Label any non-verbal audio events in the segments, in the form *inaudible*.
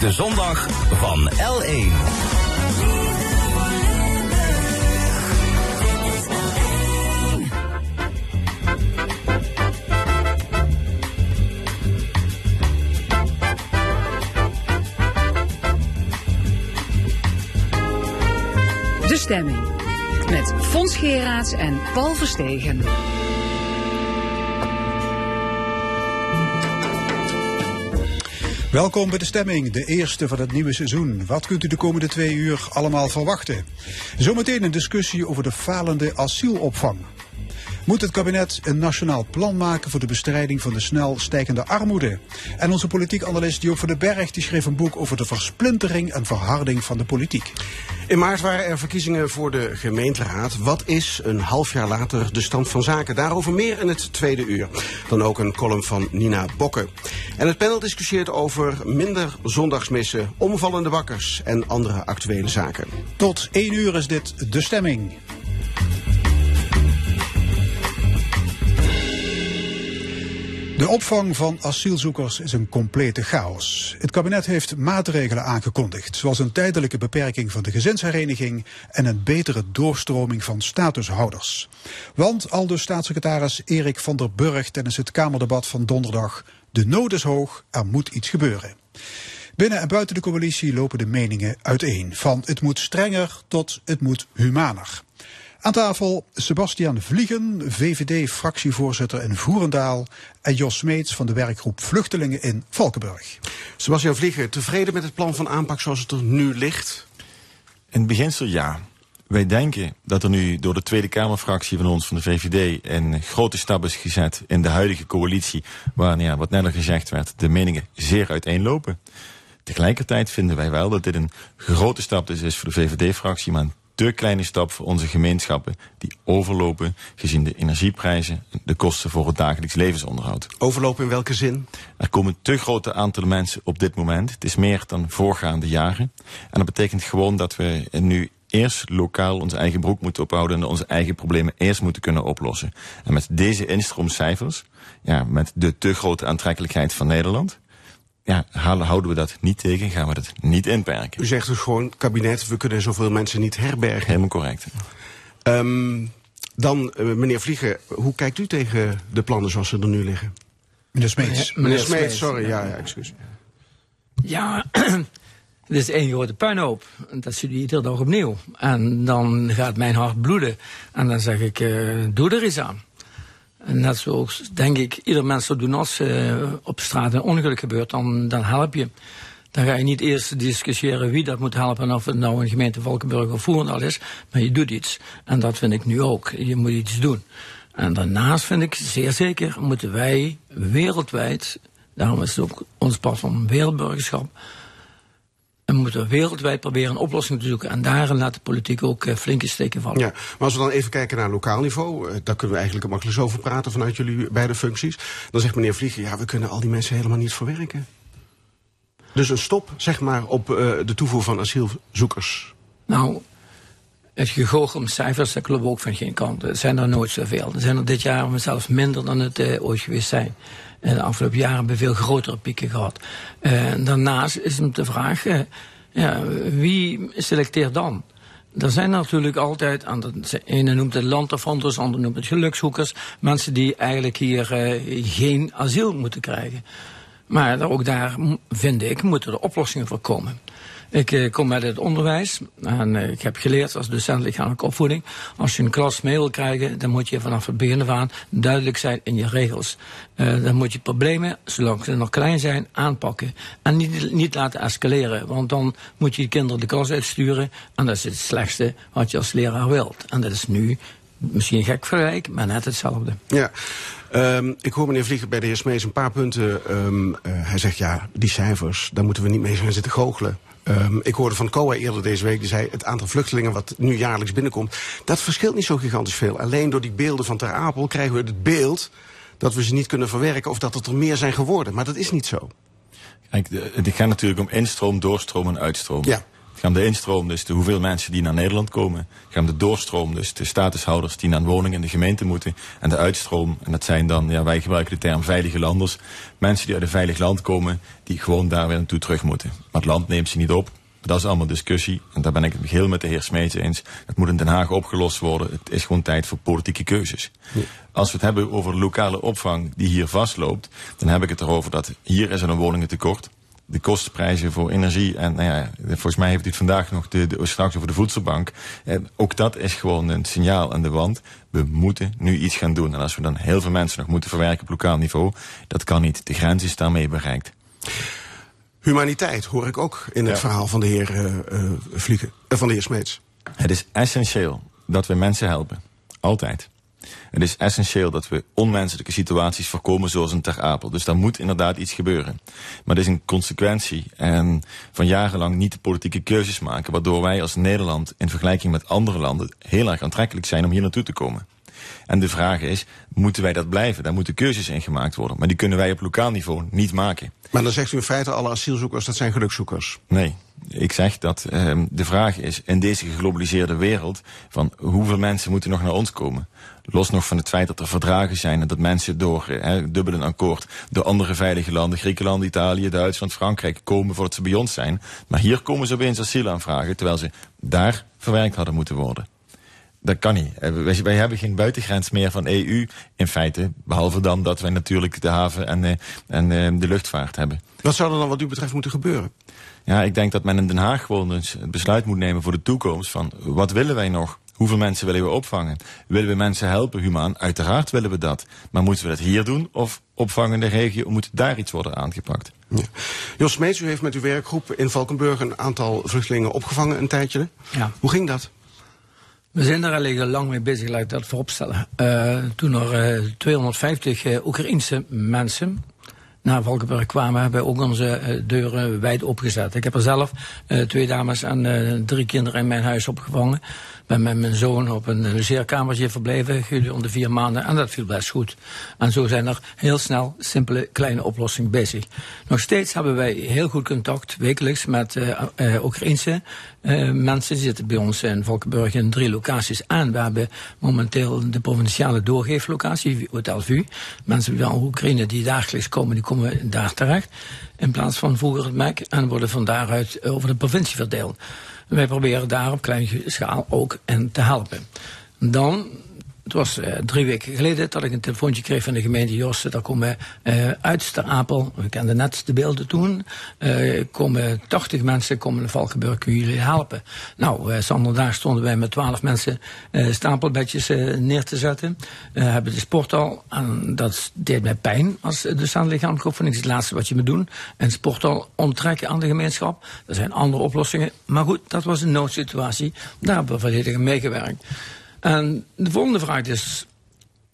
de zondag van L1. De stemming. Met Fons Geraerts en Paul Verstegen. Welkom bij de stemming, de eerste van het nieuwe seizoen. Wat kunt u de komende twee uur allemaal verwachten? Zometeen een discussie over de falende asielopvang. Moet het kabinet een nationaal plan maken voor de bestrijding van de snel stijgende armoede? En onze politiek analist Joop van den Berg die schreef een boek over de versplintering en verharding van de politiek. In maart waren er verkiezingen voor de gemeenteraad. Wat is een half jaar later de stand van zaken? Daarover meer in het tweede uur. Dan ook een column van Nina Bokke. En het panel discussieert over minder zondagsmissen, omvallende wakkers en andere actuele zaken. Tot één uur is dit de stemming. De opvang van asielzoekers is een complete chaos. Het kabinet heeft maatregelen aangekondigd, zoals een tijdelijke beperking van de gezinshereniging en een betere doorstroming van statushouders. Want al dus staatssecretaris Erik van der Burg tijdens het Kamerdebat van donderdag, de nood is hoog, er moet iets gebeuren. Binnen en buiten de coalitie lopen de meningen uiteen, van het moet strenger tot het moet humaner. Aan tafel Sebastian Vliegen, VVD-fractievoorzitter in Voerendaal... en Jos Smeets van de werkgroep Vluchtelingen in Valkenburg. Sebastian Vliegen, tevreden met het plan van aanpak zoals het er nu ligt? In het beginsel ja. Wij denken dat er nu door de Tweede Kamerfractie van ons, van de VVD... een grote stap is gezet in de huidige coalitie... waar, ja, wat net al gezegd werd, de meningen zeer uiteenlopen. Tegelijkertijd vinden wij wel dat dit een grote stap dus is voor de VVD-fractie... maar een te kleine stap voor onze gemeenschappen die overlopen gezien de energieprijzen, de kosten voor het dagelijks levensonderhoud. Overlopen in welke zin? Er komen te grote aantallen mensen op dit moment. Het is meer dan voorgaande jaren. En dat betekent gewoon dat we nu eerst lokaal onze eigen broek moeten ophouden en onze eigen problemen eerst moeten kunnen oplossen. En met deze instroomcijfers, ja, met de te grote aantrekkelijkheid van Nederland, ja, houden we dat niet tegen, gaan we dat niet inperken. U zegt dus gewoon, kabinet, we kunnen zoveel mensen niet herbergen. Helemaal correct. Um, dan, uh, meneer Vliegen, hoe kijkt u tegen de plannen zoals ze er nu liggen? Meneer Smeets. Meneer, meneer Smeets, sorry, ja, ja, excuus. Ja, het *clears throat* is één grote puinhoop. Dat zie je iedere dag opnieuw. En dan gaat mijn hart bloeden. En dan zeg ik, uh, doe er eens aan. En net zoals, denk ik, ieder mens zou doen als uh, op straat een ongeluk gebeurt, dan, dan help je. Dan ga je niet eerst discussiëren wie dat moet helpen en of het nou een gemeente Valkenburg of Voerendaal is, maar je doet iets. En dat vind ik nu ook. Je moet iets doen. En daarnaast vind ik zeer zeker moeten wij wereldwijd, daarom is het ook ons pas van wereldburgerschap, en we moeten wereldwijd proberen een oplossing te zoeken. En daarin laat de politiek ook uh, flinke steken vallen. Ja, maar als we dan even kijken naar lokaal niveau, uh, daar kunnen we eigenlijk makkelijk over praten vanuit jullie beide functies. Dan zegt meneer Vliegen, ja, we kunnen al die mensen helemaal niet verwerken. Dus een stop, zeg maar, op uh, de toevoer van asielzoekers. Nou, het gegoochel om cijfers, dat klopt ook van geen kant. Er zijn er nooit zoveel. Er zijn er dit jaar zelfs minder dan het uh, ooit geweest zijn. En de afgelopen jaren hebben we veel grotere pieken gehad. Uh, daarnaast is het de vraag, uh, ja, wie selecteert dan? Er zijn natuurlijk altijd, aan de ene noemt het landafvanders, de ander noemt het gelukszoekers, mensen die eigenlijk hier geen asiel moeten krijgen. Maar ook daar, vind ik, moeten er oplossingen voor komen. Ik uh, kom uit het onderwijs en uh, ik heb geleerd als docent lichamelijke opvoeding. Als je een klas mee wil krijgen, dan moet je vanaf het begin af aan duidelijk zijn in je regels. Uh, dan moet je problemen, zolang ze nog klein zijn, aanpakken. En niet, niet laten escaleren, want dan moet je je kinderen de klas uitsturen. En dat is het slechtste wat je als leraar wilt. En dat is nu misschien gek vergelijk, maar net hetzelfde. Ja. Um, ik hoor meneer Vlieger bij de heer Smees een paar punten. Um, hij zegt ja, die cijfers, daar moeten we niet mee gaan zitten goochelen. Um, ik hoorde van COA eerder deze week, die zei... het aantal vluchtelingen wat nu jaarlijks binnenkomt... dat verschilt niet zo gigantisch veel. Alleen door die beelden van Ter Apel krijgen we het beeld... dat we ze niet kunnen verwerken of dat het er meer zijn geworden. Maar dat is niet zo. Kijk, het gaat natuurlijk om instroom, doorstroom en uitstroom. Ja. Om de instroom, dus de hoeveel mensen die naar Nederland komen. Om de doorstroom, dus de statushouders die naar een woning in de gemeente moeten. En de uitstroom, en dat zijn dan, ja, wij gebruiken de term veilige landers. Mensen die uit een veilig land komen, die gewoon daar weer naartoe terug moeten. Maar het land neemt ze niet op. Dat is allemaal discussie. En daar ben ik het geheel met de heer Smeets eens. Het moet in Den Haag opgelost worden. Het is gewoon tijd voor politieke keuzes. Als we het hebben over lokale opvang die hier vastloopt, dan heb ik het erover dat hier is er een woningentekort de kostprijzen voor energie. En nou ja, volgens mij heeft u het vandaag nog de, de, straks over de voedselbank. En ook dat is gewoon een signaal aan de wand. We moeten nu iets gaan doen. En als we dan heel veel mensen nog moeten verwerken op lokaal niveau, dat kan niet. De grens is daarmee bereikt. Humaniteit hoor ik ook in het verhaal van de heer uh, uh, Vliegen, uh, van de heer Smeets. Het is essentieel dat we mensen helpen. Altijd. Het is essentieel dat we onmenselijke situaties voorkomen zoals een Ter Apel. Dus daar moet inderdaad iets gebeuren. Maar het is een consequentie en van jarenlang niet de politieke keuzes maken... waardoor wij als Nederland in vergelijking met andere landen heel erg aantrekkelijk zijn om hier naartoe te komen. En de vraag is, moeten wij dat blijven? Daar moeten keuzes in gemaakt worden. Maar die kunnen wij op lokaal niveau niet maken. Maar dan zegt u in feite alle asielzoekers, dat zijn gelukzoekers. Nee, ik zeg dat uh, de vraag is in deze geglobaliseerde wereld... van hoeveel mensen moeten nog naar ons komen? Los nog van het feit dat er verdragen zijn en dat mensen door uh, dubbel een akkoord... door andere veilige landen, Griekenland, Italië, Duitsland, Frankrijk... komen voordat ze bij ons zijn. Maar hier komen ze opeens asiel aanvragen... terwijl ze daar verwerkt hadden moeten worden. Dat kan niet. Wij, wij, hebben geen buitengrens meer van EU in feite. Behalve dan dat wij natuurlijk de haven en, uh, en uh, de luchtvaart hebben. Wat zou er dan wat u betreft moeten gebeuren? Ja, ik denk dat men in Den Haag gewoon eens het besluit moet nemen voor de toekomst. Van wat willen wij nog? Hoeveel mensen willen we opvangen? Willen we mensen helpen, humaan? Uiteraard willen we dat. Maar moeten we dat hier doen of opvangende regio? Moet daar iets worden aangepakt? Ja. Jos Smeets, u heeft met uw werkgroep in Valkenburg een aantal vluchtelingen opgevangen een tijdje. Ja. Hoe ging dat? We zijn er al lang mee bezig, laat ik dat vooropstellen. Uh, toen er uh, 250 uh, Oekraïense mensen naar Valkenburg kwamen, hebben we ook onze uh, deuren wijd opgezet. Ik heb er zelf uh, twee dames en uh, drie kinderen in mijn huis opgevangen. Ben met mijn zoon op een logeerkamertje verbleven gedurende vier maanden en dat viel best goed. En zo zijn er heel snel simpele kleine oplossingen bezig. Nog steeds hebben wij heel goed contact wekelijks met uh, Oekraïnse uh, mensen. Die zitten bij ons in Valkenburg in drie locaties aan. We hebben momenteel de provinciale doorgeeflocatie, Hotel Vu. Mensen van Oekraïne die dagelijks komen, die komen daar terecht. In plaats van vroeger het MEC en worden van daaruit over de provincie verdeeld. Wij proberen daar op kleine schaal ook in te helpen. Dan het was uh, drie weken geleden dat ik een telefoontje kreeg van de gemeente Josse. Daar komen uh, uit Ter Apel, we kenden net de beelden toen, uh, komen 80 mensen komen in Valkenburg, kunnen jullie helpen? Nou, uh, zondag stonden wij met 12 mensen stapelbedjes neer te zetten. hebben de sport al, en dat deed mij pijn als docent lichamelijk van. Ik het laatste wat je moet doen. En sport al onttrekken aan de gemeenschap. Er zijn andere oplossingen. Maar goed, dat was een noodsituatie. Daar hebben we volledig meegewerkt. En de volgende vraag is,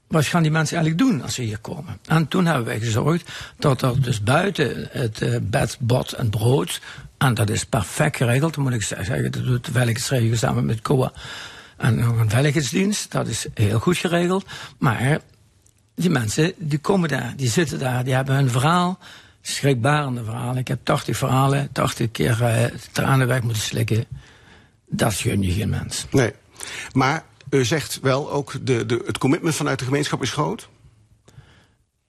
wat gaan die mensen eigenlijk doen als ze hier komen? En toen hebben wij gezorgd dat er dus buiten het uh, bed, bad en brood, en dat is perfect geregeld, moet ik zeggen, dat doet veiligheidsregio samen met COA en nog een veiligheidsdienst, dat is heel goed geregeld. Maar die mensen, die komen daar, die zitten daar, die hebben hun verhaal, schrikbarende verhalen. Ik heb 80 verhalen, 80 keer uh, tranen weg moeten slikken. Dat gun je geen mens. Nee, maar zegt wel ook, de, de, het commitment vanuit de gemeenschap is groot?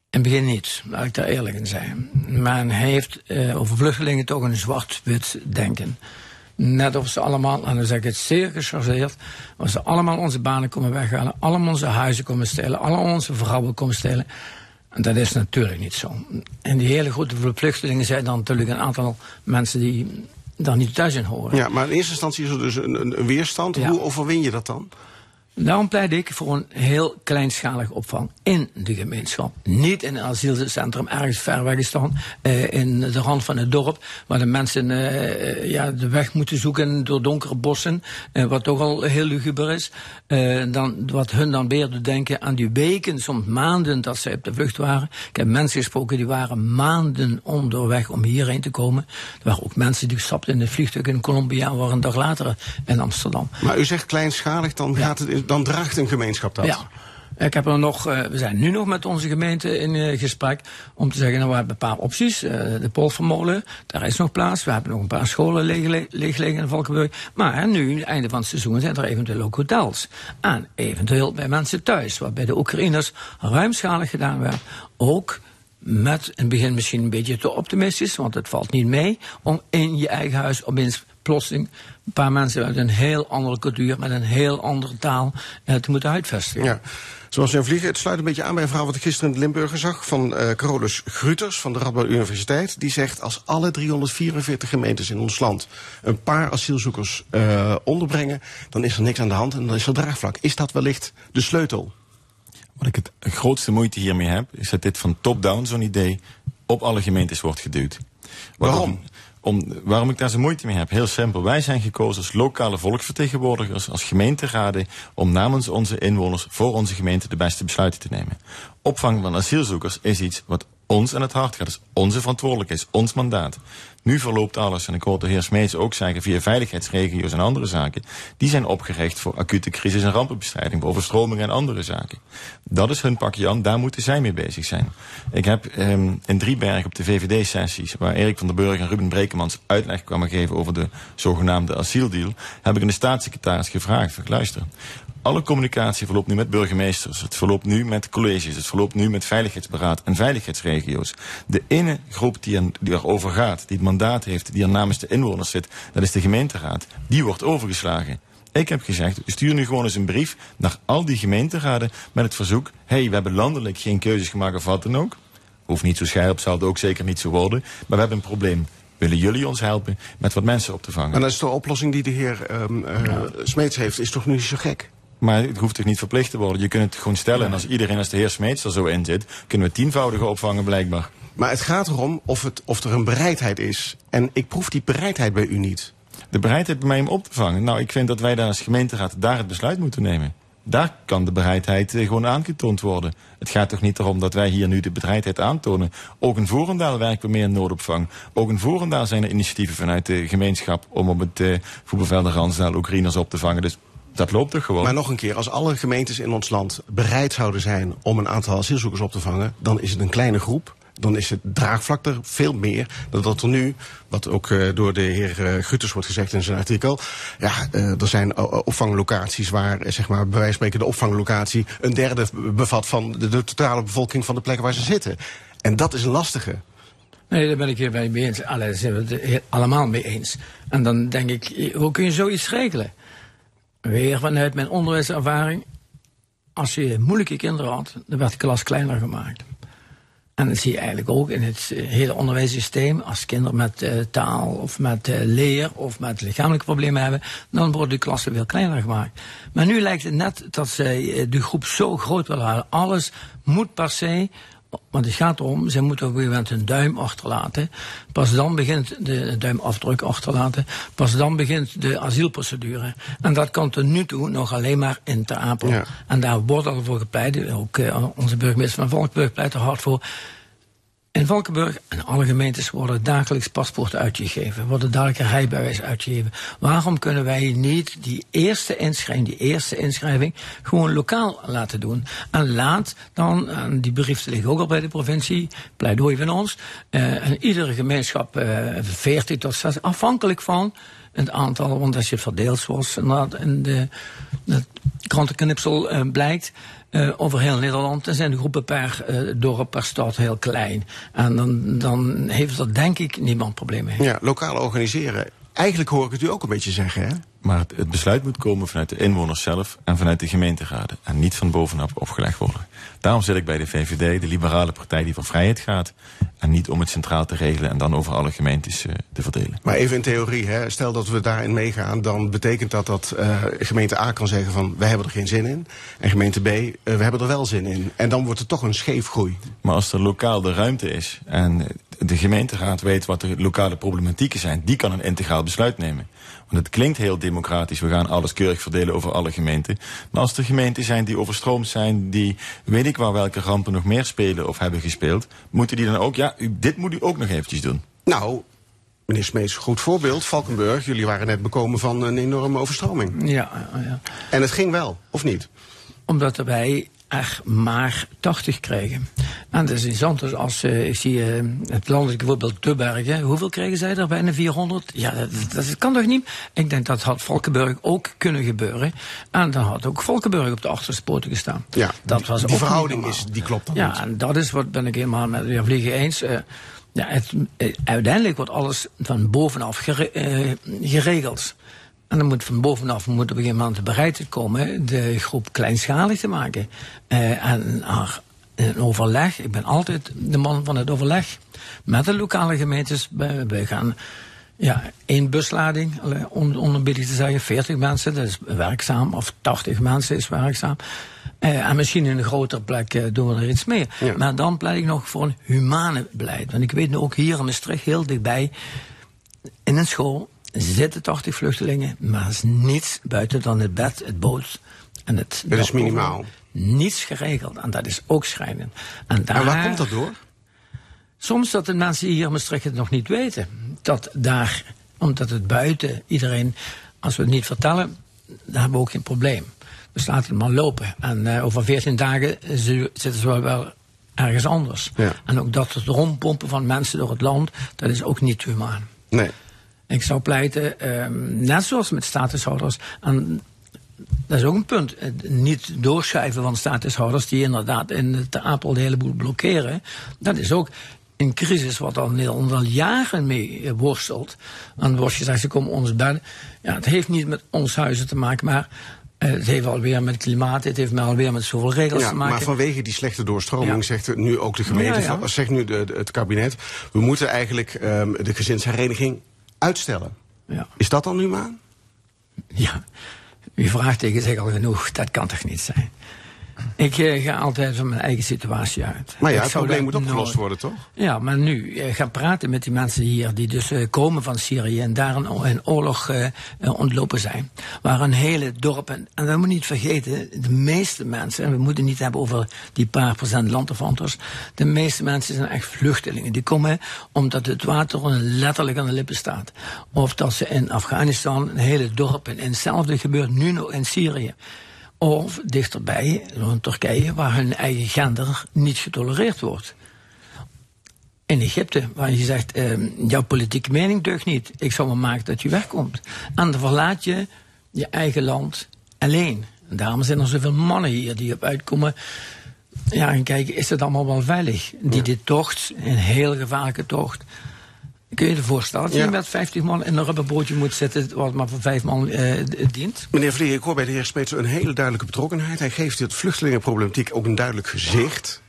In het begin niet, laat ik daar eerlijk in zijn. Men heeft uh, over vluchtelingen toch een zwart-wit denken. Net of ze allemaal, en dan zeg ik het zeer gechargeerd, als ze allemaal onze banen komen weghalen, allemaal onze huizen komen stelen, allemaal onze vrouwen komen stelen. En dat is natuurlijk niet zo. En die hele grote vluchtelingen zijn dan natuurlijk een aantal mensen die daar niet thuis in horen. Ja, maar in eerste instantie is er dus een, een weerstand. Ja. Hoe overwin je dat dan? Daarom pleit ik voor een heel kleinschalig opvang in de gemeenschap. Niet in een asielcentrum ergens ver weg staan, uh, in de rand van het dorp, waar de mensen uh, ja, de weg moeten zoeken door donkere bossen, uh, wat toch al heel luguber is. dan, wat hun dan weer doet denken aan die weken, soms maanden dat ze op de vlucht waren. Ik heb mensen gesproken die waren maanden onderweg om hierheen te komen. Er waren ook mensen die stapten in het vliegtuig in Colombia en waren een dag later in Amsterdam. Maar u zegt kleinschalig, dan ja. gaat het dan draagt een gemeenschap dat. Ja. Ik heb er nog, uh, we zijn nu nog met onze gemeente in uh, gesprek om te zeggen, nou, we hebben een paar opties. Uh, de Polvermolen, daar is nog plaats. We hebben nog een paar scholen leeg, in Valkenburg. Maar nu, einde van het seizoen, zijn er eventueel ook hotels. En eventueel bij mensen thuis, wat bij de Oekraïners ruimschalig gedaan werd. Ook met in het begin misschien een beetje te optimistisch, want het valt niet mee om in je eigen huis opeens plotseling een paar mensen uit een heel andere cultuur, met een heel andere taal eh, te moeten uitvestigen. Ja. Zoals een vliegen, het sluit een beetje aan bij een verhaal wat ik gisteren in de Limburger zag van uh, Carolus Gruters van de Radboud Universiteit. Die zegt als alle 344 gemeentes in ons land een paar asielzoekers uh, onderbrengen, dan is er niks aan de hand en dan is er draagvlak. Is dat wellicht de sleutel? Wat ik het grootste moeite hiermee heb, is dat dit van top-down zo'n idee op alle gemeentes wordt geduwd. Waarom? Om, waarom ik daar zo moeite mee heb? Heel simpel. Wij zijn gekozen als lokale volksvertegenwoordigers, als gemeenteraden, om namens onze inwoners voor onze gemeente de beste besluiten te nemen. Opvang van asielzoekers is iets wat ons aan het hart gaat. Is onze verantwoordelijkheid, is ons mandaat. Nu verloopt alles, en ik hoor de heer Smeets ook zeggen, via veiligheidsregio's en andere zaken, die zijn opgericht voor acute crisis- en rampenbestrijding, voor overstromingen en andere zaken. Dat is hun pakje aan, daar moeten zij mee bezig zijn. Ik heb ehm, in Drieberg op de VVD-sessies, waar Erik van der Burg en Ruben Brekemans uitleg kwamen geven over de zogenaamde asieldeal, heb ik een de staatssecretaris gevraagd, luister, alle communicatie verloopt nu met burgemeesters. Het verloopt nu met colleges. Het verloopt nu met veiligheidsberaad en veiligheidsregio's. De ene groep die, er, die erover gaat, die het mandaat heeft, die er namens de inwoners zit, dat is de gemeenteraad. Die wordt overgeslagen. Ik heb gezegd, stuur nu gewoon eens een brief naar al die gemeenteraden met het verzoek, hé, hey, we hebben landelijk geen keuzes gemaakt of wat dan ook. Hoeft niet zo scherp, zal het ook zeker niet zo worden. Maar we hebben een probleem willen jullie ons helpen met wat mensen op te vangen. En dat is de oplossing die de heer um, uh, Smeets heeft, is toch niet zo gek? Maar het hoeft toch niet verplicht te worden. Je kunt het gewoon stellen. En als iedereen, als de heer Smeets er zo in zit, kunnen we tienvoudige opvangen blijkbaar. Maar het gaat erom of, het, of er een bereidheid is. En ik proef die bereidheid bij u niet. De bereidheid bij mij om op te vangen? Nou, ik vind dat wij daar als gemeenteraad daar het besluit moeten nemen. Daar kan de bereidheid eh, gewoon aangetoond worden. Het gaat toch niet erom dat wij hier nu de bereidheid aantonen. Ook in Voerendaal werken we meer in noodopvang. Ook in Voerendaal zijn er initiatieven vanuit de gemeenschap... om op het uh, voetbalveld Ransdaal Oekraïners op te vangen. Dus dat loopt er gewoon. Maar nog een keer, als alle gemeentes in ons land bereid zouden zijn om een aantal asielzoekers op te vangen, dan is het een kleine groep. Dan is het draagvlak er veel meer dan dat er nu, wat ook uh, door de heer uh, Gutters wordt gezegd in zijn artikel. Ja, uh, er zijn opvanglocaties waar, zeg maar, bij wijze van spreken de opvanglocatie een derde bevat van de, de totale bevolking van de plekken waar ze zitten. En dat is een lastige. Nee, daar ben ik hier mee eens. Allee, daar zijn we het allemaal mee eens. En dan denk ik, hoe kun je zoiets regelen? Weer vanuit mijn onderwijservaring. Als je moeilijke kinderen had, dan werd de klas kleiner gemaakt. En dat zie je eigenlijk ook in het eh, hele onderwijssysteem. Als kinderen met uh, taal of met uh, leer of met lichamelijke problemen hebben, dan worden de klassen veel kleiner gemaakt. Maar nu lijkt het net dat zij de groep zo groot willen halen. Alles moet per se want het gaat erom, ze moeten op een gegeven moment een duim achterlaten. Pas dan begint de duimafdruk achterlaten. Pas dan begint de asielprocedure. En dat kan tot nu toe nog alleen maar in Ter Apel. Ja. En daar wordt al voor gepleit. Ook uh, onze burgemeester van Valkburg pleit er hard voor. In Valkenburg en alle gemeentes worden dagelijks paspoorten uitgegeven, worden dagelijks rijbewijs uitgegeven. Waarom kunnen wij niet die eerste inschrijving, die eerste inschrijving, gewoon lokaal laten doen? En laat dan, en die brief ligt ook al bij de provincie, pleidooi van ons, uh, en iedere gemeenschap uh, 40 tot 60, afhankelijk van het aantal, want als je verdeelt zoals in de, de krantenknipsel uh, blijkt, uh, over heel Nederland. Dan zijn de groepen per uh, dorp, per stad heel klein. En dan, dan heeft er denk ik niemand problemen. Ja, lokaal organiseren. Eigenlijk hoor ik het u ook een beetje zeggen, hè? Maar het, het, besluit moet komen vanuit de inwoners zelf en vanuit de gemeenteraden. En niet van bovenaf opgelegd worden. Daarom zit ik bij de VVD, de liberale partij die voor vrijheid gaat. En niet om het centraal te regelen en dan over alle gemeentes uh, te verdelen. Maar even in theorie, hè, stel dat we daarin meegaan, dan betekent dat dat uh, gemeente A kan zeggen van wij hebben er geen zin in. En gemeente B, uh, we hebben er wel zin in. En dan wordt het toch een scheefgroei. Maar als er lokaal de ruimte is en de gemeenteraad weet wat de lokale problematieken zijn, die kan een integraal besluit nemen. Want het klinkt heel democratisch, we gaan alles keurig verdelen over alle gemeenten. Maar als er gemeenten zijn die overstroomd zijn, die weet ik waar welke rampen nog meer spelen of hebben gespeeld, moeten die dan ook, ja, u, dit moet u ook nog eventjes doen. Nou, Meneer Smees, goed voorbeeld. Valkenburg, jullie waren net bekomen van een enorme overstroming. Ja, ja. En het ging wel, of niet? Omdat wij er maar 80 krijgen. En dat is interessant, dus als uh, ik zie uh, het landelijke voorbeeld Tubbergen, hoeveel krijgen zij er? Bijna 400? Ja, dat, dat, kan toch niet? Ik denk dat had Valkenburg ook kunnen gebeuren. En dan had ook Valkenburg op de achterste poten gestaan. Ja, dat was die verhouding is, die klopt dan Ja, niet. en dat is wat ben ik helemaal met de Vliegen eens. Uh, ja, het, uiteindelijk wordt alles van bovenaf gere, geregeld. En dan moet van bovenaf moet op een gegeven moment bereid komen de groep kleinschalig te maken. Uh, en een overleg, ik ben altijd de man van het overleg met de lokale gemeentes. We gaan ja, één buslading, om onderbiedig te zeggen, 40 mensen, dat is werkzaam, of 80 mensen is werkzaam. Uh, en misschien in een grotere plek uh, doen we er iets meer. Ja. Maar dan pleit ik nog voor een humane beleid. Want ik weet nu ook hier in Maastricht, heel dichtbij, in een school zitten 80 vluchtelingen, maar is niets buiten dan het bed, het boot en het. Dat is minimaal. Niets geregeld. En dat is ook schrijnend. En, daar, en waar komt dat door? Soms dat de mensen hier in Maastricht het nog niet weten. Dat daar, omdat het buiten iedereen, als we het niet vertellen, dan hebben we ook geen probleem. Dus laten het maar lopen. En uh, over 14 dagen zitten ze wel, wel ergens anders. Ja. En ook dat het rondpompen van mensen door het land, dat is ook niet humaan. Nee. Ik zou pleiten, um, net zoals met statushouders, en dat is ook een punt. Niet doorschuiven van statushouders die inderdaad in het Apel de heleboel blokkeren. Dat is ook een crisis wat al Nederland al jaren mee worstelt. En dan wordt gezegd, ze komen ons bellen. Ja, het heeft niet met ons huizen te maken, maar uh, het heeft alweer met klimaat, het heeft alweer met zoveel regels ja, te maken. Maar vanwege die slechte doorstroming Ja. zegt nu ook de gemeente, Ja, zegt nu de, de- het kabinet, we moeten eigenlijk ehm, de gezinshereniging uitstellen. Ja. Is dat dan humaan? Ja, uw vraagteken zegt al genoeg, dat kan toch niet zijn? Ik eh, ga altijd van mijn eigen situatie uit. Maar ja, het probleem moet opgelost nooit- worden, toch? Ja, maar nu eh, gaan praten met die mensen hier die dus eh, komen van Syrië en daar een, een oorlog ontlopen zijn. Waar een hele dorpen, en we moeten niet vergeten, de meeste mensen, en we moeten het niet hebben over die paar procent landvervanters, de meeste mensen zijn echt vluchtelingen. Die komen omdat het water letterlijk aan de lippen staat. Of dat ze in Afghanistan een hele dorpen, en hetzelfde gebeurt nu nog in Syrië. Of dichterbij, in Turkije, waar hun eigen gender niet getolereerd wordt in Egypte, waar je zegt, eh, jouw politieke mening deugt niet. Ik zal maar maken dat je wegkomt. En dan verlaat je je eigen land alleen. En daarom zijn er zoveel mannen hier die op uitkomen. Ja, en kijken, is het allemaal wel veilig? Die dit tocht, een heel gevaarlijke tocht. Kun je je voorstellen dat Ja. je met 50 man in een rubberbootje moet zitten, wat maar voor vijf man eh, dient? Meneer Vliegen, ik hoor bij de heer Smeets een hele duidelijke betrokkenheid. Hij geeft het vluchtelingenproblematiek ook een duidelijk gezicht.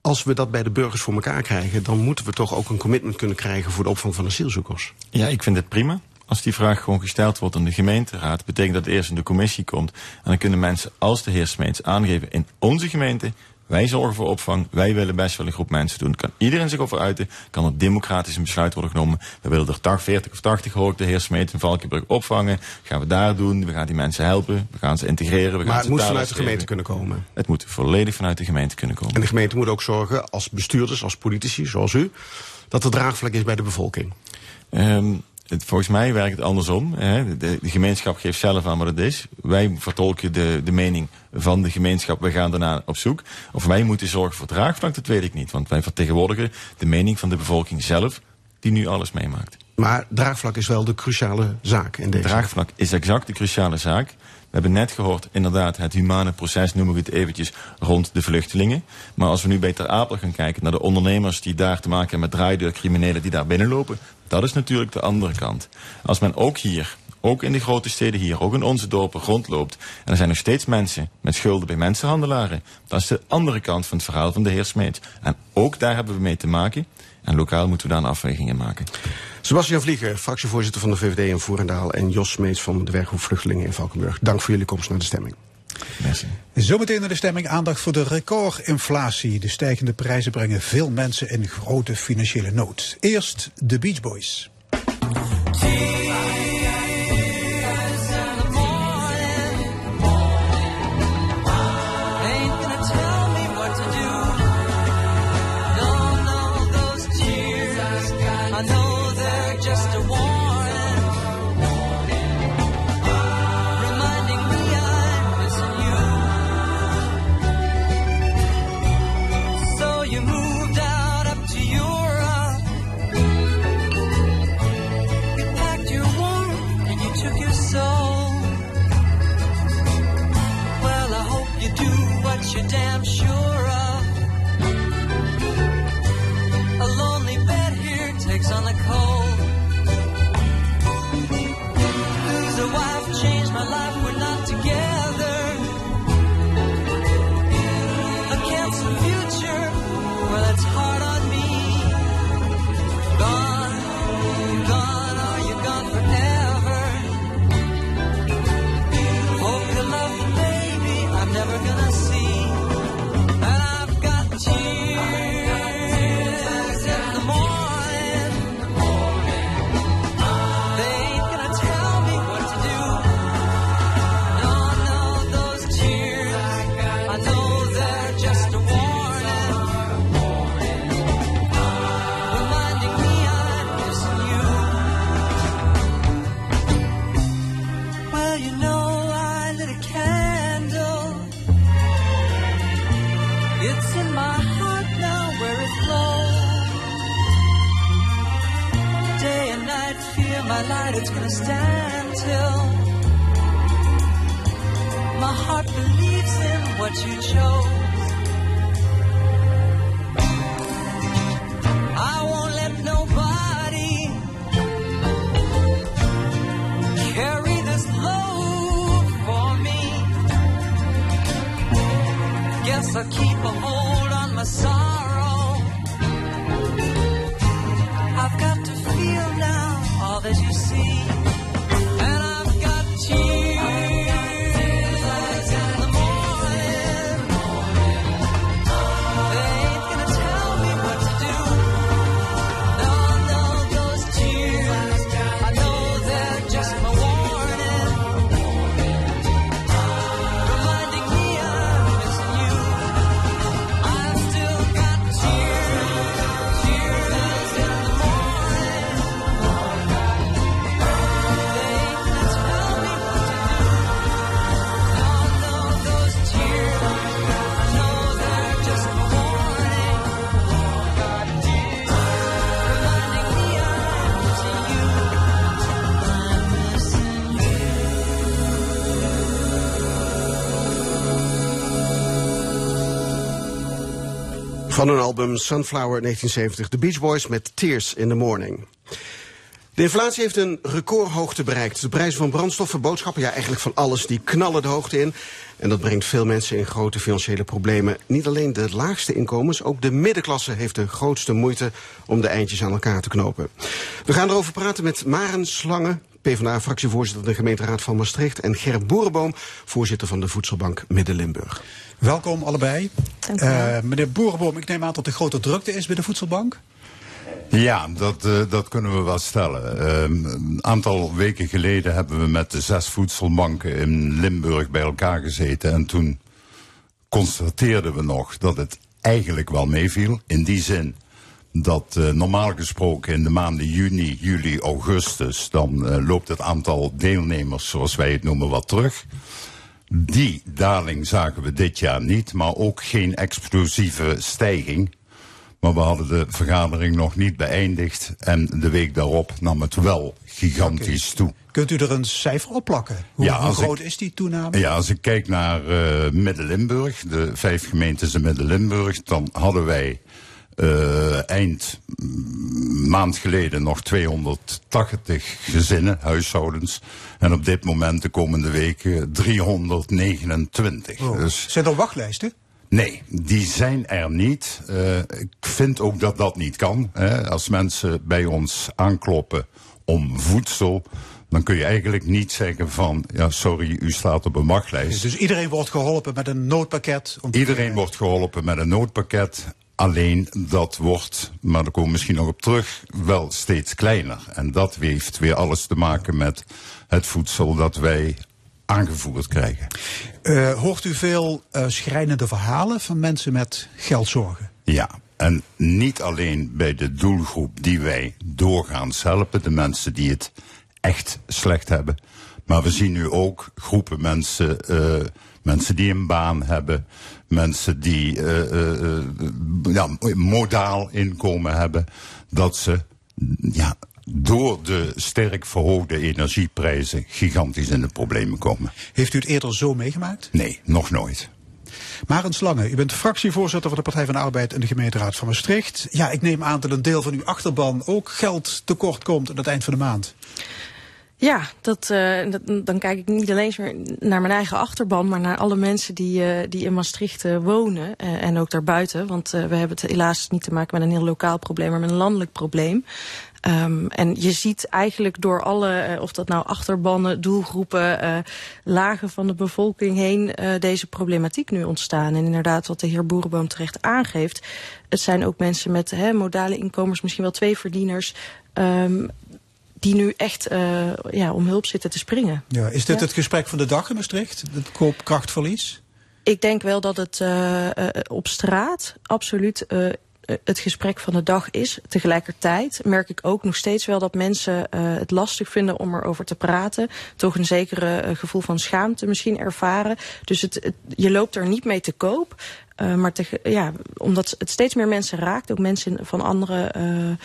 Als we dat bij de burgers voor elkaar krijgen, dan moeten we toch ook een commitment kunnen krijgen voor de opvang van asielzoekers. Ja, ik vind het prima. Als die vraag gewoon gesteld wordt aan de gemeenteraad, betekent dat het eerst in de commissie komt. En dan kunnen mensen als de heer Smeets aangeven in onze gemeente. Wij zorgen voor opvang. Wij willen best wel een groep mensen doen. Kan iedereen zich over uiten. Kan er democratisch een besluit worden genomen. We willen er 80, 40 of 80 hoor ik de heer Smeets in Valkenburg opvangen. Gaan we daar doen. We gaan die mensen helpen. We gaan ze integreren. We gaan Maar het ze moet vanuit de gemeente kunnen komen. Het moet volledig vanuit de gemeente kunnen komen. En de gemeente moet ook zorgen, als bestuurders, als politici, zoals u, dat er draagvlak is bij de bevolking. Ehm, volgens mij werkt het andersom. Hè. De, de gemeenschap geeft zelf aan wat het is. Wij vertolken de, de mening van de gemeenschap. Wij gaan daarna op zoek. Of wij moeten zorgen voor draagvlak, dat weet ik niet. Want wij vertegenwoordigen de mening van de bevolking zelf, die nu alles meemaakt. Maar draagvlak is wel de cruciale zaak in deze. Draagvlak is exact de cruciale zaak. We hebben net gehoord, inderdaad, het humane proces, noemen we het eventjes, rond de vluchtelingen. Maar als we nu bij Ter Apel gaan kijken naar de ondernemers die daar te maken hebben met draaideurcriminelen die daar binnenlopen, dat is natuurlijk de andere kant. Als men ook hier, ook in de grote steden hier, ook in onze dorpen rondloopt, en er zijn nog steeds mensen met schulden bij mensenhandelaren, dat is de andere kant van het verhaal van de heer Smeet. En ook daar hebben we mee te maken. En lokaal moeten we daar een afweging in maken. Sebastian Vliegen, fractievoorzitter van de VVD in Voerendaal... en Jos Smeets van de Werkgroep Vluchtelingen in Valkenburg. Dank voor jullie komst naar de stemming. Zometeen naar de stemming aandacht voor de recordinflatie. De stijgende prijzen brengen veel mensen in grote financiële nood. Eerst de Beach Boys. Dim it's gonna stand till my heart believes in what you chose. I won't let nobody carry this load for me. Guess I'll keep a hold on my sorrow. That you see. Van hun album Sunflower 1970, The Beach Boys met Tears in the Morning. De inflatie heeft een recordhoogte bereikt. De prijzen van brandstoffen, boodschappen, ja eigenlijk van alles, die knallen de hoogte in. En dat brengt veel mensen in grote financiële problemen. Niet alleen de laagste inkomens, ook de middenklasse heeft de grootste moeite om de eindjes aan elkaar te knopen. We gaan erover praten met Maren Slange, PvdA-fractievoorzitter de gemeenteraad van Maastricht... en Ger Boerenboom, voorzitter van de Voedselbank Midden-Limburg. Welkom allebei. Dank u wel. Eh, meneer Boerenboom, ik neem aan dat er grote drukte is bij de voedselbank. Ja, dat, eh, dat kunnen we wel stellen. Ehm, een aantal weken geleden hebben we met de zes voedselbanken in Limburg bij elkaar gezeten. En toen constateerden we nog dat het eigenlijk wel meeviel. In die zin dat eh, normaal gesproken in de maanden juni, juli, augustus... dan eh, loopt het aantal deelnemers, zoals wij het noemen, wat terug. Die daling zagen we dit jaar niet, maar ook geen explosieve stijging. Maar we hadden de vergadering nog niet beëindigd. En de week daarop nam het wel gigantisch toe. Kunt u er een cijfer op plakken? Hoe, Ja, hoe groot ik- is die toename? Ja, als ik kijk naar eh Midden-Limburg, de vijf gemeentes in Midden-Limburg, dan hadden wij eh, eind maand geleden nog 280 gezinnen, huishoudens. En op dit moment, de komende weken, 329. Oh. Dus Zijn er wachtlijsten? Nee, die zijn er niet. Eh, ik vind ook dat dat niet kan. Hè. Als mensen bij ons aankloppen om voedsel, dan kun je eigenlijk niet zeggen van, ja sorry, u staat op een wachtlijst. Dus iedereen wordt geholpen met een noodpakket. Om Iedereen wordt geholpen met een noodpakket. Alleen dat wordt, maar daar komen we misschien nog op terug, wel steeds kleiner. En dat heeft weer alles te maken met het voedsel dat wij aangevoerd krijgen. Eh, hoort u veel eh, schrijnende verhalen van mensen met geldzorgen? Ja, en niet alleen bij de doelgroep die wij doorgaans helpen, de mensen die het echt slecht hebben. Maar we zien nu ook groepen mensen, eh, mensen die een baan hebben, mensen die eh, eh, eh, ja, modaal inkomen hebben, dat ze ja, door de sterk verhoogde energieprijzen gigantisch in de problemen komen. Heeft u het eerder zo meegemaakt? Nee, nog nooit. Marens Slange, u bent fractievoorzitter van de Partij van de Arbeid in de gemeenteraad van Maastricht. Ja, ik neem aan dat een deel van uw achterban ook geld tekort komt aan het eind van de maand. Ja, dat, eh, dat, dan kijk ik niet alleen naar mijn eigen achterban, maar naar alle mensen die, eh, die in Maastricht eh, wonen en ook daarbuiten. Want we hebben het helaas niet te maken met een heel lokaal probleem, maar met een landelijk probleem. Ehm, en je ziet eigenlijk door alle, of dat nou achterbannen, doelgroepen, lagen van de bevolking heen, deze problematiek nu ontstaan. En inderdaad, wat de heer Boerenboom terecht aangeeft, het zijn ook mensen met modale inkomens, misschien wel twee verdieners. ehm, die nu echt eh, ja, om hulp zitten te springen. Ja, is dit Ja. het gesprek van de dag in Maastricht? Het koopkrachtverlies? Ik denk wel dat het eh, eh, op straat absoluut het gesprek van de dag is. Tegelijkertijd merk ik ook nog steeds wel dat mensen het lastig vinden om erover te praten. Toch een zekere gevoel van schaamte misschien ervaren. Dus het, het- je loopt er niet mee te koop. Eh, maar tegen, ja, omdat het steeds meer mensen raakt, ook mensen van andere eh, eh,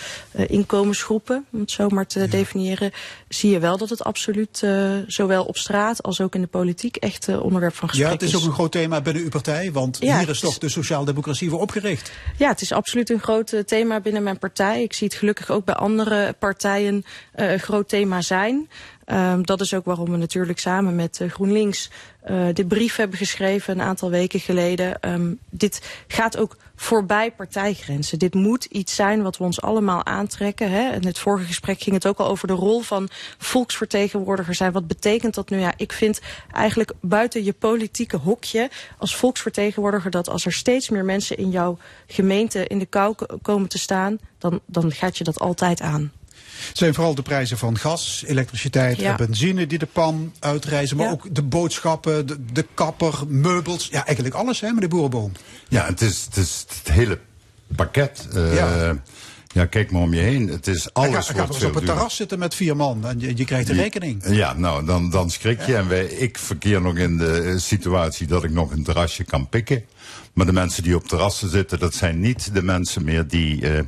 inkomensgroepen, om het zo maar te definiëren, zie je wel dat het absoluut zowel op straat als ook in de politiek echt onderwerp van gesprek Ja, het is ook een groot thema binnen uw partij, want Ja, hier is toch is- de sociaaldemocratie voor opgericht. Ja, het is absoluut een groot thema binnen mijn partij. Ik zie het gelukkig ook bij andere partijen een groot thema zijn. Ehm, dat is ook waarom we natuurlijk samen met eh, GroenLinks eh de brief hebben geschreven een aantal weken geleden. Ehm, dit gaat ook voorbij partijgrenzen. Dit moet iets zijn wat we ons allemaal aantrekken. Hè? In het vorige gesprek ging het ook al over de rol van volksvertegenwoordiger zijn. Wat betekent dat nu? Ja, ik vind eigenlijk buiten je politieke hokje als volksvertegenwoordiger dat als er steeds meer mensen in jouw gemeente in de kou komen te staan, dan, dan gaat je dat altijd aan. Het zijn vooral de prijzen van gas, elektriciteit Ja. en benzine die de pan uitreizen. Maar Ja. ook de boodschappen, de, de kapper, meubels. Ja, eigenlijk alles, hè, meneer Boerenboom. Ja, het is het, is het hele pakket. eh, Ja. ja. kijk maar om je heen. Het is Ga, alles ga maar wordt eens veel op het terras zitten met vier man en je, je krijgt de rekening. Ja, nou, dan, dan schrik je. En wij, ik verkeer nog in de situatie dat ik nog een terrasje kan pikken. Maar de mensen die op terrassen zitten, dat zijn niet de mensen meer die eh,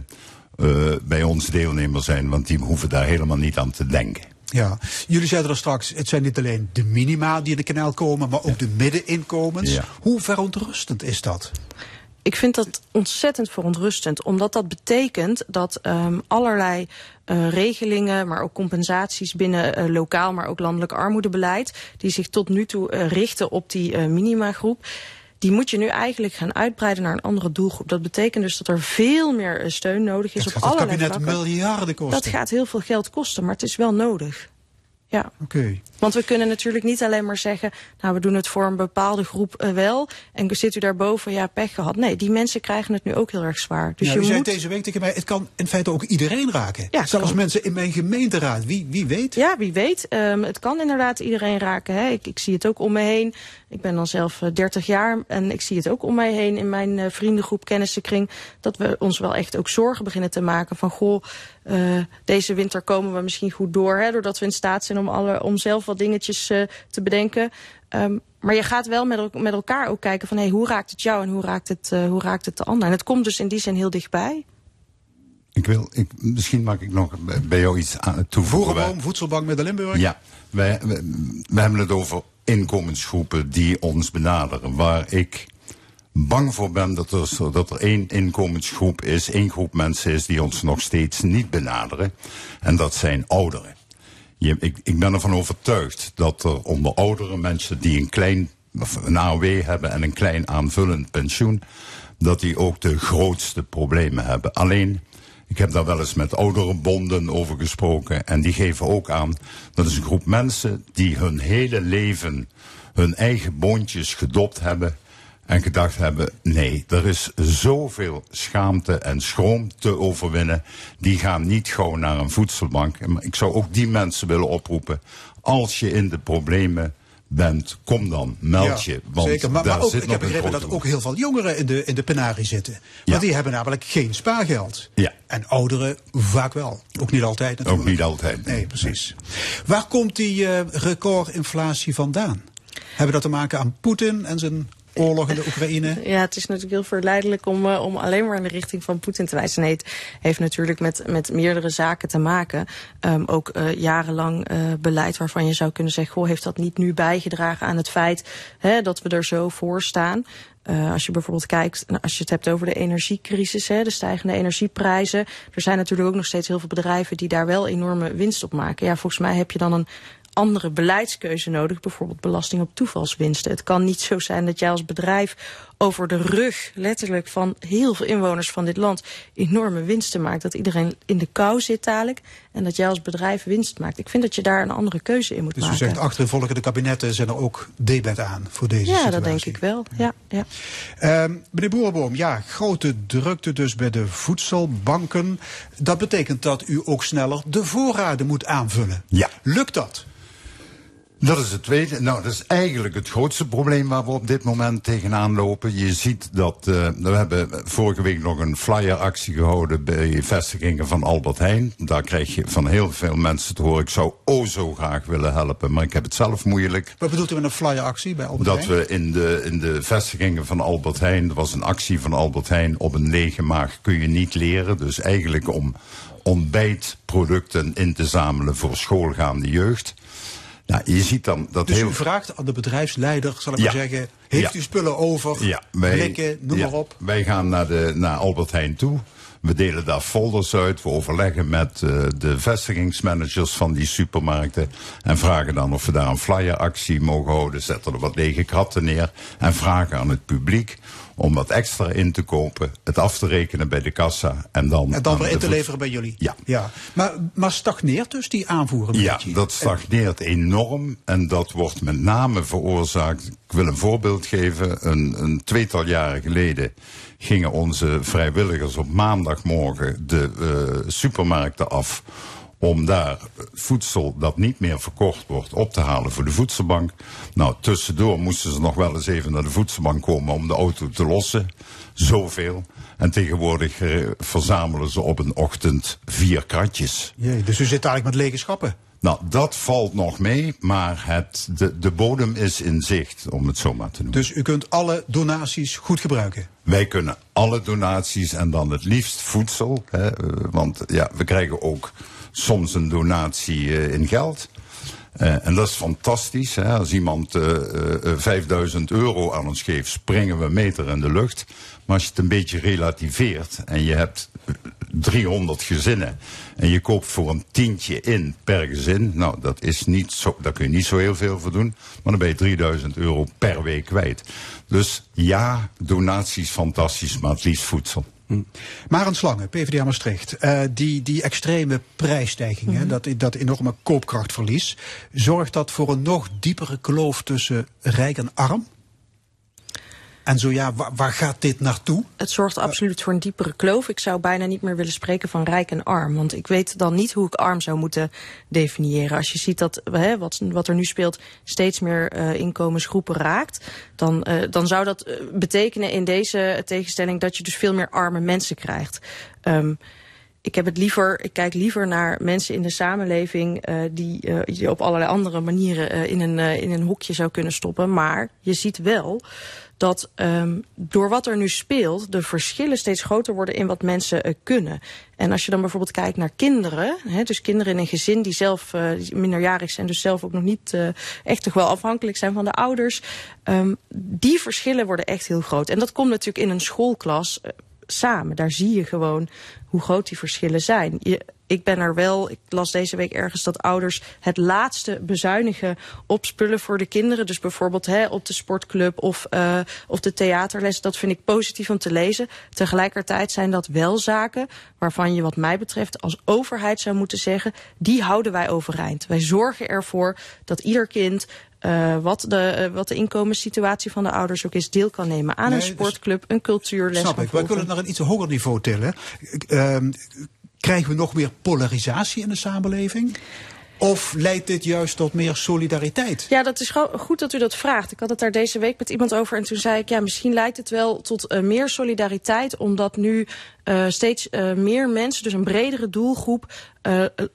eh, bij ons deelnemer zijn. Want die hoeven daar helemaal niet aan te denken. Ja, jullie zeiden er straks, het zijn niet alleen de minima die in de kanaal komen, maar ook de middeninkomens. Ja. Hoe verontrustend is dat? Ik vind dat ontzettend verontrustend, omdat dat betekent dat ehm, allerlei eh, regelingen, maar ook compensaties binnen eh, lokaal, maar ook landelijk armoedebeleid, die zich tot nu toe eh, richten op die eh, minimagroep. Die moet je nu eigenlijk gaan uitbreiden naar een andere doelgroep. Dat betekent dus dat er veel meer eh, steun nodig is Dat op gaat het allerlei kabinet vlakken. miljarden kosten. Dat gaat heel veel geld kosten, maar het is wel nodig. Ja. Oké. Want we kunnen natuurlijk niet alleen maar zeggen, nou we doen het voor een bepaalde groep eh, wel. En zit u daarboven, ja pech gehad. Nee, die mensen krijgen het nu ook heel erg zwaar. Dus ja, je u zei deze week tegen mij, het kan in feite ook iedereen raken. Ja, Zelfs kan. mensen in mijn gemeenteraad. Wie, wie weet? Ja, wie weet. Ehm, het kan inderdaad iedereen raken. Hè. Ik, ik zie het ook om me heen. Ik ben dan zelf eh, 30 jaar en ik zie het ook om mij heen in mijn eh, vriendengroep, kennissenkring. Dat we ons wel echt ook zorgen beginnen te maken van goh, eh, deze winter komen we misschien goed door. Hè, doordat we in staat zijn om, alle, om zelf wat dingetjes eh, te bedenken. Ehm, maar je gaat wel met, met elkaar ook kijken van hey, hoe raakt het jou en hoe raakt het, eh, hoe raakt het de ander. En het komt dus in die zin heel dichtbij. Ik wil, ik, misschien mag ik nog bij- jou iets aan, toevoegen. Voerenboom, Voedselbank Midden-Limburg. Ja, wij, we, we hebben het over inkomensgroepen die ons benaderen. Waar ik bang voor ben dat er, dat er één inkomensgroep is, één groep mensen is die ons nog steeds niet benaderen. En dat zijn ouderen. Ik, ik ben ervan overtuigd dat er onder oudere mensen die een klein een AOW hebben en een klein aanvullend pensioen, dat die ook de grootste problemen hebben. Alleen, ik heb daar wel eens met oudere bonden over gesproken en die geven ook aan dat is een groep mensen die hun hele leven hun eigen boontjes gedopt hebben en gedacht hebben, nee, er is zoveel schaamte en schroom te overwinnen. Die gaan niet gauw naar een voedselbank. Ik zou ook die mensen willen oproepen. Als je in de problemen bent, kom dan, meld je. Want zeker. Maar, daar maar ook, zit ik heb begrepen dat ook heel veel jongeren in de, in de penarie zitten. Want Ja. die hebben namelijk geen spaargeld. Ja. En ouderen vaak wel. Ook niet altijd natuurlijk. Ook niet altijd. Nee, precies. Waar komt die eh, recordinflatie vandaan? Hebben dat te maken aan Poetin en zijn oorlog in de Oekraïne? Ja, het is natuurlijk heel verleidelijk om, eh, om alleen maar in de richting van Poetin te wijzen. Nee, het heeft natuurlijk met, met meerdere zaken te maken. Ehm, ook eh, jarenlang eh, beleid waarvan je zou kunnen zeggen... Goh, heeft dat niet nu bijgedragen aan het feit hè, dat we er zo voor staan... Als je bijvoorbeeld kijkt, als je het hebt over de energiecrisis, hè, de stijgende energieprijzen. Er zijn natuurlijk ook nog steeds heel veel bedrijven die daar wel enorme winst op maken. Ja, volgens mij heb je dan een andere beleidskeuze nodig, bijvoorbeeld belasting op toevalswinsten. Het kan niet zo zijn dat jij als bedrijf over de rug, letterlijk van heel veel inwoners van dit land, enorme winsten maakt. Dat iedereen in de kou zit dadelijk en dat jij als bedrijf winst maakt. Ik vind dat je daar een andere keuze in moet Dus u maken. zegt achterenvolgende kabinetten zijn er ook debet aan voor deze ja, situatie. dat denk ik wel. Ja, ja. Ehm, meneer Boerenboom, ja, grote drukte dus bij de voedselbanken. Dat betekent dat u ook sneller de voorraden moet aanvullen. Ja. Lukt dat? Dat is het tweede. Nou, dat is eigenlijk het grootste probleem waar we op dit moment tegenaan lopen. Je ziet dat eh, we hebben vorige week nog een flyeractie gehouden bij vestigingen van Albert Heijn. Daar krijg je van heel veel mensen te horen. Ik zou o zo graag willen helpen, maar ik heb het zelf moeilijk. Wat bedoelt u met een flyeractie bij Albert Dat Heijn? we in de, in de vestigingen van Albert Heijn, er was een actie van Albert Heijn, op een lege maag kun je niet leren. Dus eigenlijk om ontbijtproducten in te zamelen voor schoolgaande jeugd. Nou, je ziet dan dat Dus heel u vraagt aan de bedrijfsleider, zal ik Ja. maar zeggen, heeft Ja. u spullen over, Ja, wij, blikken, noem maar op. Wij gaan naar, de, naar Albert Heijn toe. We delen daar folders uit. We overleggen met eh, de vestigingsmanagers van die supermarkten. En vragen dan of we daar een flyeractie mogen houden. Zetten er wat lege kratten neer. En vragen aan het publiek om wat extra in te kopen. Het af te rekenen bij de kassa. En dan, En dan weer in te leveren bij jullie. Ja. ja. Maar, maar stagneert dus die aanvoer een Ja, beetje? dat stagneert enorm en dat wordt met name veroorzaakt. Ik wil een voorbeeld geven. Een, een tweetal jaren geleden gingen onze vrijwilligers op maandagmorgen de eh, supermarkten af om daar voedsel dat niet meer verkocht wordt op te halen voor de voedselbank. Nou, tussendoor moesten ze nog wel eens even naar de voedselbank komen om de auto te lossen. Zoveel. En tegenwoordig eh, verzamelen ze op een ochtend vier kratjes. Jee, dus u zit eigenlijk met lege schappen. Nou, dat valt nog mee, maar het, de, de bodem is in zicht, om het zo maar te noemen. Dus u kunt alle donaties goed gebruiken. Wij kunnen alle donaties en dan het liefst voedsel. Hè, eh, want ja, we krijgen ook soms een donatie eh, in geld. Eh, en dat is fantastisch. Hè. Als iemand eh, eh, 5000 euro aan ons geeft, springen we een meter in de lucht. Maar als je het een beetje relativeert en je hebt eh, 300 gezinnen en je koopt voor een tientje in per gezin, nou dat is niet zo, daar kun je niet zo heel veel voor doen, maar dan ben je 3000 euro per week kwijt. Dus ja, donaties fantastisch, maar het liefst voedsel. Maar een slangen, PvdA Maastricht, eh, die, die extreme prijsstijging, hè, dat, dat enorme koopkrachtverlies, zorgt dat voor een nog diepere kloof tussen rijk en arm? En zo ja, waar, waar gaat dit naartoe? Het zorgt absoluut voor een diepere kloof. Ik zou bijna niet meer willen spreken van rijk en arm. Want ik weet dan niet hoe ik arm zou moeten definiëren. Als je ziet dat hè, wat, wat er nu speelt steeds meer eh, inkomensgroepen raakt... Dan, eh, dan zou dat eh, betekenen in deze tegenstelling... dat je dus veel meer arme mensen krijgt. Ehm, ik heb het liever, ik kijk liever naar mensen in de samenleving uh, die uh, je op allerlei andere manieren uh, in, een, in een hokje zou kunnen stoppen. Maar je ziet wel dat um, door wat er nu speelt, de verschillen steeds groter worden in wat mensen uh, kunnen. En als je dan bijvoorbeeld kijkt naar kinderen, hè, dus kinderen in een gezin die zelf uh, minderjarig zijn, dus zelf ook nog niet uh, echt toch wel afhankelijk zijn van de ouders, um, die verschillen worden echt heel groot. En dat komt natuurlijk in een schoolklas samen. Daar zie je gewoon hoe groot die verschillen zijn. Ik ben er wel, ik las deze week ergens dat ouders het laatste bezuinigen op spullen voor de kinderen. Dus bijvoorbeeld hè, op de sportclub of, uh, of de theaterles. Dat vind ik positief om te lezen. Tegelijkertijd zijn dat wel zaken waarvan je wat mij betreft als overheid zou moeten zeggen, die houden wij overeind. Wij zorgen ervoor dat ieder kind uh, wat, de, uh, wat de inkomenssituatie van de ouders ook is, deel kan nemen aan Nee, een sportclub, een cultuurles. Snap ik, maar ik wil het naar een iets hoger niveau tillen. Uh, krijgen we nog meer polarisatie in de samenleving? Of leidt dit juist tot meer solidariteit? Ja, dat is goed dat u dat vraagt. Ik had het daar deze week met iemand over en toen zei ik... ja, misschien leidt het wel tot uh, meer solidariteit... omdat nu uh, steeds uh, meer mensen, dus een bredere doelgroep...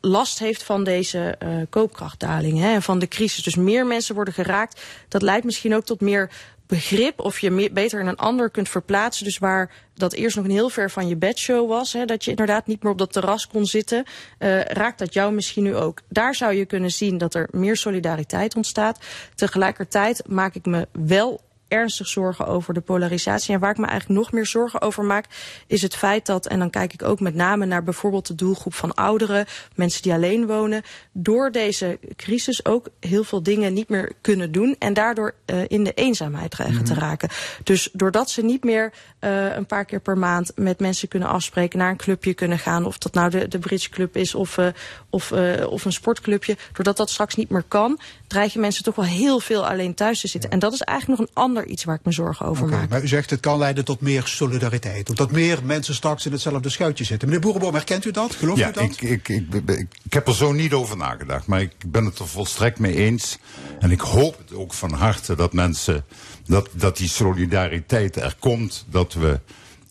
last heeft van deze koopkrachtdaling en van de crisis. Dus meer mensen worden geraakt. Dat leidt misschien ook tot meer begrip of je beter in een ander kunt verplaatsen. Dus waar dat eerst nog een heel ver van je bedshow was, hè, dat je inderdaad niet meer op dat terras kon zitten, uh, raakt dat jou misschien nu ook. Daar zou je kunnen zien dat er meer solidariteit ontstaat. Tegelijkertijd maak ik me wel ernstig zorgen over de polarisatie. En waar ik me eigenlijk nog meer zorgen over maak, is het feit dat, en dan kijk ik ook met name naar bijvoorbeeld de doelgroep van ouderen, mensen die alleen wonen, door deze crisis ook heel veel dingen niet meer kunnen doen en daardoor uh, in de eenzaamheid dreigen mm -hmm. te raken. Dus doordat ze niet meer uh, een paar keer per maand met mensen kunnen afspreken, naar een clubje kunnen gaan, of dat nou de, de Bridge Club is of, uh, of, of een sportclubje, doordat dat straks niet meer kan, dreigen mensen toch wel heel veel alleen thuis te zitten. En dat is eigenlijk nog een ander iets waar ik me zorgen over Oké, maak. maar u zegt het kan leiden tot meer solidariteit. Omdat meer mensen straks in hetzelfde schuitje zitten. Meneer Boerenboom, herkent u dat? Gelooft Ja, u dat? ik, ik, ik, ik, ik heb er zo niet over nagedacht, maar ik ben het er volstrekt mee eens. En ik hoop het ook van harte dat mensen, dat, dat die solidariteit er komt, dat we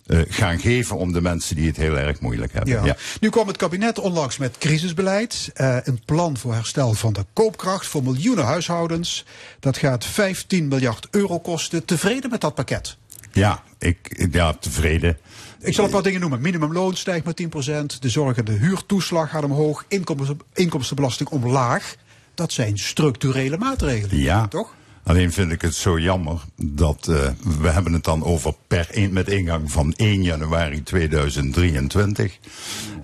eh, gaan geven om de mensen die het heel erg moeilijk hebben. Ja. Ja. Nu kwam het kabinet onlangs met crisisbeleid. eh, een plan voor herstel van de koopkracht voor miljoenen huishoudens. Dat gaat 15 miljard euro kosten. Tevreden met dat pakket? Ja, ik, ja, tevreden. Ik zal een paar dingen noemen. Minimumloon stijgt met 10%. De zorg en de huurtoeslag gaat omhoog. Inkomsten, inkomstenbelasting omlaag. Dat zijn structurele maatregelen. Ja. Toch? Alleen vind ik het zo jammer dat eh, we hebben het dan over per een, met ingang van 1 januari 2023.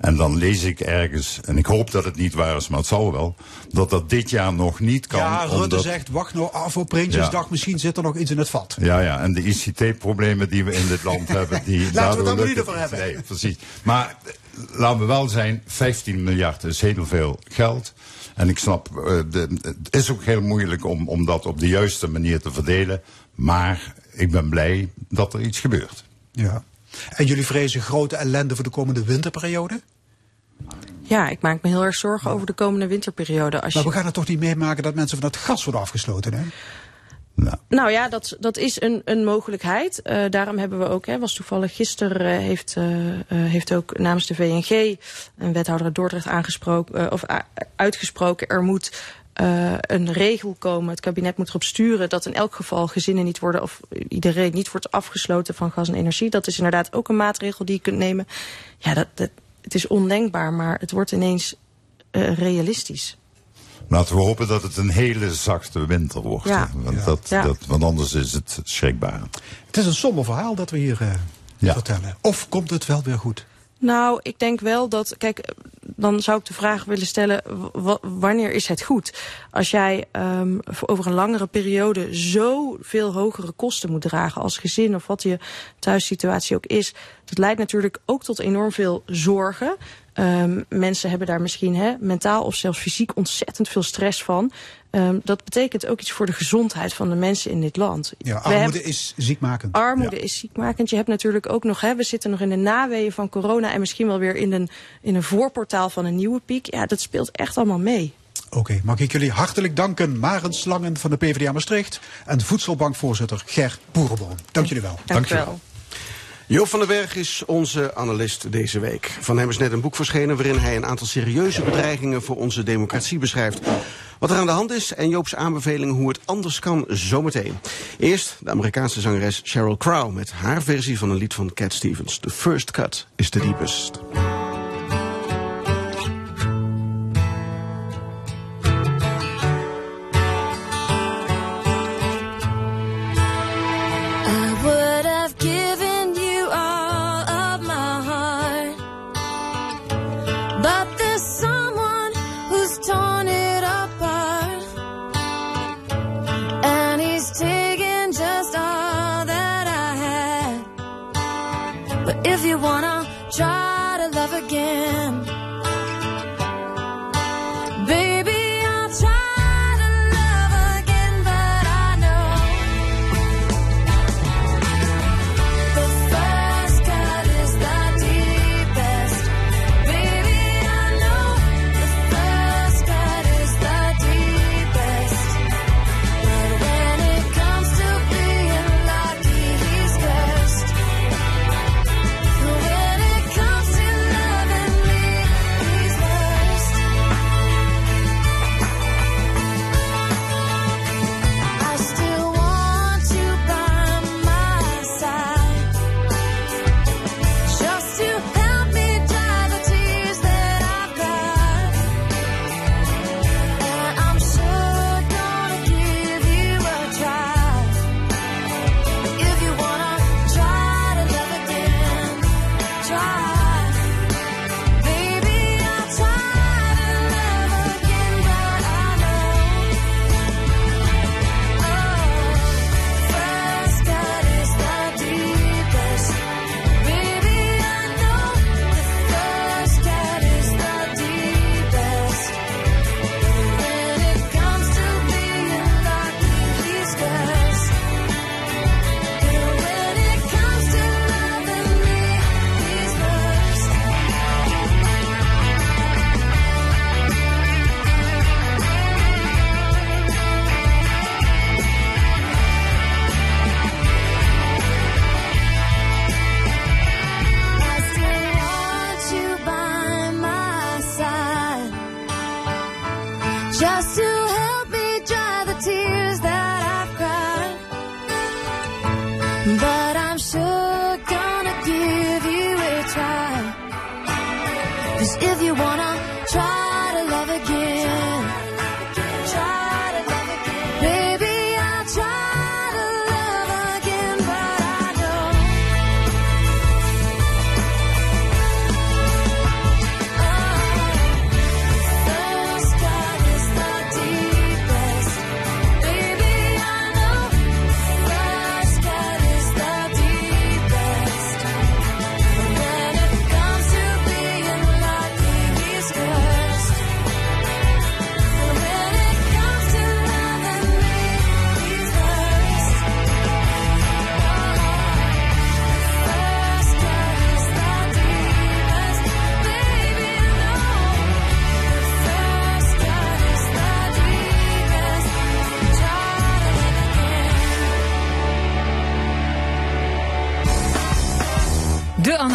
En dan lees ik ergens, en ik hoop dat het niet waar is, maar het zal wel, dat dat dit jaar nog niet kan. ja, Rutte omdat- zegt, wacht nou af op Prinsjesdag. Misschien zit er nog iets in het vat. Ja, ja, en de ICT-problemen die we in dit land *laughs* hebben, die... we het dan niet over hebben. Nee, precies. Maar eh, laten we wel zijn, 15 miljard is heel veel geld. En ik snap, eh, de, het is ook heel moeilijk om, om dat op de juiste manier te verdelen. Maar ik ben blij dat er iets gebeurt. Ja. En jullie vrezen grote ellende voor de komende winterperiode? Ja, ik maak me heel erg zorgen over de komende winterperiode. Als Maar je... we gaan het toch niet meemaken dat mensen van het gas worden afgesloten, hè? Nou, Nou ja, dat, dat is een, een mogelijkheid. Eh, daarom hebben we ook, hè, was toevallig gisteren, eh, heeft, eh, heeft ook namens de VNG een wethouder uit Dordrecht aangesproken, of uitgesproken, er moet een regel komen. Het kabinet moet erop sturen dat in elk geval gezinnen niet worden, of iedereen niet wordt afgesloten van gas en energie. Dat is inderdaad ook een maatregel die je kunt nemen. Ja, dat, dat, het is ondenkbaar, maar het wordt ineens realistisch. Laten we hopen dat het een hele zachte winter wordt. Ja. Want, Ja. Dat, Ja. Dat, want anders is het schrikbaar. Het is een somber verhaal dat we hier eh, Ja. vertellen. Of komt het wel weer goed? Nou, ik denk wel dat, kijk, dan zou ik de vraag willen stellen, wanneer is het goed? Als jij ehm, voor over een langere periode zoveel hogere kosten moet dragen als gezin of wat je thuissituatie ook is, dat leidt natuurlijk ook tot enorm veel zorgen. Ehm, mensen hebben daar misschien hè, mentaal of zelfs fysiek ontzettend veel stress van. Ehm, dat betekent ook iets voor de gezondheid van de mensen in dit land. Ja, armoede hebben- is ziekmakend. Armoede is ziekmakend. Je hebt natuurlijk ook nog, hè, we zitten nog in de naweeën van corona en misschien wel weer in een, in een voorportaal van een nieuwe piek. Ja, dat speelt echt allemaal mee. Oké, mag ik jullie hartelijk danken. Maren Slangen van de PvdA Maastricht en voedselbankvoorzitter Ger Boerenboom. Dank jullie wel. Dank je wel. Joop van den Berg is onze analist deze week. Van hem is net een boek verschenen waarin hij een aantal serieuze bedreigingen voor onze democratie beschrijft. Wat er aan de hand is en Joop's aanbevelingen hoe het anders kan zometeen. Eerst de Amerikaanse zangeres Sheryl Crow met haar versie van een lied van Cat Stevens. The first cut is the deepest. If you wanna try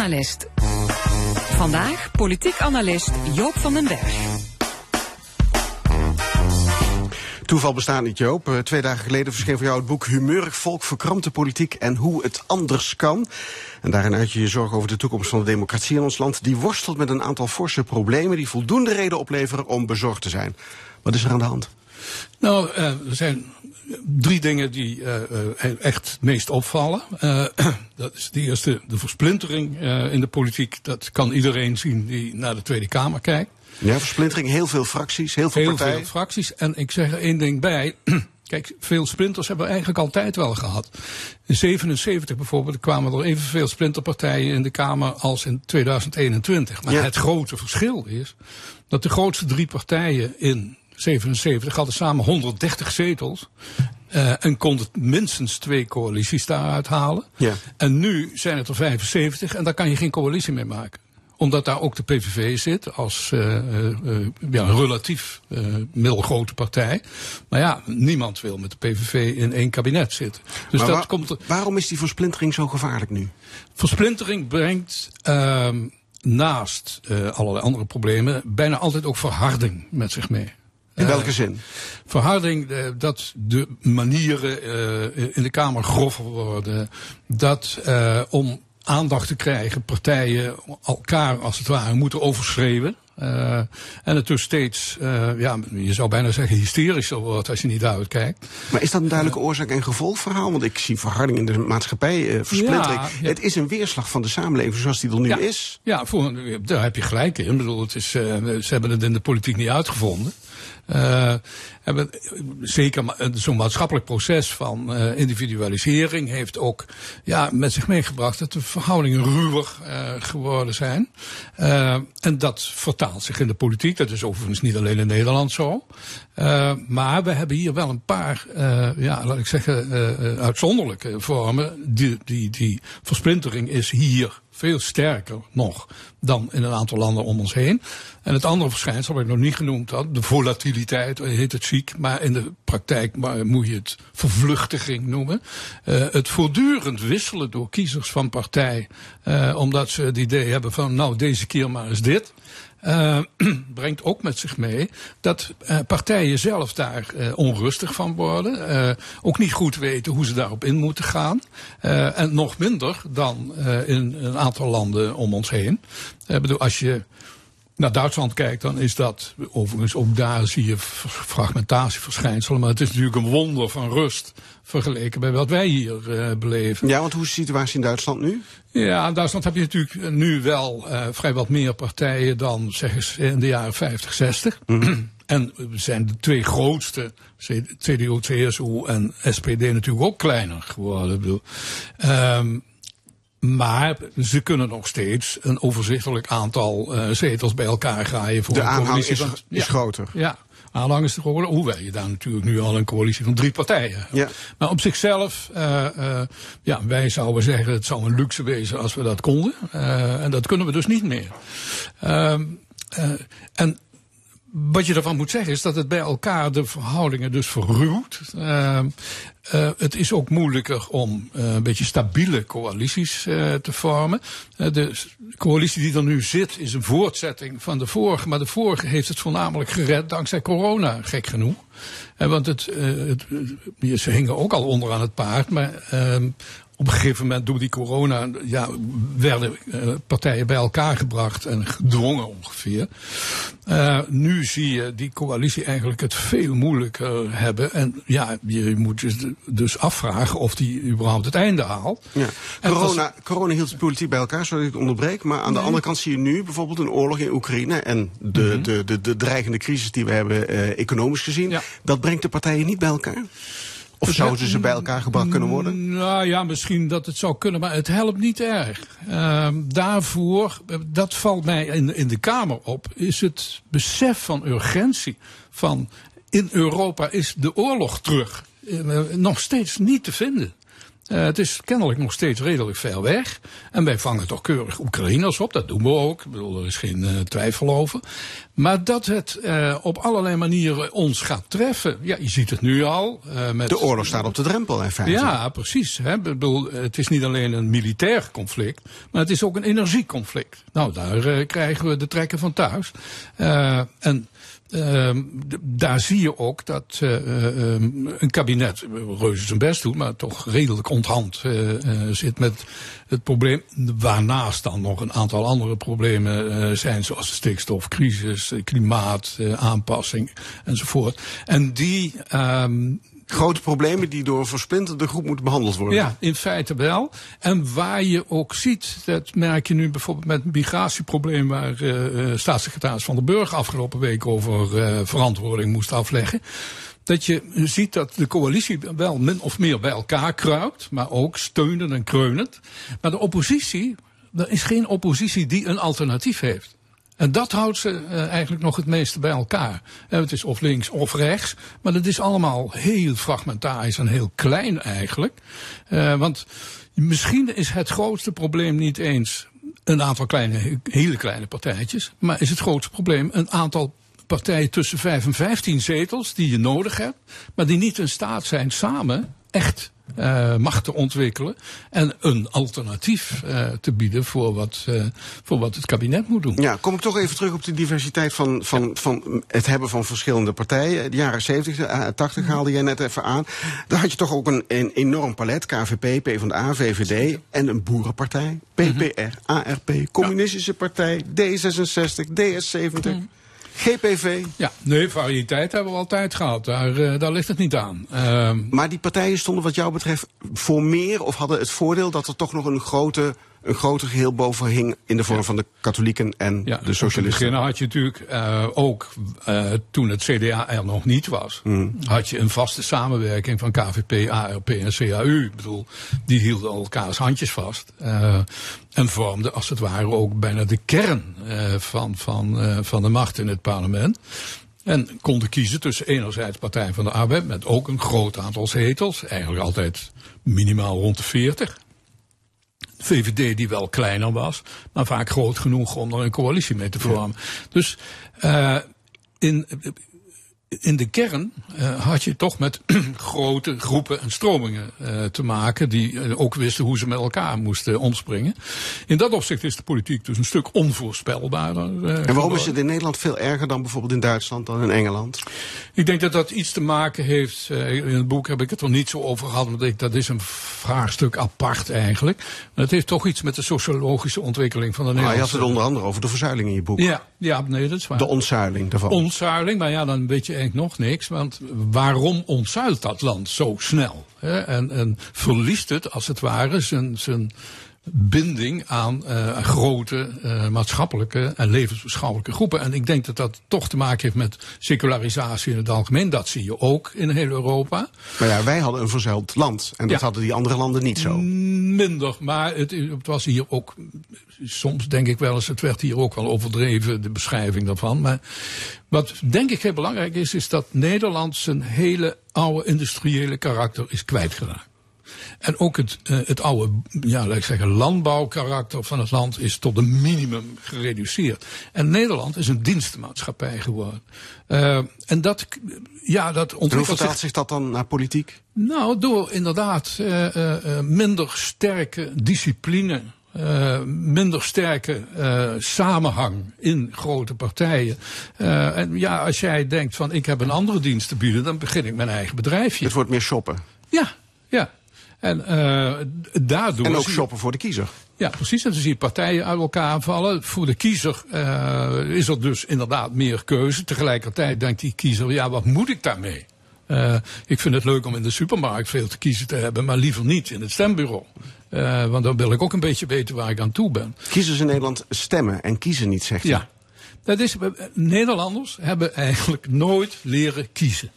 Analist. Vandaag politiek analist Joop van den Berg. Toeval bestaat niet, Joop. Eh, twee dagen geleden verscheen voor jou het boek Humeurig Volk, Verkrampte Politiek en Hoe het Anders Kan. En daarin uit je je zorg over de toekomst van de democratie in ons land. Die worstelt met een aantal forse problemen die voldoende reden opleveren om bezorgd te zijn. Wat is er aan de hand? Nou, eh, er zijn drie dingen die eh, eh, echt het meest opvallen. Eh, *clears throat* dat is de eerste, de versplintering in de politiek. Dat kan iedereen zien die naar de Tweede Kamer kijkt. Ja, versplintering, heel veel fracties, heel veel Heel partijen. veel fracties. En ik zeg er één ding bij. *clears throat* Kijk, veel splinters hebben we eigenlijk altijd wel gehad. In 77 bijvoorbeeld kwamen er evenveel splinterpartijen in de Kamer als in 2021. Maar Ja. het grote verschil is dat de grootste drie partijen in 77 hadden samen 130 zetels. eh, en konden minstens twee coalities daaruit halen. Ja. En nu zijn het er 75 en daar kan je geen coalitie mee maken omdat daar ook de PVV zit als eh, eh, ja, relatief eh, middelgrote partij. Maar ja, niemand wil met de PVV in één kabinet zitten. Dus Maar dat komt er. Waarom is die versplintering zo gevaarlijk nu? Versplintering brengt ehm, naast allerlei andere problemen bijna altijd ook verharding met zich mee. In welke zin? Verharding, eh, dat de manieren eh, in de Kamer grover worden. Dat eh, om aandacht te krijgen partijen elkaar als het ware moeten overschreeuwen. En het dus steeds, ja, je zou bijna zeggen hysterischer wordt als je niet uitkijkt. Maar is dat een duidelijke oorzaak- en gevolgverhaal? Want ik zie verharding in de maatschappij, versplintering. Ja, ja. Het is een weerslag van de samenleving zoals die er nu ja, is. Ja, voor, daar heb je gelijk in. Ik bedoel, het is, ze hebben het in de politiek niet uitgevonden. Eh, hebben, zeker ma- zo'n maatschappelijk proces van eh, individualisering heeft ook ja, met zich meegebracht dat de verhoudingen ruwer eh, geworden zijn. Eh, en dat vertaalt zich in de politiek. Dat is overigens niet alleen in Nederland zo. Eh, maar we hebben hier wel een paar, eh, ja, laat ik zeggen, eh, eh, uitzonderlijke vormen. Die, die, die versplintering is hier veel sterker nog dan in een aantal landen om ons heen. En het andere verschijnsel, wat ik nog niet genoemd had, de volatiliteit, eh, heet het ziek, maar in de praktijk moet je het vervluchtiging noemen. Eh, het voortdurend wisselen door kiezers van partij, eh, omdat ze het idee hebben van, nou, deze keer maar eens dit. Eh, *clears throat* brengt ook met zich mee dat eh, partijen zelf daar eh, onrustig van worden. ook niet goed weten hoe ze daarop in moeten gaan. en nog minder dan in een aantal landen om ons heen. Ik bedoel, als je naar Duitsland kijkt, dan is dat overigens ook daar zie je fragmentatieverschijnselen. Maar het is natuurlijk een wonder van rust vergeleken bij wat wij hier eh, beleven. Ja, want hoe is de situatie in Duitsland nu? Ja, in Duitsland heb je natuurlijk nu wel eh, vrij wat meer partijen dan zeg eens in de jaren 50, 60. *clears throat* en we zijn de twee grootste, CDU, CSU en SPD natuurlijk ook kleiner geworden. Ik bedoel, Ehm, maar ze kunnen nog steeds een overzichtelijk aantal eh, zetels bij elkaar graaien. Voor De aanhang coalitie is- van- is groter. Ja, aanhang is groter. Hoewel je daar natuurlijk nu al een coalitie van drie partijen hebt. Ja. Maar op zichzelf, eh, ja, wij zouden zeggen het zou een luxe wezen als we dat konden. En dat kunnen we dus niet meer. Ehm, eh, en wat je daarvan moet zeggen is dat het bij elkaar de verhoudingen dus verruwt. Uh, uh, het is ook moeilijker om uh, een beetje stabiele coalities te vormen. De coalitie die er nu zit is een voortzetting van de vorige. Maar de vorige heeft het voornamelijk gered dankzij corona, gek genoeg. Want het, het, ze hingen ook al onder aan het paard. Maar uh, op een gegeven moment door die corona ja, werden uh, partijen bij elkaar gebracht en gedwongen ongeveer. Uh, nu zie je die coalitie eigenlijk het veel moeilijker hebben. En ja, je moet dus, dus afvragen of die überhaupt het einde haalt. Ja. Corona, was... corona hield de politiek bij elkaar, sorry dat ik onderbreek. Maar aan nee. de andere kant zie je nu bijvoorbeeld een oorlog in Oekraïne. En de, mm -hmm. de, de, de dreigende crisis die we hebben uh, economisch gezien. Ja. Dat brengt de partijen niet bij elkaar. Of zouden ze bij elkaar gebracht kunnen worden? Nou ja, misschien dat het zou kunnen, maar het helpt niet erg. Uh, daarvoor, dat valt mij in, in de Kamer op, is het besef van urgentie. Van in Europa is de oorlog terug. Uh, nog steeds niet te vinden. Uh, het is kennelijk nog steeds redelijk ver weg. En wij vangen toch keurig Oekraïners op. Dat doen we ook. Ik bedoel, er is geen uh, twijfel over. Maar dat het uh, op allerlei manieren ons gaat treffen. Ja, je ziet het nu al. met, de oorlog staat op de drempel in feite. Ja, precies. Hè. Ik bedoel, het is niet alleen een militair conflict. Maar het is ook een energieconflict. Nou, daar krijgen we de trekken van thuis. en Uh, daar zie je ook dat uh, uh, een kabinet reuze zijn best doet, maar toch redelijk onthand zit met het probleem. Waarnaast dan nog een aantal andere problemen zijn, zoals de stikstofcrisis, klimaat, aanpassing enzovoort. En die um, grote problemen die door een versplinterde groep moeten behandeld worden. Ja, in feite wel. En waar je ook ziet, dat merk je nu bijvoorbeeld met het migratieprobleem waar uh, staatssecretaris Van der Burg afgelopen week over uh, verantwoording moest afleggen. Dat je ziet dat de coalitie wel min of meer bij elkaar kruipt, maar ook steunend en kreunend. Maar de oppositie, er is geen oppositie die een alternatief heeft. En dat houdt ze uh, eigenlijk nog het meeste bij elkaar. En het is of links of rechts, maar dat is allemaal heel fragmentarisch en heel klein eigenlijk. Uh, want misschien is het grootste probleem niet eens een aantal kleine, hele kleine partijtjes, maar is het grootste probleem een aantal partijen tussen 5 en 15 zetels die je nodig hebt, maar die niet in staat zijn samen echt uh, macht te ontwikkelen en een alternatief uh, te bieden voor wat, uh, voor wat het kabinet moet doen. Ja, kom ik toch even terug op de diversiteit van, van, ja. van het hebben van verschillende partijen. De jaren 70, 80 haalde jij net even aan. Daar had je toch ook een, een enorm palet, KVP, PvdA, VVD en een boerenpartij, PPR, ARP, Communistische ja. Partij, D66, DS70. Mm. GPV? Ja, nee, variëteit hebben we altijd gehad. Daar, uh, daar ligt het niet aan. Uh, maar die partijen stonden wat jou betreft voor meer of hadden het voordeel dat er toch nog een grote een groter geheel boven hing in de vorm van de katholieken en ja, de socialisten. In het had je natuurlijk uh, ook, uh, toen het CDA er nog niet was, mm. had je een vaste samenwerking van KVP, ARP en CAU. Ik bedoel, die hielden elkaars handjes vast. Uh, en vormden als het ware ook bijna de kern van, van, van de macht in het parlement. En konden kiezen tussen enerzijds Partij van de Arbeid met ook een groot aantal zetels, eigenlijk altijd minimaal rond de 40. VVD die wel kleiner was, maar vaak groot genoeg om er een coalitie mee te vormen. Ja. Dus uh, in, in de kern uh, had je toch met *clears throat* grote groepen en stromingen uh, te maken die uh, ook wisten hoe ze met elkaar moesten omspringen. In dat opzicht is de politiek dus een stuk onvoorspelbaarder. en waarom is het in Nederland veel erger dan bijvoorbeeld in Duitsland dan in Engeland? Ik denk dat dat iets te maken heeft. in het boek heb ik het er niet zo over gehad, want ik, dat is een vraagstuk apart eigenlijk. Maar het heeft toch iets met de sociologische ontwikkeling van de Nederlandse. Ah, je had het onder andere over de verzuiling in je boek. Ja, ja nee, dat is waar. De ontzuiling daarvan. Ontzuiling, maar ja, dan weet je eigenlijk nog niks. Want waarom ontzuilt dat land zo snel? Hè? En, en verliest het, als het ware, zijn, zijn binding aan uh, grote uh, maatschappelijke en levensbeschouwelijke groepen. En ik denk dat dat toch te maken heeft met secularisatie in het algemeen. Dat zie je ook in heel Europa. Maar ja, wij hadden een verzuild land. En dat ja. hadden die andere landen niet zo. Minder, maar het, het, was hier ook... Soms denk ik wel eens, het werd hier ook wel overdreven, de beschrijving daarvan. Maar wat denk ik heel belangrijk is, is dat Nederland zijn hele oude industriële karakter is kwijtgeraakt. En ook het, eh, het oude, ja, laat ik zeggen, landbouwkarakter van het land is tot een minimum gereduceerd. En Nederland is een dienstenmaatschappij geworden. Eh, en dat, ja, dat En hoe ontwikkelt vertaalt zich dat dan naar politiek? nou, door inderdaad eh, minder sterke discipline. minder sterke samenhang in grote partijen. En ja, als jij denkt van ik heb een andere dienst te bieden, dan begin ik mijn eigen bedrijfje. Het wordt meer shoppen. Ja, ja. En eh, daardoor. En ook shoppen voor de kiezer. ja, precies. En dan zie je partijen uit elkaar vallen. Voor de kiezer eh, is er dus inderdaad meer keuze. Tegelijkertijd denkt die kiezer, ja, wat moet ik daarmee? Eh, ik vind het leuk om in de supermarkt veel te kiezen te hebben, maar liever niet in het stembureau. Want dan wil ik ook een beetje weten waar ik aan toe ben. Kiezers in Nederland stemmen en kiezen niet, zegt hij. Ja, dat is, Nederlanders hebben eigenlijk nooit leren kiezen.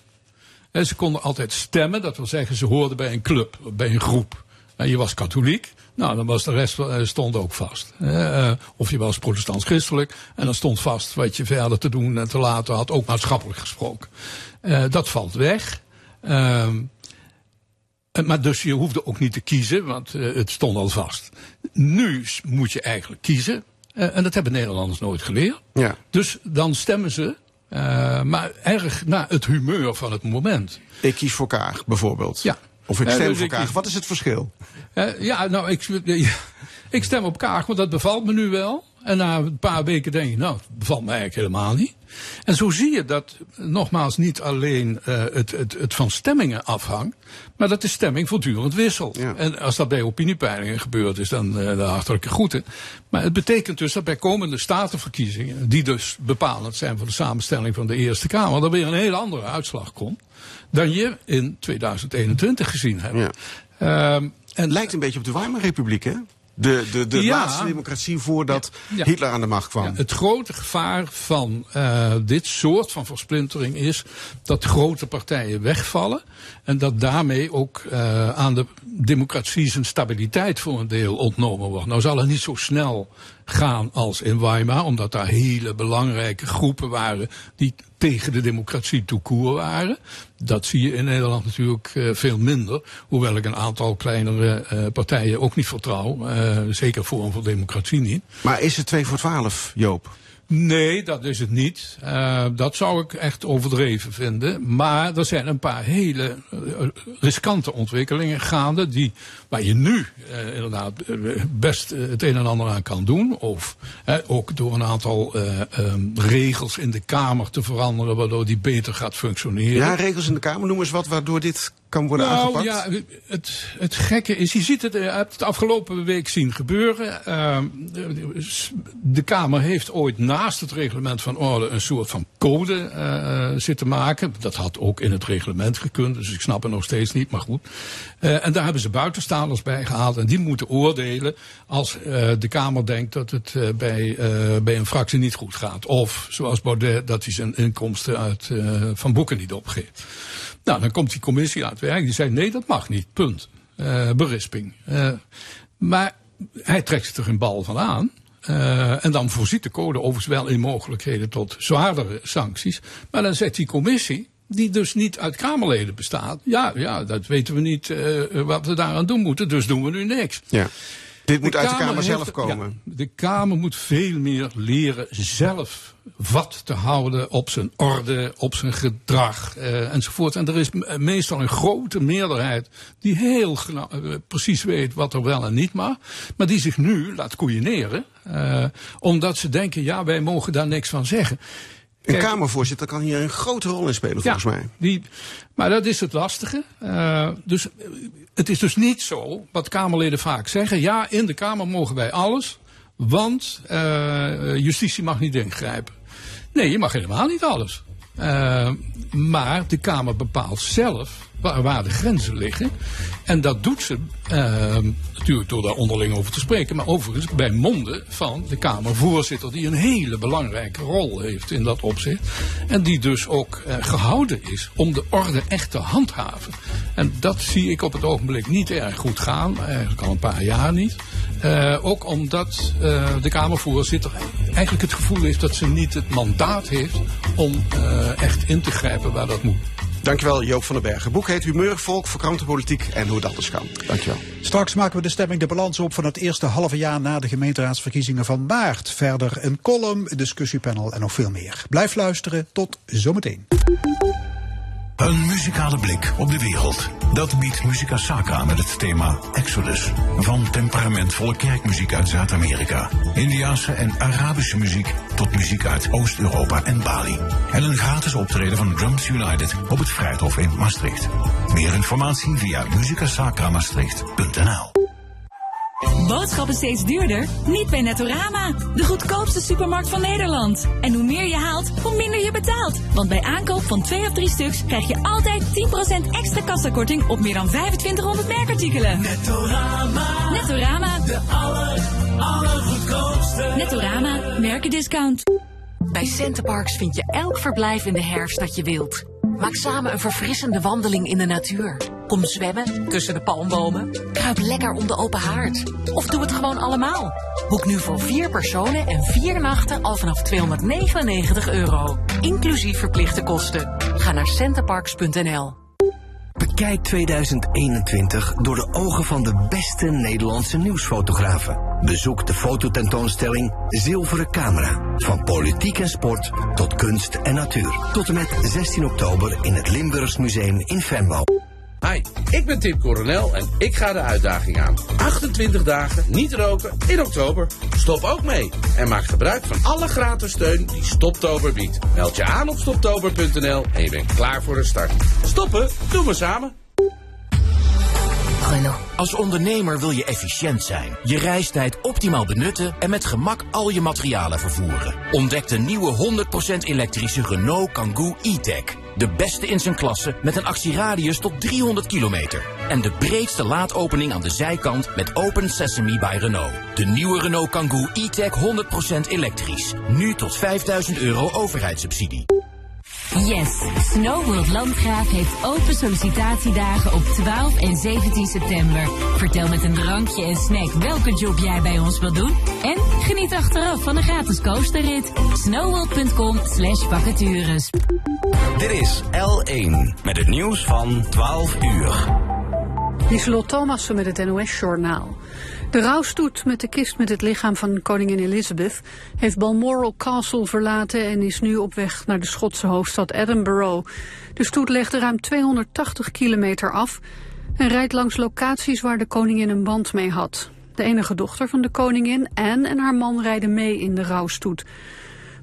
En ze konden altijd stemmen, dat wil zeggen ze hoorden bij een club, bij een groep. En je was katholiek, nou dan was de rest eh, stond ook vast. Eh, eh, of je was protestants-christelijk en dan stond vast wat je verder te doen en te laten had, ook maatschappelijk gesproken. Eh, dat valt weg. Ehm, eh, maar dus je hoefde ook niet te kiezen, want eh, het stond al vast. Nu moet je eigenlijk kiezen. eh, en dat hebben Nederlanders nooit geleerd. Ja. Dus dan stemmen ze, eh, maar erg naar het humeur van het moment. Ik kies voor Kaag, bijvoorbeeld. Ja. Of ik Eh, stem dus voor ik Kaag. kies- Wat is het verschil? Eh, ja, nou, ik, *laughs* ik stem op Kaag, want dat bevalt me nu wel. En na een paar weken denk je, nou, het bevalt me eigenlijk helemaal niet. En zo zie je dat, nogmaals, niet alleen eh, het, het, het van stemmingen afhangt, maar dat de stemming voortdurend wisselt. Ja. En als dat bij opiniepeilingen gebeurd is, dan eh de hartelijke groeten. Maar het betekent dus dat bij komende statenverkiezingen, die dus bepalend zijn voor de samenstelling van de Eerste Kamer, er weer een hele andere uitslag komt dan je in 2021 gezien hebt. Ja. Ehm, en Lijkt een beetje op de Weimarrepubliek, hè? De, de, de Ja. laatste democratie voordat Ja. Hitler aan de macht kwam. Het grote gevaar van eh, dit soort van versplintering is dat grote partijen wegvallen. En dat daarmee ook eh, aan de democratie zijn stabiliteit voor een deel ontnomen wordt. Nou zal het niet zo snel gaan als in Weimar, omdat daar hele belangrijke groepen waren die tegen de democratie toekoer waren. Dat zie je in Nederland natuurlijk eh, veel minder. Hoewel ik een aantal kleinere eh, partijen ook niet vertrouw. eh, zeker Forum voor Democratie niet. Maar is het 2 voor 12, Joop? Nee, dat is het niet. Eh, dat zou ik echt overdreven vinden. Maar er zijn een paar hele eh, riskante ontwikkelingen gaande. Die, waar je nu eh, inderdaad best het een en ander aan kan doen. Of ook door een aantal eh, ehm, regels in de Kamer te veranderen. Waardoor die beter gaat functioneren. Ja, regels in de Kamer, noem eens wat waardoor dit kan worden Nou aangepakt. ja, het, het gekke is, je ziet het, je hebt het afgelopen week zien gebeuren. Ehm, de, Kamer heeft ooit naast het reglement van orde een soort van code eh, zitten maken. Dat had ook in het reglement gekund, dus ik snap het nog steeds niet, maar goed. Eh, en daar hebben ze buitenstaanders bij gehaald en die moeten oordelen als eh, de Kamer denkt dat het eh, bij, eh, bij een fractie niet goed gaat. Of zoals Baudet, dat hij zijn inkomsten uit, eh, van boeken niet opgeeft. Nou, dan komt die commissie aan het werk. Die zei: nee, dat mag niet. Punt. Eh, berisping. Eh, maar hij trekt zich er een bal van aan. Eh, en dan voorziet de code overigens wel in mogelijkheden tot zwaardere sancties. Maar dan zegt die commissie, die dus niet uit Kamerleden bestaat. Ja, ja dat weten we niet wat we daaraan doen moeten, dus doen we nu niks. Ja. Dit moet uit de Kamer heeft- zelf komen. ja, de Kamer moet veel meer leren zelf wat te houden op zijn orde, op zijn gedrag eh, enzovoort. En er is meestal een grote meerderheid die heel eh, precies weet wat er wel en niet mag. Maar die zich nu laat koeieneren. eh, omdat ze denken, ja wij mogen daar niks van zeggen. Een Kamervoorzitter kan hier een grote rol in spelen, volgens mij. Die, maar dat is het lastige. Dus het is dus niet zo, wat Kamerleden vaak zeggen. Ja, in de Kamer mogen wij alles, want justitie mag niet ingrijpen. Nee, je mag helemaal niet alles. Eh, maar de Kamer bepaalt zelf waar, waar de grenzen liggen. En dat doet ze eh, natuurlijk door daar onderling over te spreken. Maar overigens bij monden van de Kamervoorzitter. Die een hele belangrijke rol heeft in dat opzicht. En die dus ook eh, gehouden is om de orde echt te handhaven. En dat zie ik op het ogenblik niet erg goed gaan. Eigenlijk al een paar jaar niet. Eh, ook omdat eh, de Kamervoorzitter eigenlijk het gevoel heeft dat ze niet het mandaat heeft om echt in te grijpen waar dat moet. Dankjewel Joop van den Bergen. Boek heet Humeurvolk voor krantenpolitiek en hoe het anders kan. Dankjewel. Straks maken we de stemming de balans op van het eerste halve jaar na de gemeenteraadsverkiezingen van maart. Verder een column, discussiepanel en nog veel meer. Blijf luisteren. Tot zometeen. Een muzikale blik op de wereld. Dat biedt Musica Sacra met het thema Exodus. Van temperamentvolle kerkmuziek uit Zuid-Amerika, Indiaanse en Arabische muziek tot muziek uit Oost-Europa en Bali. En een gratis optreden van Drums United op het Vrijthof in Maastricht. Meer informatie via musicasacramaastricht.nl Boodschappen steeds duurder? Niet bij Nettorama. De goedkoopste supermarkt van Nederland. En hoe meer je haalt, hoe minder je betaalt. Want bij aankoop van twee of drie stuks krijg je altijd 10% extra kassakorting op meer dan 2500 merkartikelen. Nettorama. Nettorama. De aller, allergoedkoopste. Nettorama. Merkendiscount. Bij Centerparks vind je elk verblijf in de herfst dat je wilt. Maak samen een verfrissende wandeling in de natuur. Kom zwemmen tussen de palmbomen. Kruip lekker om de open haard. Of doe het gewoon allemaal. Boek nu voor vier personen en vier nachten al vanaf 299 euro. Inclusief verplichte kosten. Ga naar centerparks.nl. Bekijk 2021 door de ogen van de beste Nederlandse nieuwsfotografen. Bezoek de fototentoonstelling Zilveren Camera. Van politiek en sport tot kunst en natuur. Tot en met 16 oktober in het Limburgs Museum in Venlo. Hi, ik ben Tim Coronel en ik ga de uitdaging aan. 28 dagen niet roken in oktober. Stop ook mee en maak gebruik van alle gratis steun die Stoptober biedt. Meld je aan op stoptober.nl en je bent klaar voor de start. Stoppen, doen we samen. Als ondernemer wil je efficiënt zijn, je reistijd optimaal benutten en met gemak al je materialen vervoeren. Ontdek de nieuwe 100% elektrische Renault Kangoo e-tech. De beste in zijn klasse met een actieradius tot 300 kilometer. En de breedste laadopening aan de zijkant met Open Sesame by Renault. De nieuwe Renault Kangoo e-tech 100% elektrisch. Nu tot 5000 euro overheidssubsidie. Yes, Snow World Landgraaf heeft open sollicitatiedagen op 12 en 17 september. Vertel met een drankje en snack welke job jij bij ons wilt doen. En geniet achteraf van een gratis coasterrit. snowworld.com slash vacatures. Dit is L1 met het nieuws van 12 uur. Lieselot Thomassen met het NOS-journaal. De rouwstoet met de kist met het lichaam van koningin Elizabeth heeft Balmoral Castle verlaten en is nu op weg naar de Schotse hoofdstad Edinburgh. De stoet legde ruim 280 kilometer af en rijdt langs locaties waar de koningin een band mee had. De enige dochter van de koningin, Anne, en haar man rijden mee in de rouwstoet.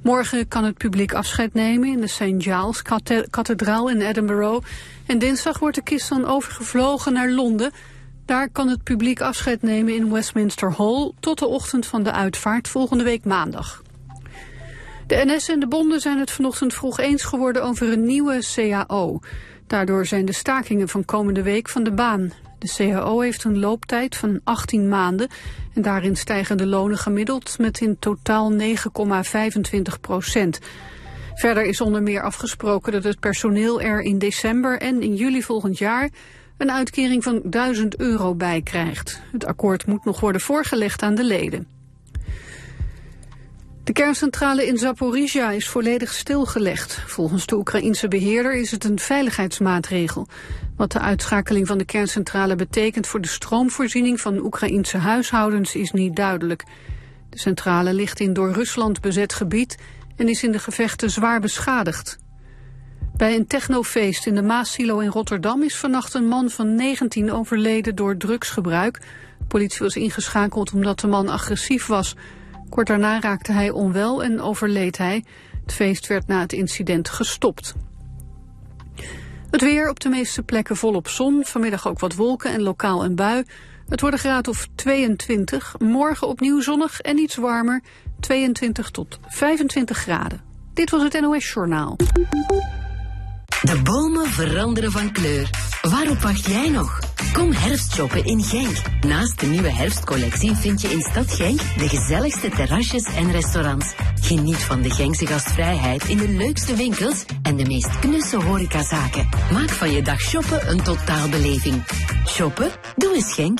Morgen kan het publiek afscheid nemen in de St. Giles kathedraal in Edinburgh. En dinsdag wordt de kist dan overgevlogen naar Londen. Daar kan het publiek afscheid nemen in Westminster Hall tot de ochtend van de uitvaart volgende week maandag. De NS en de bonden zijn het vanochtend vroeg eens geworden over een nieuwe CAO. Daardoor zijn de stakingen van komende week van de baan. De CAO heeft een looptijd van 18 maanden en daarin stijgen de lonen gemiddeld met in totaal 9,25 procent. Verder is onder meer afgesproken dat het personeel er in december en in juli volgend jaar een uitkering van 1000 euro bij krijgt. Het akkoord moet nog worden voorgelegd aan de leden. De kerncentrale in Zaporizhia is volledig stilgelegd. Volgens de Oekraïense beheerder is het een veiligheidsmaatregel. Wat de uitschakeling van de kerncentrale betekent voor de stroomvoorziening van Oekraïense huishoudens is niet duidelijk. De centrale ligt in door Rusland bezet gebied en is in de gevechten zwaar beschadigd. Bij een technofeest in de Maasilo in Rotterdam is vannacht een man van 19 overleden door drugsgebruik. De politie was ingeschakeld omdat de man agressief was. Kort daarna raakte hij onwel en overleed hij. Het feest werd na het incident gestopt. Het weer op de meeste plekken volop zon. Vanmiddag ook wat wolken en lokaal een bui. Het wordt een graad of 22. Morgen opnieuw zonnig en iets warmer. 22 tot 25 graden. Dit was het NOS Journaal. De bomen veranderen van kleur. Waarop wacht jij nog? Kom herfstshoppen in Genk. Naast de nieuwe herfstcollectie vind je in Stad Genk de gezelligste terrasjes en restaurants. Geniet van de Genkse gastvrijheid in de leukste winkels en de meest knusse horecazaken. Maak van je dag shoppen een totaalbeleving. Shoppen? Doe eens Genk.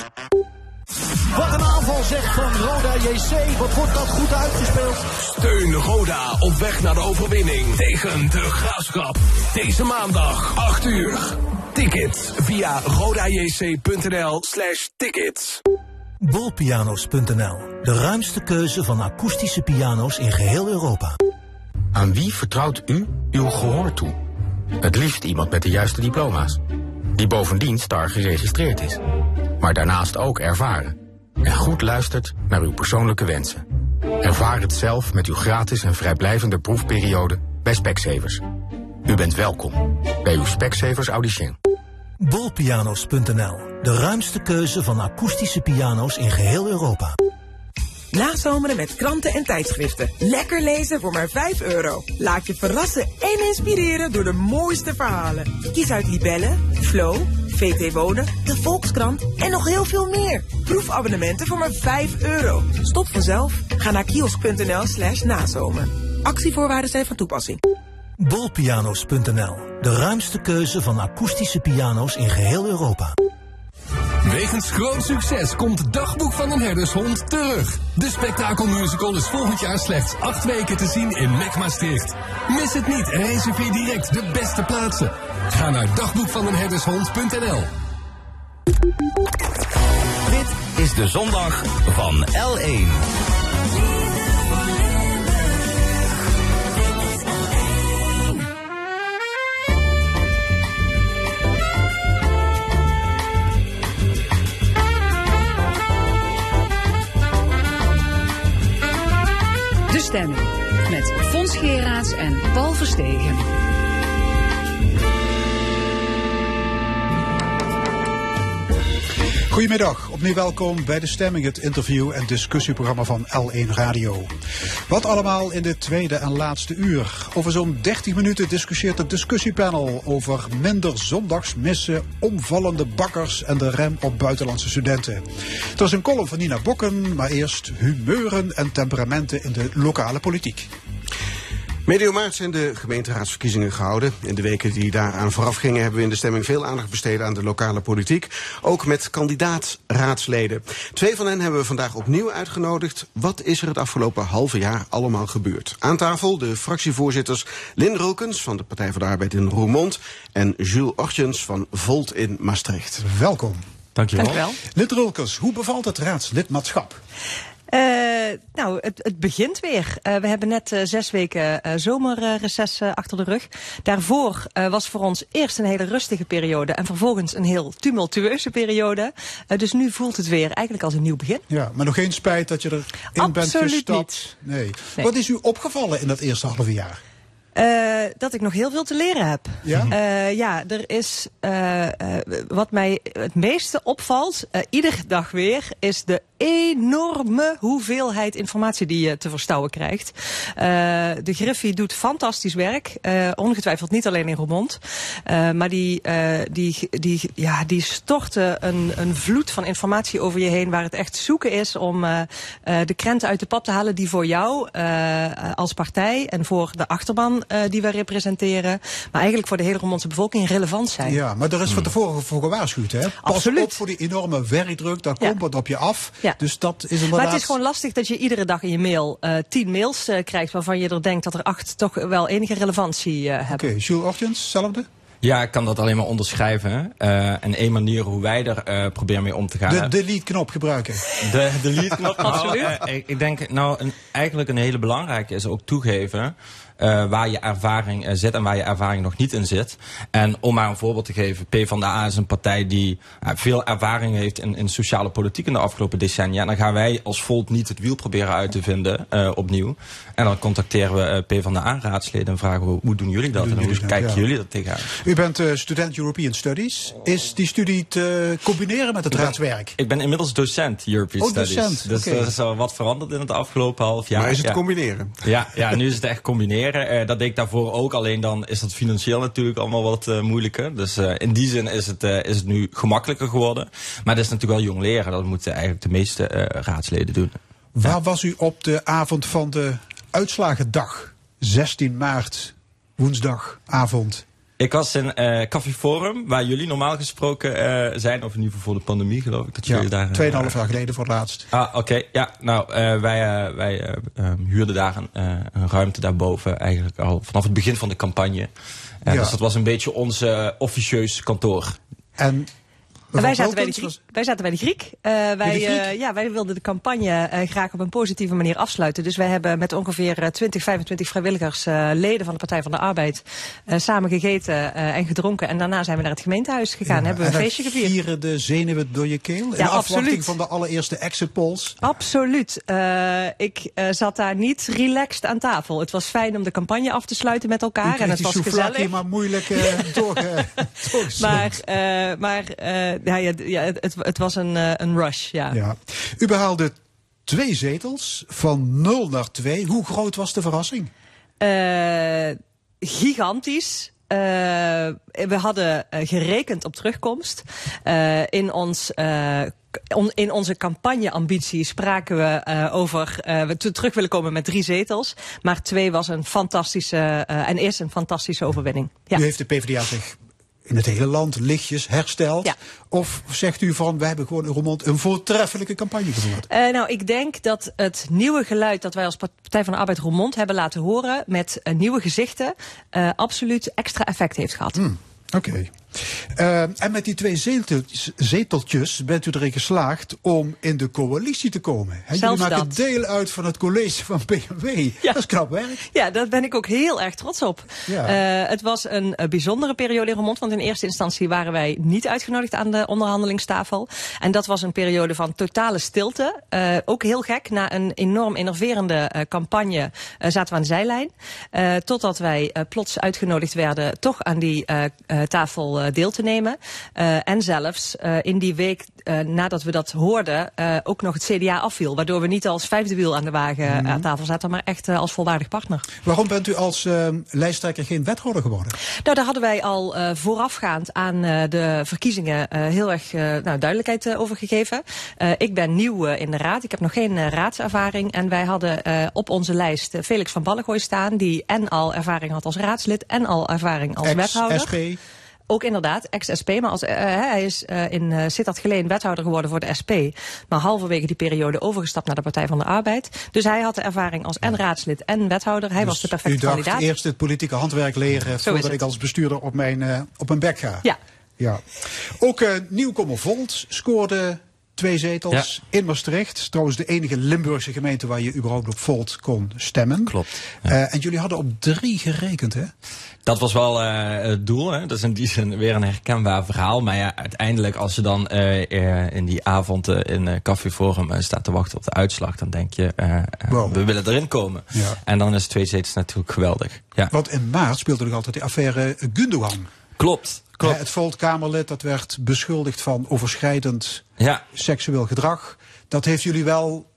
Wat een aanval zegt van Roda JC. Wat wordt dat goed uitgespeeld? Steun Roda op weg naar de overwinning tegen de Graafschap. Deze maandag, 8 uur. Tickets via rodajc.nl slash tickets. Bolpiano's.nl. De ruimste keuze van akoestische piano's in geheel Europa. Aan wie vertrouwt u uw gehoor toe? Het liefst iemand met de juiste diploma's. Die bovendien star geregistreerd is. Maar daarnaast ook ervaren. En goed luistert naar uw persoonlijke wensen. Ervaar het zelf met uw gratis en vrijblijvende proefperiode bij Specsavers. U bent welkom bij uw Specsavers Audition. Bolpiano's.nl. De ruimste keuze van akoestische piano's in geheel Europa. Nazomeren met kranten en tijdschriften. Lekker lezen voor maar 5 euro. Laat je verrassen en inspireren door de mooiste verhalen. Kies uit Libellen, Flow, VT Wonen, de Volkskrant en nog heel veel meer. Proefabonnementen voor maar 5 euro. Stop vanzelf. Ga naar kiosk.nl slash nazomer. Actievoorwaarden zijn van toepassing. Bolpiano's.nl. De ruimste keuze van akoestische piano's in geheel Europa. Wegens groot succes komt Dagboek van een Herdershond terug. De spektakelmusical is volgend jaar slechts acht weken te zien in Mac Maastricht. Mis het niet en reserveer direct de beste plaatsen. Ga naar dagboekvaneenherdershond.nl Dit is de zondag van L1. Met Fons Geraerts en Paul Verstegen. Goedemiddag, opnieuw welkom bij De Stemming, het interview- en discussieprogramma van L1 Radio. Wat allemaal in dit tweede en laatste uur. Over zo'n 30 minuten discussieert het discussiepanel over minder zondagsmissen, omvallende bakkers en de rem op buitenlandse studenten. Het was een column van Nina Bokken, maar eerst humeuren en temperamenten in de lokale politiek. Medio maart zijn de gemeenteraadsverkiezingen gehouden. In de weken die daaraan vooraf gingen hebben we in de stemming veel aandacht besteed aan de lokale politiek. Ook met kandidaat-raadsleden. Twee van hen hebben we vandaag opnieuw uitgenodigd. Wat is er het afgelopen halve jaar allemaal gebeurd? Aan tafel de fractievoorzitters Lin Rokens van de Partij voor de Arbeid in Roermond en Jules Ortjens van Volt in Maastricht. Welkom. Dankjewel. Dankjewel. Lid Rulkens, hoe bevalt het raadslidmaatschap? Eh, nou, het, het begint weer. Eh, we hebben net eh, zes weken zomerreces achter de rug. Daarvoor was voor ons eerst een hele rustige periode en vervolgens een heel tumultueuze periode. Dus nu voelt het weer eigenlijk als een nieuw begin. Ja, maar nog geen spijt dat je erin bent Absoluut gestapt? niet. Nee. Nee. Wat is u opgevallen in dat eerste halve jaar? Eh, dat ik nog heel veel te leren heb. Ja? Eh, ja, er is eh, eh, wat mij het meeste opvalt, iedere dag weer, is de enorme hoeveelheid informatie die je te verstouwen krijgt. De Griffie doet fantastisch werk, ongetwijfeld niet alleen in Roermond, maar die, die, die, ja, die storten een, een vloed van informatie over je heen, waar het echt zoeken is om de krenten uit de pap te halen die voor jou als partij en voor de achterban eh, die wij representeren, maar eigenlijk voor de hele Roermondse bevolking relevant zijn. Ja, maar daar is van tevoren voor gewaarschuwd, hè? Pas Absoluut. op voor die enorme werkdruk, daar komt wat op je af. Ja. Dus dat is inderdaad... Maar het is gewoon lastig dat je iedere dag in je mail eh, tien mails eh, krijgt waarvan je er denkt dat er acht toch wel enige relevantie eh, hebben. Oké, Jules Ochtends, hetzelfde? Ja, ik kan dat alleen maar onderschrijven. Eh, en één manier hoe wij er eh, proberen mee om te gaan. De delete-knop gebruiken. De delete-knop. *laughs* Absoluut. Nou, ik, ik denk, nou, een, eigenlijk een hele belangrijke is ook toegeven. Eh, waar je ervaring eh, zit en waar je ervaring nog niet in zit. En om maar een voorbeeld te geven, PvdA is een partij die eh, veel ervaring heeft in, in sociale politiek in de afgelopen decennia. En dan gaan wij als Volt niet het wiel proberen uit te vinden eh, opnieuw. En dan contacteren we eh, PvdA-raadsleden en vragen we, hoe doen jullie dat? En hoe jullie dat, kijken ja. jullie dat tegenaan? U bent eh, student European Studies. Is die studie te combineren met het Ik ben- raadswerk? Ik ben inmiddels docent European Oh, Studies. docent, Dus er is al wat veranderd in het afgelopen half jaar. Maar is het Ja. combineren? Ja, ja, nu is het echt combineren. Eh, dat deed ik daarvoor ook. Alleen dan is dat financieel natuurlijk allemaal wat eh, moeilijker. Dus eh, in die zin is het, is het nu gemakkelijker geworden. Maar dat is natuurlijk wel jong leren. Dat moeten eigenlijk de meeste raadsleden doen. Waar was u op de avond van de uitslagendag? 16 maart, woensdagavond. Ik was in eh Café Forum, waar jullie normaal gesproken eh, zijn. Of in ieder geval voor de pandemie, geloof ik. Dat Ja, jullie daar, eh, 2,5 jaar geleden voor het laatst. Ah, oké. Ja, nou, wij, wij eh, ehm, huurden daar een, een ruimte daarboven eigenlijk al vanaf het begin van de campagne. Ja. Dus dat was een beetje ons officieus kantoor. En Wij zaten, bij de Griek, wij zaten bij de Griek. Eh, wij, de Griek? eh, ja, wij wilden de campagne eh, graag op een positieve manier afsluiten. Dus wij hebben met ongeveer eh, 20, 25 vrijwilligers, eh, leden van de Partij van de Arbeid, eh, samen gegeten eh, en gedronken. En daarna zijn we naar het gemeentehuis gegaan. hebben we en een feestje gevierd. vieren de zenuwen door je keel? In Ja, afwachting absoluut. van de allereerste exit polls? Absoluut. Eh, ik eh, zat daar niet relaxed aan tafel. Het was fijn om de campagne af te sluiten met elkaar. En het was gezellig. maar moeilijk eh, *laughs* doorgesloten. Maar, eh, maar eh, ja, ja, ja, het, het, was een, eh, een rush, ja. Ja. U behaalde twee zetels van 0 naar 2. Hoe groot was de verrassing? Eh, gigantisch. Eh, we hadden gerekend op terugkomst. In, ons, in onze campagneambitie spraken we over we te- terug willen komen met drie zetels. Maar twee was een fantastische en is een fantastische overwinning. Ja. U heeft de PvdA zich in het hele land lichtjes hersteld? Of zegt u van, wij hebben gewoon in Roermond een voortreffelijke campagne gevoerd? Eh, nou, ik denk dat het nieuwe geluid dat wij als Partij van de Arbeid Roermond hebben laten horen met eh, nieuwe gezichten eh, absoluut extra effect heeft gehad. Oké. Eh, en met die twee zeteltjes, zeteltjes bent u erin geslaagd om in de coalitie te komen. Hè, jullie maken dat. deel uit van het college van *laughs* BMW. Dat is knap werk. Ja, daar ben ik ook heel erg trots op. Ja. Eh, het was een eh, bijzondere periode in Roermond, want in eerste instantie waren wij niet uitgenodigd aan de onderhandelingstafel. En dat was een periode van totale stilte. Ook heel gek, na een enorm innoverende campagne zaten we aan de zijlijn. Totdat wij plots uitgenodigd werden toch aan die tafel deel te nemen. Eh, en zelfs eh, in die week eh, nadat we dat hoorden, eh, ook nog het CDA afviel. Waardoor we niet als vijfde wiel aan de wagen Mhm. aan tafel zaten, maar echt eh, als volwaardig partner. Waarom bent u als eh, lijsttrekker geen wethouder geworden? Nou, daar hadden wij al eh, voorafgaand aan eh, de verkiezingen eh, heel erg eh, nou, duidelijkheid eh, over gegeven. Eh, ik ben nieuw eh, in de raad. Ik heb nog geen eh, raadservaring. En wij hadden eh, op onze lijst eh, Felix van Ballengooi staan, die en al ervaring had als raadslid en al ervaring als wethouder. Ex-SP. Ook inderdaad, ex-SP. Maar als, eh, hij is eh, in uh, Sittard Geleen wethouder geworden voor de SP. Maar halverwege die periode overgestapt naar de Partij van de Arbeid. Dus hij had de ervaring als en raadslid en wethouder. Hij was de U perfecte dacht kandidaat. eerst het politieke handwerk leren is voordat ik als bestuurder op mijn, eh, op mijn bek ga. Ja. ja. Ook eh Nieuwkomer Volt scoorde twee zetels in Maastricht. Trouwens de enige Limburgse gemeente waar je überhaupt op Volt kon stemmen. Klopt. Eh, en jullie hadden op drie gerekend, hè? Dat was wel eh, het doel. Hè? Dat is in die zin weer een herkenbaar verhaal. Maar ja, uiteindelijk als je dan eh, in die avond in Café Forum staat te wachten op de uitslag... dan denk je, Wow. we willen erin komen. Ja. En dan is twee zetels natuurlijk geweldig. Ja. Want in maart speelde nog altijd de affaire Gundogan. Klopt. Klopt. Het Volt-Kamerlid dat werd beschuldigd van overschrijdend Ja. seksueel gedrag. Dat heeft jullie wel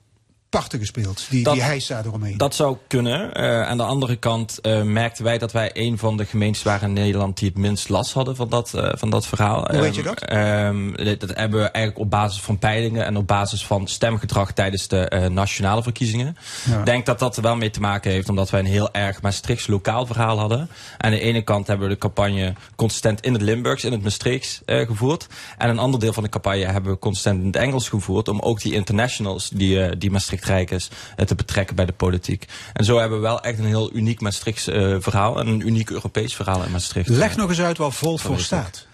parten gespeeld, die, Dat- die hijsa eromheen. Dat zou kunnen. Eh, aan de andere kant eh, merkten wij dat wij een van de gemeentes waren in Nederland die het minst last hadden van dat, eh, van dat verhaal. Hoe weet je Ehm, dat? ehm, dit- dat hebben we eigenlijk op basis van peilingen en op basis van stemgedrag tijdens de nationale verkiezingen. Ja. Ik denk dat dat er wel mee te maken heeft, omdat wij een heel erg Maastrichts lokaal verhaal hadden. Aan de ene kant hebben we de campagne consistent in het Limburgs, in het Maastrichts gevoerd. En een ander deel van de campagne hebben we consistent in het Engels gevoerd, om ook die internationals die, die Maastricht rijk is, te betrekken bij de politiek. En zo hebben we wel echt een heel uniek Maastrichts eh, verhaal en een uniek Europees verhaal in Maastricht. Leg eh, nog eens uit waar Volt voor staat.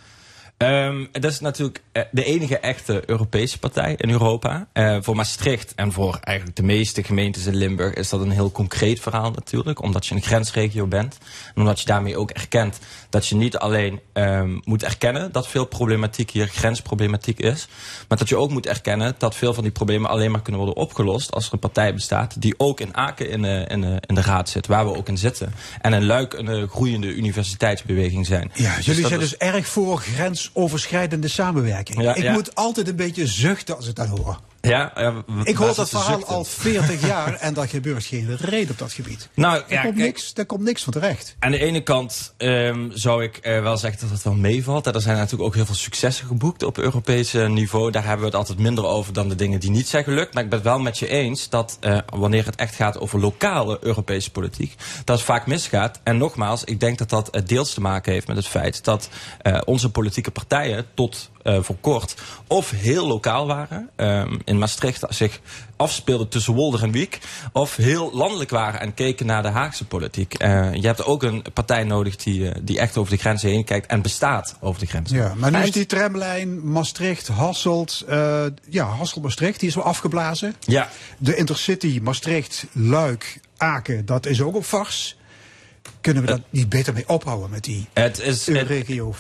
Ehm, dat is natuurlijk eh, de enige echte Europese partij in Europa. Voor Maastricht en voor eigenlijk de meeste gemeentes in Limburg is dat een heel concreet verhaal natuurlijk. Omdat je een grensregio bent. En omdat je daarmee ook erkent dat je niet alleen ehm, moet erkennen dat veel problematiek hier grensproblematiek is. Maar dat je ook moet erkennen dat veel van die problemen alleen maar kunnen worden opgelost als er een partij bestaat die ook in Aken in de, in de, in de raad zit, waar we ook in zitten. En in Luik een eh, groeiende universiteitsbeweging zijn. Ja, Dus jullie zijn dus erg voor grensoverschrijdende samenwerking. Ja, ik ja. moet altijd een beetje zuchten als ik dat hoor. Ja, Ik hoor dat verhaal al 40 *laughs* jaar en daar gebeurt geen reden op dat gebied. Nou, Daar, ja, komt, kijk, niks, daar komt niks van terecht. Aan de ene kant ehm, zou ik eh, wel zeggen dat het wel meevalt. Er zijn natuurlijk ook heel veel successen geboekt op Europees eh, niveau. Daar hebben we het altijd minder over dan de dingen die niet zijn gelukt. Maar ik ben het wel met je eens dat eh, wanneer het echt gaat over lokale Europese politiek, dat het vaak misgaat. En nogmaals, ik denk dat dat deels te maken heeft met het feit dat onze politieke partijen tot eh, voor kort of heel lokaal waren. ehm, in Maastricht zich afspeelden tussen Wolder en Wiek. Of heel landelijk waren en keken naar de Haagse politiek. Eh, je hebt ook een partij nodig die, eh, die echt over de grenzen heen kijkt en bestaat over de grenzen. Ja, maar nu is die tramlijn Maastricht, Hasselt, eh, ja, Hasselt-Maastricht, die is wel afgeblazen. Ja. De Intercity Maastricht, Luik, Aken, dat is ook op vars. Kunnen we dat niet beter mee ophouden met die Het is, regio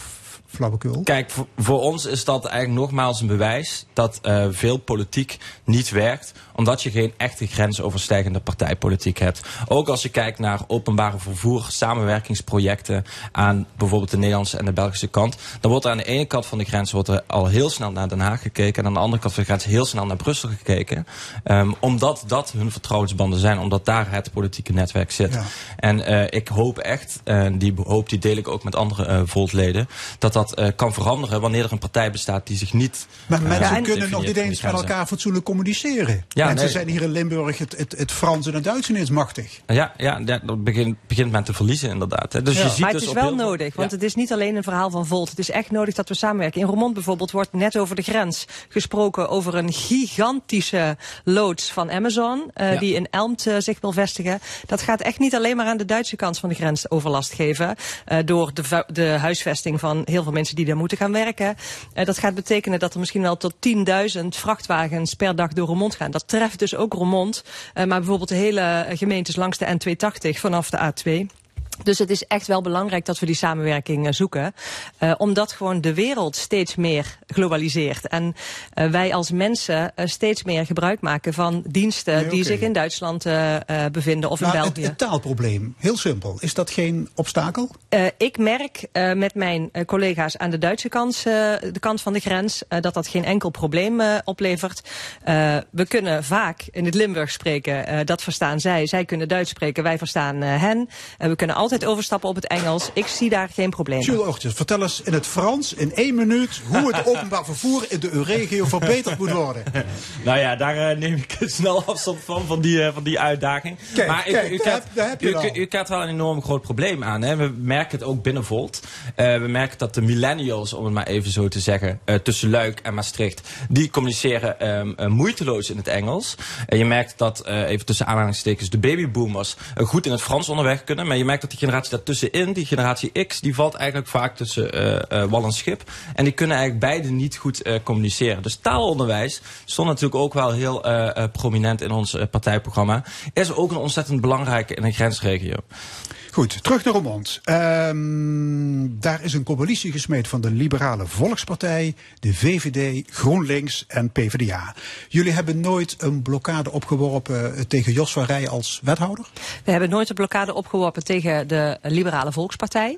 flauwekul? Kijk, voor, voor ons is dat eigenlijk nogmaals een bewijs dat eh, veel politiek niet werkt. Omdat je geen echte grensoverstijgende partijpolitiek hebt. Ook als je kijkt naar openbare vervoer, samenwerkingsprojecten aan bijvoorbeeld de Nederlandse en de Belgische kant. Dan wordt er aan de ene kant van de grens wordt er al heel snel naar Den Haag gekeken. En aan de andere kant van de grens heel snel naar Brussel gekeken. Ehm, omdat dat hun vertrouwensbanden zijn. Omdat daar het politieke netwerk zit. Ja. En eh, ik hoop echt, en die hoop die deel ik ook met andere eh Voltleden, dat dat eh, kan veranderen wanneer er een partij bestaat die zich niet. Maar eh, mensen kunnen nog niet eens met elkaar fatsoenlijk communiceren. Ja, mensen nee. zijn hier in Limburg het, het, het Frans en het Duits ineens machtig. Ja, ja, ja, dat begint, begint men te verliezen inderdaad. Hè. Dus je ziet maar dus het is op wel nodig, want het is niet alleen een verhaal van Volt. Het is echt nodig dat we samenwerken. In Roermond bijvoorbeeld wordt net over de grens gesproken over een gigantische loods van Amazon, eh, Ja. die in Elmt zich wil vestigen. Dat gaat echt niet alleen maar aan de Duitse kant van de grens overlast geven, eh, door de, de huisvesting van heel veel mensen die daar moeten gaan werken. Eh, dat gaat betekenen dat er misschien wel tot 10.000 vrachtwagens per dag door Roermond gaan. Dat treft dus ook Roermond, eh, maar bijvoorbeeld de hele gemeentes langs de N280 vanaf de A2. Dus het is echt wel belangrijk dat we die samenwerking eh, zoeken. Eh, omdat gewoon de wereld steeds meer globaliseert. En eh, wij als mensen steeds meer gebruik maken van diensten Nee, die zich in Duitsland bevinden of in het, België. het taalprobleem, heel simpel. Is dat geen obstakel? Ik merk met mijn collega's aan de Duitse kant, de kant van de grens, dat dat geen enkel probleem oplevert. We kunnen vaak in het Limburg spreken, dat verstaan zij. Zij kunnen Duits spreken, wij verstaan hen. En we kunnen altijd overstappen op het Engels. Ik zie daar geen probleem. Jules Oortjes, vertel eens in het Frans, in één minuut, hoe het *laughs* openbaar vervoer in de EU-regio verbeterd moet worden. *laughs* Nou ja, daar eh, neem ik snel afstand van, van die, eh, van die uitdaging. Kijk, maar kijk, u, daar krijgt- heb- daar u, u wel een enorm groot probleem aan. Hè. We merken het ook binnen Volt. Eh, we merken dat de millennials, om het maar even zo te zeggen, eh, tussen Luik en Maastricht, die communiceren ehm, eh, moeiteloos in het Engels. En je merkt dat, eh, even tussen aanhalingstekens, de babyboomers goed in het Frans onderweg kunnen. Maar je merkt dat die generatie daartussenin, die generatie X, die valt eigenlijk vaak tussen eh, wal en schip. En die kunnen eigenlijk beide niet goed eh, communiceren. Dus taalonderwijs stond natuurlijk ook wel heel prominent in ons partijprogramma. Is ook een ontzettend belangrijke in een grensregio. Goed, terug naar Roermond. Ehm, daar is een coalitie gesmeed van de Liberale Volkspartij, de VVD, GroenLinks en PvdA. Jullie hebben nooit een blokkade opgeworpen tegen Jos van Rij als wethouder? We hebben nooit een blokkade opgeworpen tegen de Liberale Volkspartij.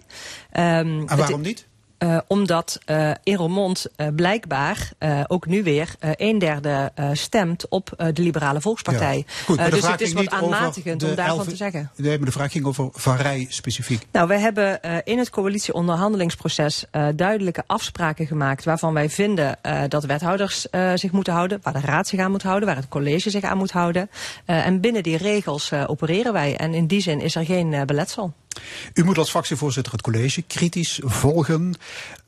Ehm, En waarom niet? Eh, omdat eh, in Roermond eh, blijkbaar ook nu weer een derde stemt op de Liberale Volkspartij. Ja. Goed, dus het is wat aanmatigend om daarvan elf- te zeggen. Nee, maar de vraag ging over Van Rij specifiek. Nou, wij hebben in het coalitieonderhandelingsproces duidelijke afspraken gemaakt waarvan wij vinden dat wethouders zich moeten houden, waar de raad zich aan moet houden, waar het college zich aan moet houden. En binnen die regels opereren wij. En in die zin is er geen beletsel. U moet als fractievoorzitter het college kritisch volgen.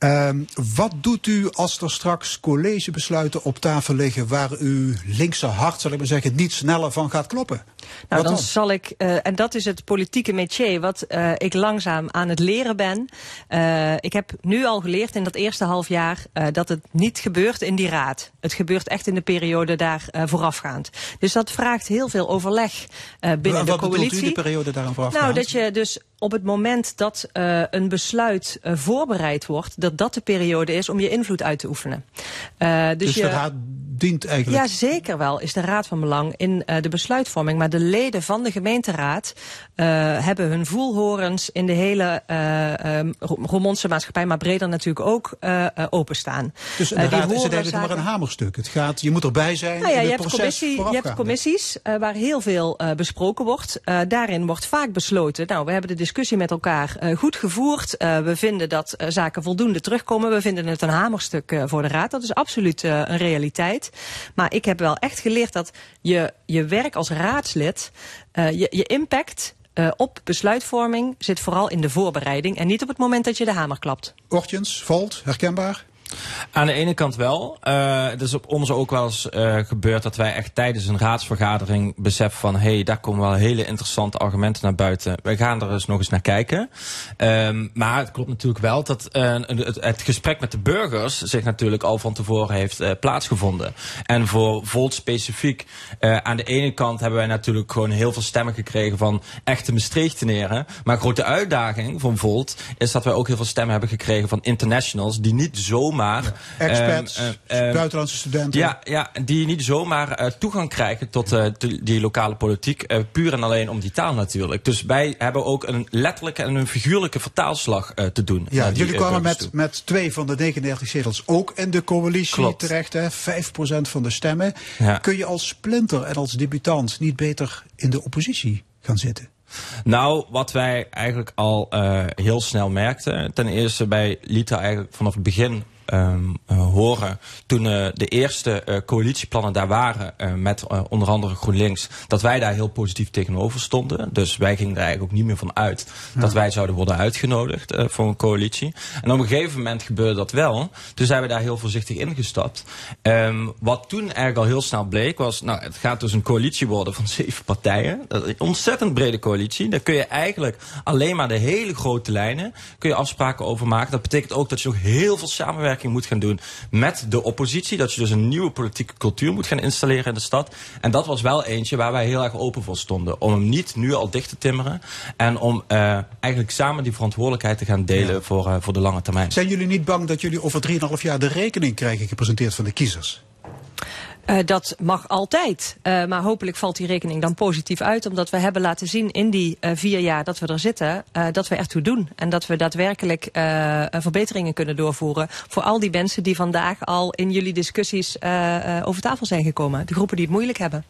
Ehm, wat doet u als er straks collegebesluiten op tafel liggen waar uw linkse hart, zal ik maar zeggen, niet sneller van gaat kloppen? Nou, Wat dan zal ik, eh, en dat is het politieke métier wat eh, ik langzaam aan het leren ben. Eh, ik heb nu al geleerd in dat eerste half jaar dat het niet gebeurt in die raad. Het gebeurt echt in de periode daar voorafgaand. Dus dat vraagt heel veel overleg binnen wat de coalitie. u de periode daaraan vooraf? Nou, dat je dus op het moment dat een besluit voorbereid wordt, dat dat de periode is om je invloed uit te oefenen. Eh, dus dus je, de raad dient eigenlijk. ja, zeker wel is de raad van belang in eh, de besluitvorming. Maar de leden van de gemeenteraad hebben hun voelhorens in de hele eh um, Roermondse maatschappij, maar breder natuurlijk ook, eh, eh, openstaan. Dus in de Eh, die raad is het eigenlijk maar een hamerstuk. Het gaat, je moet erbij zijn nou ja, in je het hebt, proces commissie, je hebt commissies eh, waar heel veel eh, besproken wordt. Eh, daarin wordt vaak besloten, nou, we hebben de discussie met elkaar eh, goed gevoerd. Eh, we vinden dat eh, zaken voldoende terugkomen. We vinden het een hamerstuk eh, voor de raad. Dat is absoluut eh, een realiteit. Maar ik heb wel echt geleerd dat je, je werk als raadslid, eh, je, je impact eh, op besluitvorming zit vooral in de voorbereiding en niet op het moment dat je de hamer klapt. Ochtends, valt, herkenbaar? Aan de ene kant wel. Eh het is op ons ook wel eens eh, gebeurd dat wij echt tijdens een raadsvergadering beseffen van... hé, hey, daar komen wel hele interessante argumenten naar buiten. We gaan er eens nog eens naar kijken. Ehm, maar het klopt natuurlijk wel dat eh, het, het gesprek met de burgers... zich natuurlijk al van tevoren heeft plaatsgevonden. En voor Volt specifiek, aan de ene kant hebben wij natuurlijk gewoon heel veel stemmen gekregen... van echte Maastrichtenaren. Maar grote uitdaging van Volt is dat wij ook heel veel stemmen hebben gekregen... van internationals die niet zomaar... *laughs* Expats, ehm, eh, ehm, buitenlandse studenten. ja, ja, die niet zomaar eh, toegang krijgen tot eh, die- lokale politiek. eh, puur en alleen om die taal natuurlijk. Dus wij hebben ook een letterlijke en een figuurlijke vertaalslag te doen. Ja, jullie kwamen met, met twee van de 39 zetels ook in de coalitie Klopt. terecht. Hè? 5% van de stemmen. Ja. Kun je als splinter en als debutant niet beter in de oppositie gaan zitten? Nou, wat wij eigenlijk al heel snel merkten. Ten eerste bij Lita eigenlijk vanaf het begin eh, horen. Toen eh, de eerste eh, coalitieplannen daar waren. met onder andere GroenLinks. Dat wij daar heel positief tegenover stonden. Dus wij gingen er eigenlijk ook niet meer van uit. Dat wij zouden worden uitgenodigd voor een coalitie. En op een gegeven moment gebeurde dat wel. Toen zijn we daar heel voorzichtig ingestapt. Ehm, wat toen eigenlijk al heel snel bleek was. Nou, het gaat dus een coalitie worden van *laughs* zeven partijen. Dat is een ontzettend brede coalitie. Daar kun je eigenlijk alleen maar de hele grote lijnen. kun je afspraken over maken. Dat betekent ook dat je nog heel veel samenwerking moet gaan doen met de oppositie. Dat je dus een nieuwe politieke cultuur moet gaan installeren in de stad. En dat was wel eentje waar wij heel erg open voor stonden. Om hem niet nu al dicht te timmeren. En om eh, eigenlijk samen die verantwoordelijkheid te gaan delen voor, eh, voor de lange termijn. Zijn jullie niet bang dat jullie over 3,5 jaar de rekening krijgen gepresenteerd van de kiezers? Eh, dat mag altijd. Eh, maar hopelijk valt die rekening dan positief uit. Omdat we hebben laten zien in die eh, vier jaar dat we er zitten. dat we echt toe doen. En dat we daadwerkelijk verbeteringen kunnen doorvoeren. Voor al die mensen die vandaag al in jullie discussies over tafel zijn gekomen. De groepen die het moeilijk hebben.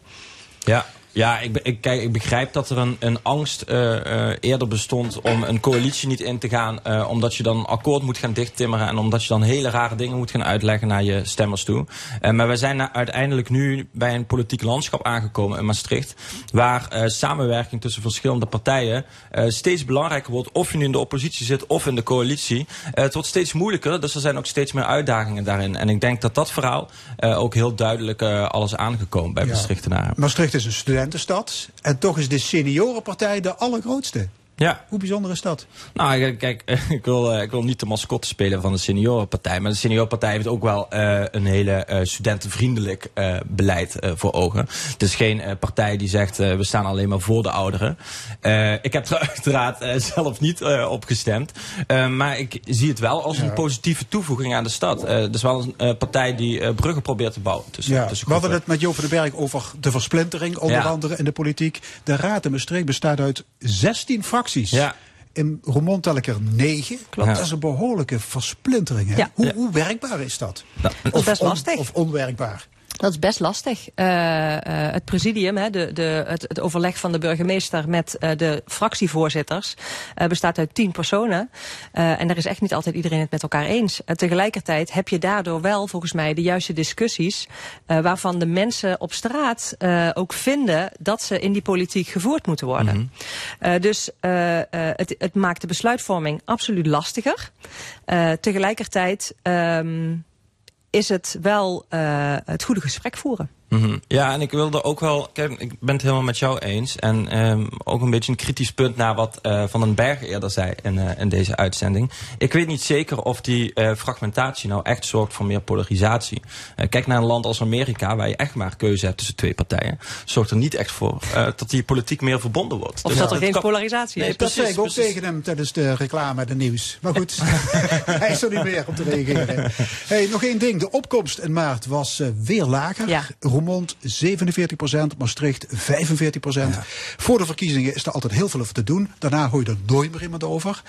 Ja, ja ik, ik, kijk, ik begrijp dat er een, een angst eh, eh, eerder bestond om een coalitie niet in te gaan. eh, omdat je dan een akkoord moet gaan dichttimmeren. En omdat je dan hele rare dingen moet gaan uitleggen naar je stemmers toe. Maar we zijn na- uiteindelijk nu bij een politiek landschap aangekomen in Maastricht. Waar samenwerking tussen verschillende partijen steeds belangrijker wordt. Of je nu in de oppositie zit of in de coalitie. Het wordt steeds moeilijker. Dus er zijn ook steeds meer uitdagingen daarin. En ik denk dat dat verhaal ook heel duidelijk alles aangekomen bij Ja. Maastrichtenaren. Maastricht is een studentenstad. En toch is de seniorenpartij de allergrootste. Ja. Hoe bijzonder is dat? Nou, kijk, *laughs* ik, wil, eh, ik wil niet de mascotte spelen van de seniorenpartij. Maar de seniorenpartij heeft ook wel eh, een hele eh, studentenvriendelijk beleid voor ogen. Het is geen partij die zegt, we staan alleen maar voor de ouderen. Ik heb er *laughs* uiteraard zelf niet op gestemd. Maar ik zie het wel als een positieve toevoeging aan de stad. Het is wel een partij die bruggen probeert te bouwen. Tussen, Ja, tussen we hadden het met Jo van den Berg over de versplintering, onder Ja. andere in de politiek. De Raad in Maastricht bestaat uit 16 fracties. Ja. In Roermond tel ik er 9. Klopt. Dat is een behoorlijke versplintering. Hè? Ja. Hoe, hoe werkbaar is dat? Dat is best on- lastig. Of onwerkbaar? Dat is best lastig. Eh, het presidium, hè, de, de, het, het overleg van de burgemeester met eh, de fractievoorzitters, bestaat uit tien personen. En daar is echt niet altijd iedereen het met elkaar eens. Tegelijkertijd heb je daardoor wel volgens mij de juiste discussies waarvan de mensen op straat ook vinden dat ze in die politiek gevoerd moeten worden. Eh, dus het, het maakt de besluitvorming absoluut lastiger. Tegelijkertijd ehm, is het wel eh, het goede gesprek voeren. Mhm. Ja, en ik wilde ook wel, kijk, ik ben het helemaal met jou eens. En ehm, ook een beetje een kritisch punt naar wat eh, Van den Berg eerder zei in, eh, in deze uitzending. Ik weet niet zeker of die eh, fragmentatie nou echt zorgt voor meer polarisatie. Kijk naar een land als Amerika, waar je echt maar keuze hebt tussen twee partijen. Zorgt er niet echt voor eh, dat die politiek meer verbonden wordt. Of Dus dat er geen kan- polarisatie Nee, is. Dat precies, zei ik ook precies. tegen hem tijdens de reclame en de nieuws. Maar goed, *laughs* hij is er niet meer om te reageren. Hey, nog één ding. De opkomst in maart was eh, weer lager. Ja. Roermond Roermond 47% Maastricht 45% Voor de verkiezingen is er altijd heel veel over te doen. Daarna hoor je er nooit meer iemand over.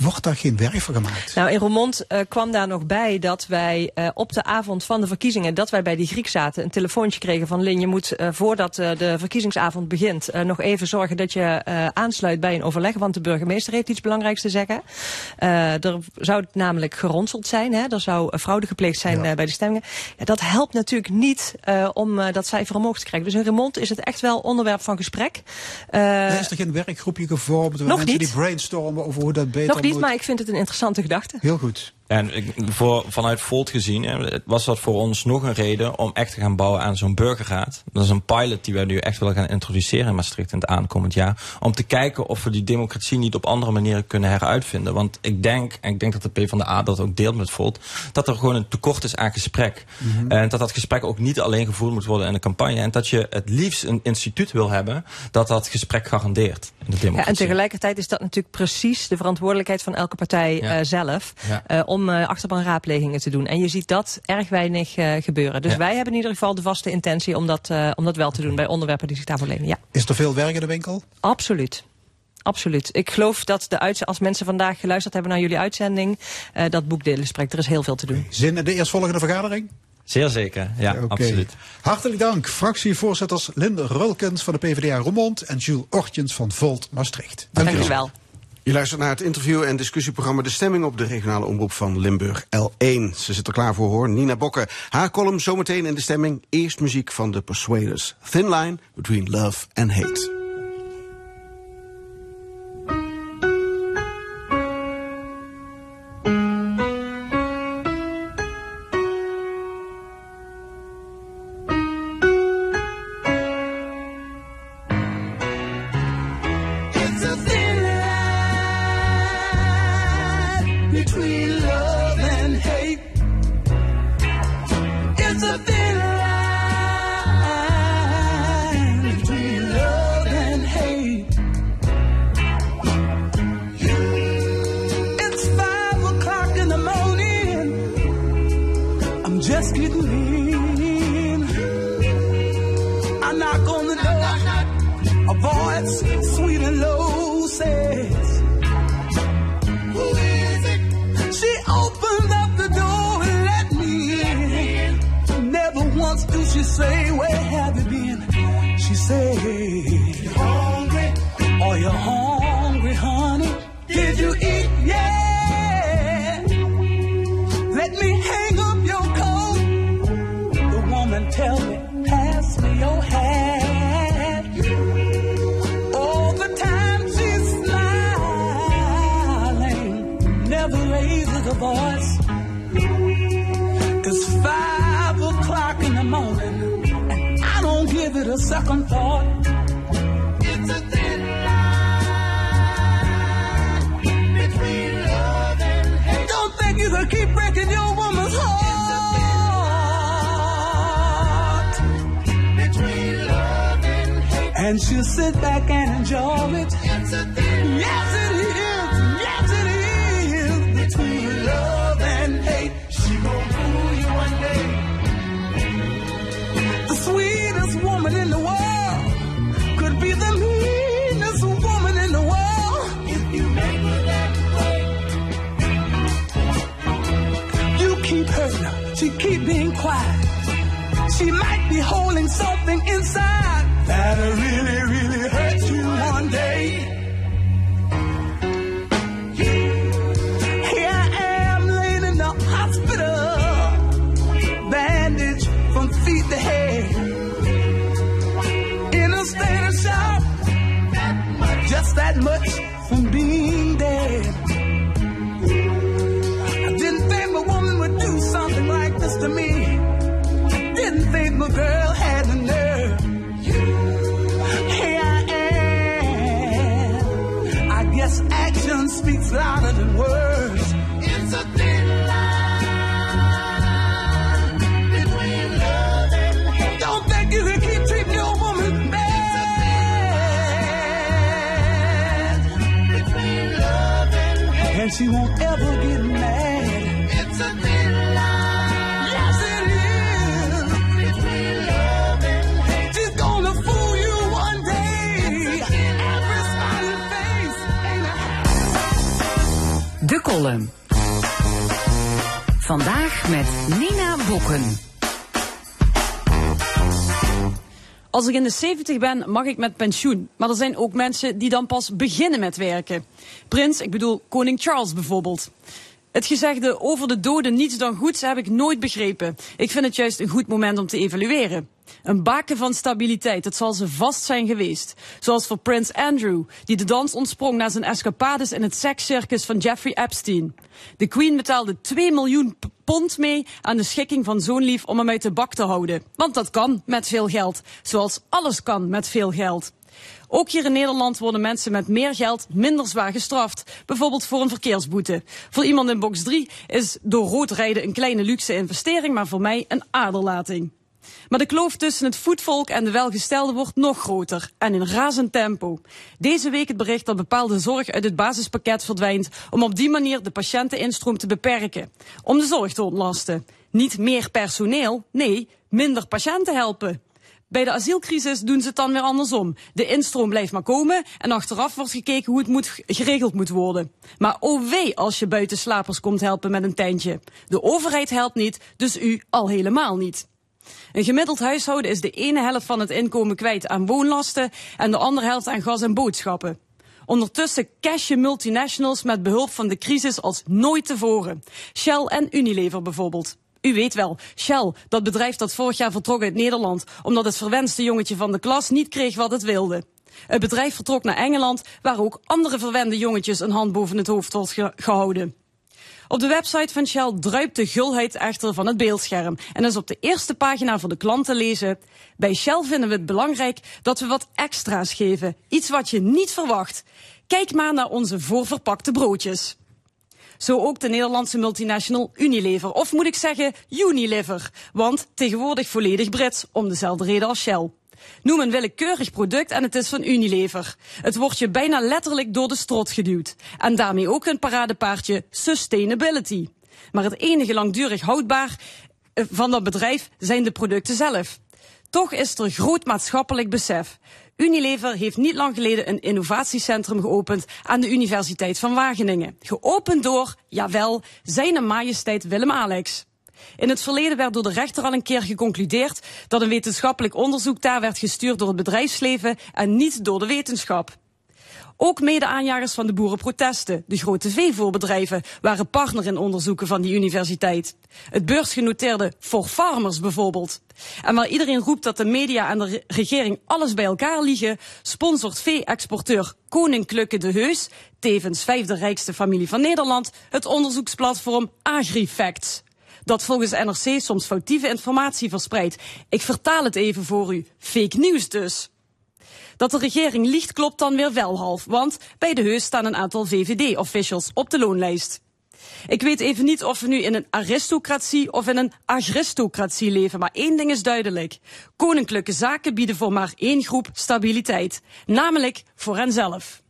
Wordt daar geen werk van gemaakt? Nou, in Roermond eh, kwam daar nog bij dat wij eh, op de avond van de verkiezingen, dat wij bij die Griek zaten, een telefoontje kregen van Lin, je moet eh, voordat de verkiezingsavond begint nog even zorgen dat je aansluit bij een overleg, want de burgemeester heeft iets belangrijks te zeggen. Er zou het namelijk geronseld zijn, hè? er zou fraude gepleegd zijn bij de stemmingen. Ja, dat helpt natuurlijk niet om dat cijfer omhoog te krijgen. Dus in Roermond is het echt wel onderwerp van gesprek. Is er geen werkgroepje gevormd? waar nog mensen niet. die brainstormen over hoe dat beter moet? maar ik vind het een interessante gedachte. Heel goed. En voor, vanuit Volt gezien was dat voor ons nog een reden om echt te gaan bouwen aan zo'n burgerraad. Dat is een pilot die wij nu echt willen gaan introduceren in Maastricht in het aankomend jaar. Om te kijken of we die democratie niet op andere manieren kunnen heruitvinden. Want ik denk, en ik denk dat de PvdA dat ook deelt met Volt, dat er gewoon een tekort is aan gesprek. Mhm. En dat dat gesprek ook niet alleen gevoerd moet worden in de campagne. En dat je het liefst een instituut wil hebben dat dat gesprek garandeert in de Ja, democratie. en tegelijkertijd is dat natuurlijk precies de verantwoordelijkheid van elke partij Ja. eh, zelf. Ja. eh, om eh, achterban raadplegingen te doen. En je ziet dat erg weinig eh, gebeuren. Dus Ja. wij hebben in ieder geval de vaste intentie om dat, eh, om dat wel te doen bij onderwerpen die zich daarvoor lenen. Ja, Is er veel werk in de winkel? absoluut. Absoluut. Ik geloof dat de uitz- als mensen vandaag geluisterd hebben naar jullie uitzending, eh, dat boekdelen spreekt. Er is heel veel te doen. Zin in de eerstvolgende vergadering? Zeer zeker, ja, absoluut. Hartelijk dank, fractievoorzitters Linde Rulkens van de PvdA Roermond en Jules Ortjens van Volt Maastricht. Dank u wel. Je luistert naar het interview- en discussieprogramma De Stemming op de regionale omroep van Limburg L1. Ze zit er klaar voor hoor, Nina Bokke. Haar column zometeen in de stemming. Eerst muziek van de Persuaders. Thin Line Between Love and Hate. It's five o'clock in the morning, and I don't give it a second thought. It's a thin line between love and hate. Don't think you can keep breaking your woman's heart. Between love and hate. And she'll sit back and enjoy it. It's a thin Yes, quiet. She might be holding something inside really, really won't ever get mad. It's a thin it is. Gonna fool you one day. De column. Vandaag met Nina Bokken. Als ik in de 70 ben, mag ik met pensioen. Maar er zijn ook mensen die dan pas beginnen met werken. Prins, ik bedoel koning Charles bijvoorbeeld. Het gezegde over de doden niets dan goeds heb ik nooit begrepen. Ik vind het juist een goed moment om te evalueren. Een baken van stabiliteit, dat zal ze vast zijn geweest. Zoals voor Prins Andrew, die de dans ontsprong na zijn escapades in het sekscircus van Jeffrey Epstein. De Queen betaalde 2 miljoen pond mee aan de schikking van zo'n lief om hem uit de bak te houden. Want dat kan met veel geld, zoals alles kan met veel geld. Ook hier in Nederland worden mensen met meer geld minder zwaar gestraft. Bijvoorbeeld voor een verkeersboete. Voor iemand in box 3 is door rood rijden een kleine luxe investering, maar voor mij een aderlating. Maar de kloof tussen het voetvolk en de welgestelden wordt nog groter en in razend tempo. Deze week het bericht dat bepaalde zorg uit het basispakket verdwijnt om op die manier de patiënteninstroom te beperken. Om de zorg te ontlasten. Niet meer personeel, nee, minder patiënten helpen. Bij de asielcrisis doen ze het dan weer andersom. De instroom blijft maar komen en achteraf wordt gekeken hoe het moet, geregeld moet worden. Maar oh wee als je buiten slapers komt helpen met een tentje. De overheid helpt niet, dus u al helemaal niet. Een gemiddeld huishouden is de ene helft van het inkomen kwijt aan woonlasten en de andere helft aan gas en boodschappen. Ondertussen cashen multinationals met behulp van de crisis als nooit tevoren. Shell en Unilever bijvoorbeeld. U weet wel, Shell, dat bedrijf dat vorig jaar vertrok uit Nederland omdat het verwenste jongetje van de klas niet kreeg wat het wilde. Het bedrijf vertrok naar Engeland, waar ook andere verwende jongetjes een hand boven het hoofd wordt ge- gehouden. Op de website van Shell druipt de gulheid echter van het beeldscherm. En is op de eerste pagina voor de klant te lezen. Bij Shell vinden we het belangrijk dat we wat extra's geven. Iets wat je niet verwacht. Kijk maar naar onze voorverpakte broodjes. Zo ook de Nederlandse multinational Unilever. Of moet ik zeggen Unilever. Want tegenwoordig volledig Brits, om dezelfde reden als Shell. Noem een willekeurig product en het is van Unilever. Het wordt je bijna letterlijk door de strot geduwd. En daarmee ook hun paradepaardje sustainability. Maar het enige langdurig houdbaar eh, van dat bedrijf zijn de producten zelf. Toch is er groot maatschappelijk besef. Unilever heeft niet lang geleden een innovatiecentrum geopend aan de Universiteit van Wageningen. Geopend door, jawel, zijn majesteit Willem-Alex. In het verleden werd door de rechter al een keer geconcludeerd dat een wetenschappelijk onderzoek daar werd gestuurd door het bedrijfsleven en niet door de wetenschap. Ook mede-aanjagers van de boerenprotesten, de grote veevoerbedrijven, waren partner in onderzoeken van die universiteit. Het beursgenoteerde For Farmers bijvoorbeeld. En waar iedereen roept dat de media en de re- regering alles bij elkaar liegen, sponsort vee-exporteur Koninklijke de Heus, tevens vijfde rijkste familie van Nederland, het onderzoeksplatform AgriFacts. Dat volgens NRC soms foutieve informatie verspreidt. Ik vertaal het even voor u. Fake nieuws dus. Dat de regering liegt klopt dan weer wel half, want bij de heus staan een aantal VVD-officials op de loonlijst. Ik weet even niet of we nu in een aristocratie of in een agristocratie leven, maar één ding is duidelijk. Koninklijke zaken bieden voor maar één groep stabiliteit, namelijk voor henzelf.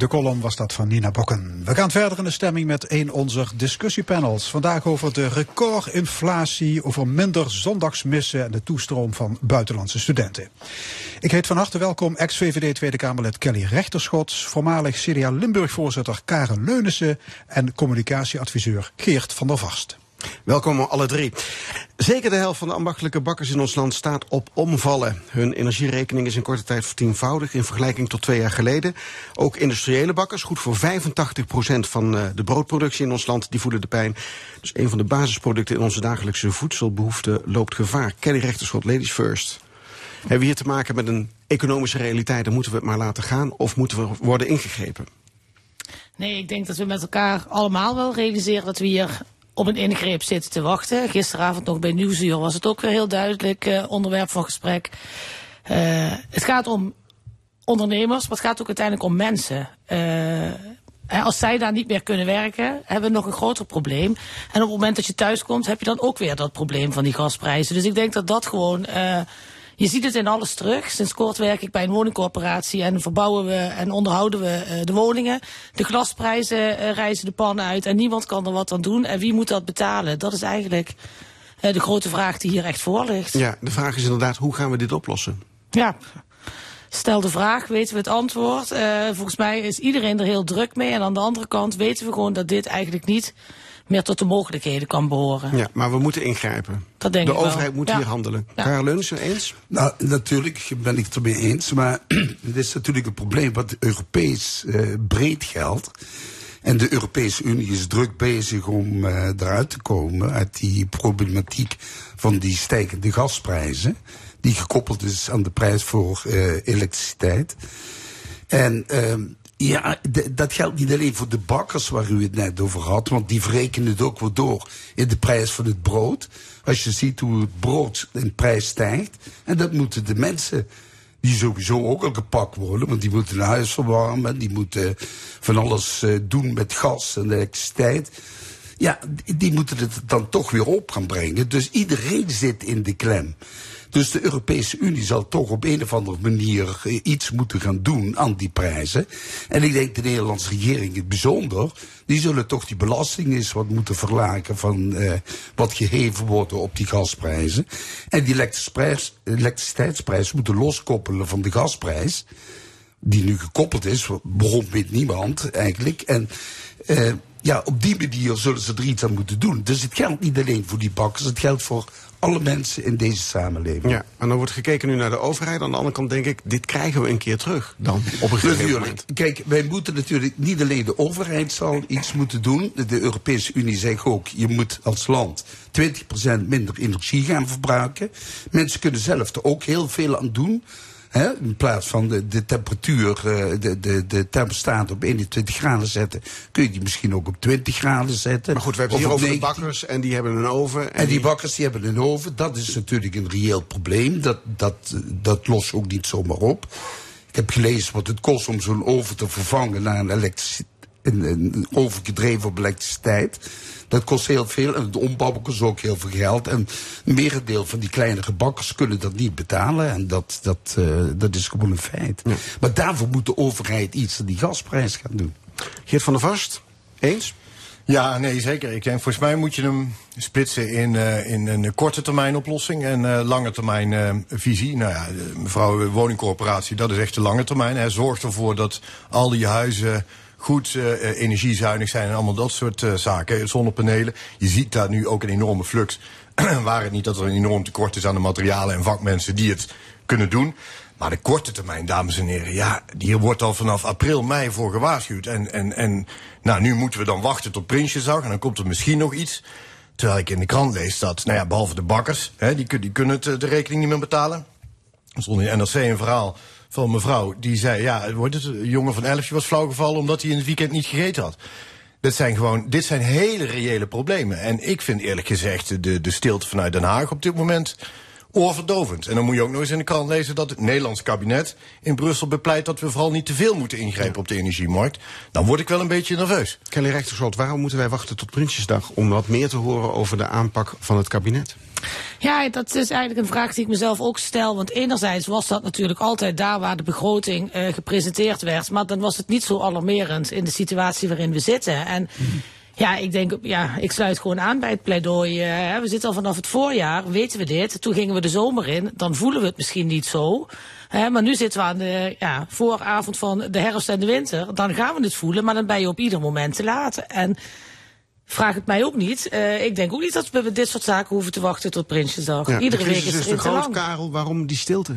De column was dat van Nina Bokken. We gaan verder in de stemming met een onze discussiepanels. Vandaag over de recordinflatie, over minder zondagsmissen en de toestroom van buitenlandse studenten. Ik heet van harte welkom ex-VVD Tweede Kamerlid Kelly Rechterschots, voormalig CDA Limburg-voorzitter Karen Leunissen en communicatieadviseur Geert van der Vast. Welkom alle drie. Zeker de helft van de ambachtelijke bakkers in ons land staat op omvallen. Hun energierekening is in korte tijd vertienvoudigd in vergelijking tot twee jaar geleden. Ook industriële bakkers, goed voor 85% van eh, de broodproductie in ons land, die voelen de pijn. Dus een van de basisproducten in onze dagelijkse voedselbehoeften loopt gevaar. Kelly Rechterschot, ladies first. Hebben we hier te maken met een economische realiteit en moeten we het maar laten gaan of moeten we worden ingegrepen? Nee, ik denk dat we met elkaar allemaal wel realiseren dat we hier op een ingreep zitten te wachten. Gisteravond nog bij Nieuwsuur was het ook weer heel duidelijk uh, onderwerp van gesprek. Uh, het gaat om ondernemers, maar het gaat ook uiteindelijk om mensen. Uh, als zij daar niet meer kunnen werken, hebben we nog een groter probleem. En op het moment dat je thuis komt, heb je dan ook weer dat probleem van die gasprijzen. Dus ik denk dat dat gewoon... Je ziet het in alles terug. Sinds kort werk ik bij een woningcorporatie en verbouwen we en onderhouden we uh, de woningen. De glasprijzen uh, reizen de pannen uit en niemand kan er wat aan doen. En wie moet dat betalen? Dat is eigenlijk uh, de grote vraag die hier echt voor ligt. Ja, de vraag is inderdaad, hoe gaan we dit oplossen? Ja. Stel de vraag, weten we het antwoord. Eh, volgens mij is iedereen er heel druk mee. En aan de andere kant weten we gewoon dat dit eigenlijk niet meer tot de mogelijkheden kan behoren. Ja, maar we moeten ingrijpen. Dat denk de ik wel. overheid moet Ja. hier handelen. Ja. Karel Leuns, eens? Nou, natuurlijk ben ik het ermee eens. Maar *clears throat* het is natuurlijk een probleem wat Europees eh, breed geldt. En de Europese Unie is druk bezig om eh, eruit te komen uit die problematiek van die stijgende gasprijzen. Die gekoppeld is aan de prijs voor eh, elektriciteit. En ehm, ja, dat geldt niet alleen voor de bakkers waar u het net over had, want die verrekenen het ook wel door in de prijs van het brood. Als je ziet hoe het brood in prijs stijgt. En dat moeten de mensen die sowieso ook al gepakt worden, want die moeten hun huis verwarmen, die moeten van alles eh, doen met gas en elektriciteit. Ja, die moeten het dan toch weer op gaan brengen. Dus iedereen zit in de klem. Dus de Europese Unie zal toch op een of andere manier eh, iets moeten gaan doen aan die prijzen. En ik denk de Nederlandse regering in het bijzonder, die zullen toch die belasting eens wat moeten verlagen van eh, wat geheven wordt op die gasprijzen. En die elektriciteit- elektriciteitsprijs moeten loskoppelen van de gasprijs die nu gekoppeld is, waarom weet niemand eigenlijk. En eh, ja, op die manier zullen ze er iets aan moeten doen. Dus het geldt niet alleen voor die bakkers, het geldt voor alle mensen in deze samenleving. Ja, en dan wordt gekeken nu naar de overheid. Aan de andere kant denk ik, dit krijgen we een keer terug dan. Op een gegeven Natuurlijk. moment. Kijk, wij moeten natuurlijk niet alleen de overheid zal iets moeten doen. De Europese Unie zegt ook, je moet als land 20% minder energie gaan verbruiken. Mensen kunnen zelf er ook heel veel aan doen. Hè, in plaats van de, de temperatuur, eh, de, de, de thermostaat op 21 graden zetten, kun je die misschien ook op 20 graden zetten. Maar goed, we hebben Of hier over de 19. bakkers en die hebben een oven. En die bakkers die hebben een oven, dat is natuurlijk een reëel probleem. Dat, dat, dat lost ook niet zomaar op. Ik heb gelezen wat het kost om zo'n oven te vervangen naar een, elektrici- een, een oven gedreven op elektriciteit. Dat kost heel veel en het ombouwen kost ook heel veel geld. En een merendeel van die kleinere bakkers kunnen dat niet betalen. En dat, dat, eh, dat is gewoon een feit. Maar daarvoor moet de overheid iets aan die gasprijs gaan doen. Geert van der Vast, eens? Ja, nee, zeker. Ik denk, volgens mij moet je hem splitsen in, eh, in een korte termijn oplossing en eh, lange termijn eh, visie. Nou ja, de- mevrouw eh, woningcorporatie, dat is echt de lange termijn. Hè. Zorg ervoor dat al die huizen goed eh, eh, energiezuinig zijn en allemaal dat soort eh, zaken. Zonnepanelen. Je ziet daar nu ook een enorme flux. *clears throat* Waar het niet dat er een enorm tekort is aan de materialen en vakmensen die het kunnen doen. Maar de korte termijn, dames en heren, ja, hier wordt al vanaf april, mei voor gewaarschuwd. En, en, en nou, nu moeten we dan wachten tot Prinsjesdag en dan komt er misschien nog iets. Terwijl ik in de krant lees dat, nou ja, behalve de bakkers, hè, die, die kunnen het, de rekening niet meer betalen. Er stond in NRC een verhaal van mevrouw die zei, ja, wordt het, een jongen van 11 was flauwgevallen omdat hij in het weekend niet gegeten had. Dit zijn gewoon, dit zijn hele reële problemen. En ik vind eerlijk gezegd de, de stilte vanuit Den Haag op dit moment oorverdovend. En dan moet je ook nog eens in de krant lezen dat het Nederlands kabinet in Brussel bepleit dat we vooral niet te veel moeten ingrijpen op de energiemarkt. Dan word ik wel een beetje nerveus. Kelly Rechterschot, waarom moeten wij wachten tot Prinsjesdag om wat meer te horen over de aanpak van het kabinet? Ja, dat is eigenlijk een vraag die ik mezelf ook stel. Want enerzijds was dat natuurlijk altijd daar waar de begroting eh, gepresenteerd werd. Maar dan was het niet zo alarmerend in de situatie waarin we zitten. En ja, ik denk, ja, ik sluit gewoon aan bij het pleidooi. eh, hè. we zitten al vanaf het voorjaar, weten we dit. Toen gingen we de zomer in, dan voelen we het misschien niet zo. Hè, maar nu zitten we aan de ja, vooravond van de herfst en de winter. Dan gaan we het voelen, maar dan ben je op ieder moment te laat. En vraag het mij ook niet. Eh, ik denk ook niet dat we met dit soort zaken hoeven te wachten tot Prinsjesdag. Ja, Iedere de week is groot, lang. Karel. Waarom die stilte?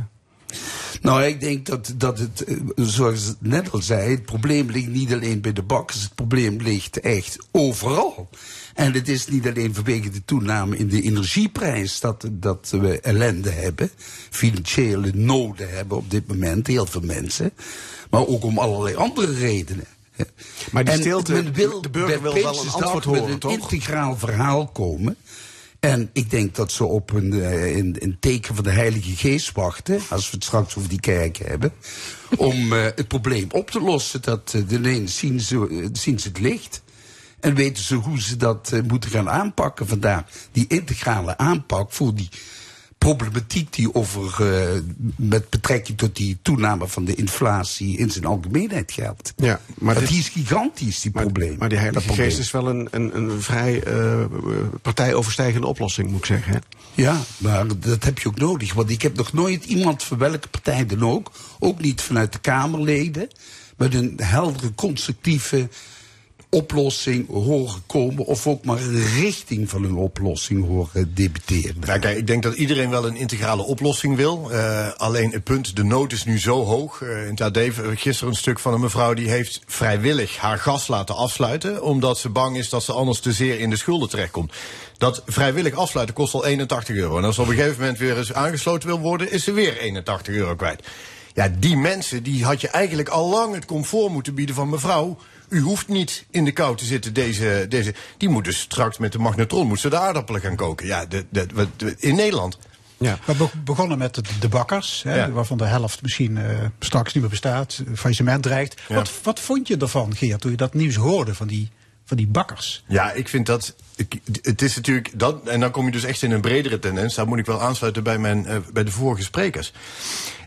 Nou, ik denk dat, dat het, eh, zoals ik net al zei, het probleem ligt niet alleen bij de bakkers, het probleem ligt echt overal. En het is niet alleen vanwege de toename in de energieprijs dat, dat we ellende hebben, financiële noden hebben op dit moment, heel veel mensen, maar ook om allerlei andere redenen. Maar die En stilte, men wil de burger wil wel een antwoord met horen, een toch? integraal verhaal komen. En ik denk dat ze op een, eh, een, een teken van de Heilige Geest wachten, als we het straks over die kerk hebben, *laughs* om eh, het probleem op te lossen. Dat uh, ineens zien ze, eh, zien ze het licht. En weten ze hoe ze dat eh, moeten gaan aanpakken vandaag. Die integrale aanpak voor die problematiek die over, eh, met betrekking tot die toename van de inflatie in zijn algemeenheid geldt. Ja, maar dit- die is gigantisch, die probleem. Maar die dat heilige probleem. geest is wel een, een, een vrij eh, partijoverstijgende oplossing, moet ik zeggen. Hè? Ja, maar dat heb je ook nodig. Want ik heb nog nooit iemand van welke partij dan ook, ook niet vanuit de Kamerleden, met een heldere, constructieve oplossing horen komen. Of ook maar richting van een oplossing horen debatteren. Nou, kijk, ik denk dat iedereen wel een integrale oplossing wil. Eh, alleen het punt, de nood is nu zo hoog. Eh, in het gisteren een stuk van een mevrouw die heeft vrijwillig haar gas laten afsluiten. Omdat ze bang is dat ze anders te zeer in de schulden terechtkomt. Dat vrijwillig afsluiten kost al 81 euro. En als ze op een gegeven moment weer eens aangesloten wil worden, is ze weer 81 euro kwijt. Ja, die mensen, die had je eigenlijk al lang het comfort moeten bieden van mevrouw. U hoeft niet in de kou te zitten, deze, deze. Die moet dus straks met de magnetron moet ze de aardappelen gaan koken. Ja, de, de, wat- in Nederland. Ja. We be- begonnen met de, de bakkers, hè, Ja. waarvan de helft misschien eh, straks niet meer bestaat, faillissement dreigt. Ja. Wat, wat vond je ervan, Geert, toen je dat nieuws hoorde van die, van die bakkers? Ja, ik vind dat. Ik, het is natuurlijk dat. En dan kom je dus echt in een bredere tendens. Daar moet ik wel aansluiten bij, mijn, eh, bij de vorige sprekers.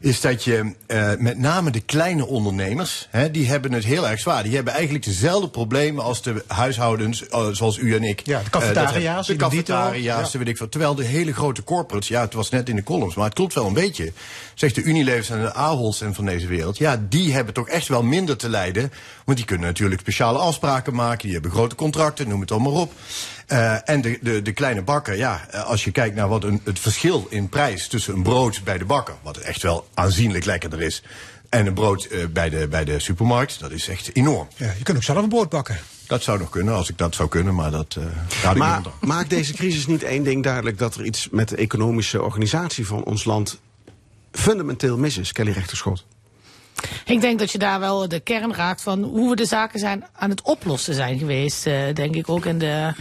Is dat je eh, met name de kleine ondernemers. Hè, die hebben het heel erg zwaar. Die hebben eigenlijk dezelfde problemen als de huishoudens. eh, zoals u en ik. Ja, de cafetaria's, de cafetaria's, Ja. weet ik veel. Terwijl de hele grote corporates. Ja, het was net in de columns. Maar het klopt wel een beetje. Zegt de Unilevers en de Aholds en van deze wereld. Ja, die hebben toch echt wel minder te lijden. Want die kunnen natuurlijk speciale afspraken maken. Die hebben grote contracten, noem het allemaal op. Eh, en de, de, de kleine bakker, ja, eh, als je kijkt naar wat een, het verschil in prijs tussen een brood bij de bakker, wat echt wel aanzienlijk lekkerder is, en een brood eh, bij, de, bij de supermarkt, dat is echt enorm. Ja, je kunt ook zelf een brood bakken. Dat zou nog kunnen, als ik dat zou kunnen, maar dat uh, ik Maar niemand aan. maakt deze crisis niet één ding duidelijk dat er iets met de economische organisatie van ons land fundamenteel mis is, Kelly Rechterschot? Ik denk dat je daar wel de kern raakt van hoe we de zaken zijn aan het oplossen zijn geweest. eh, denk ik ook in de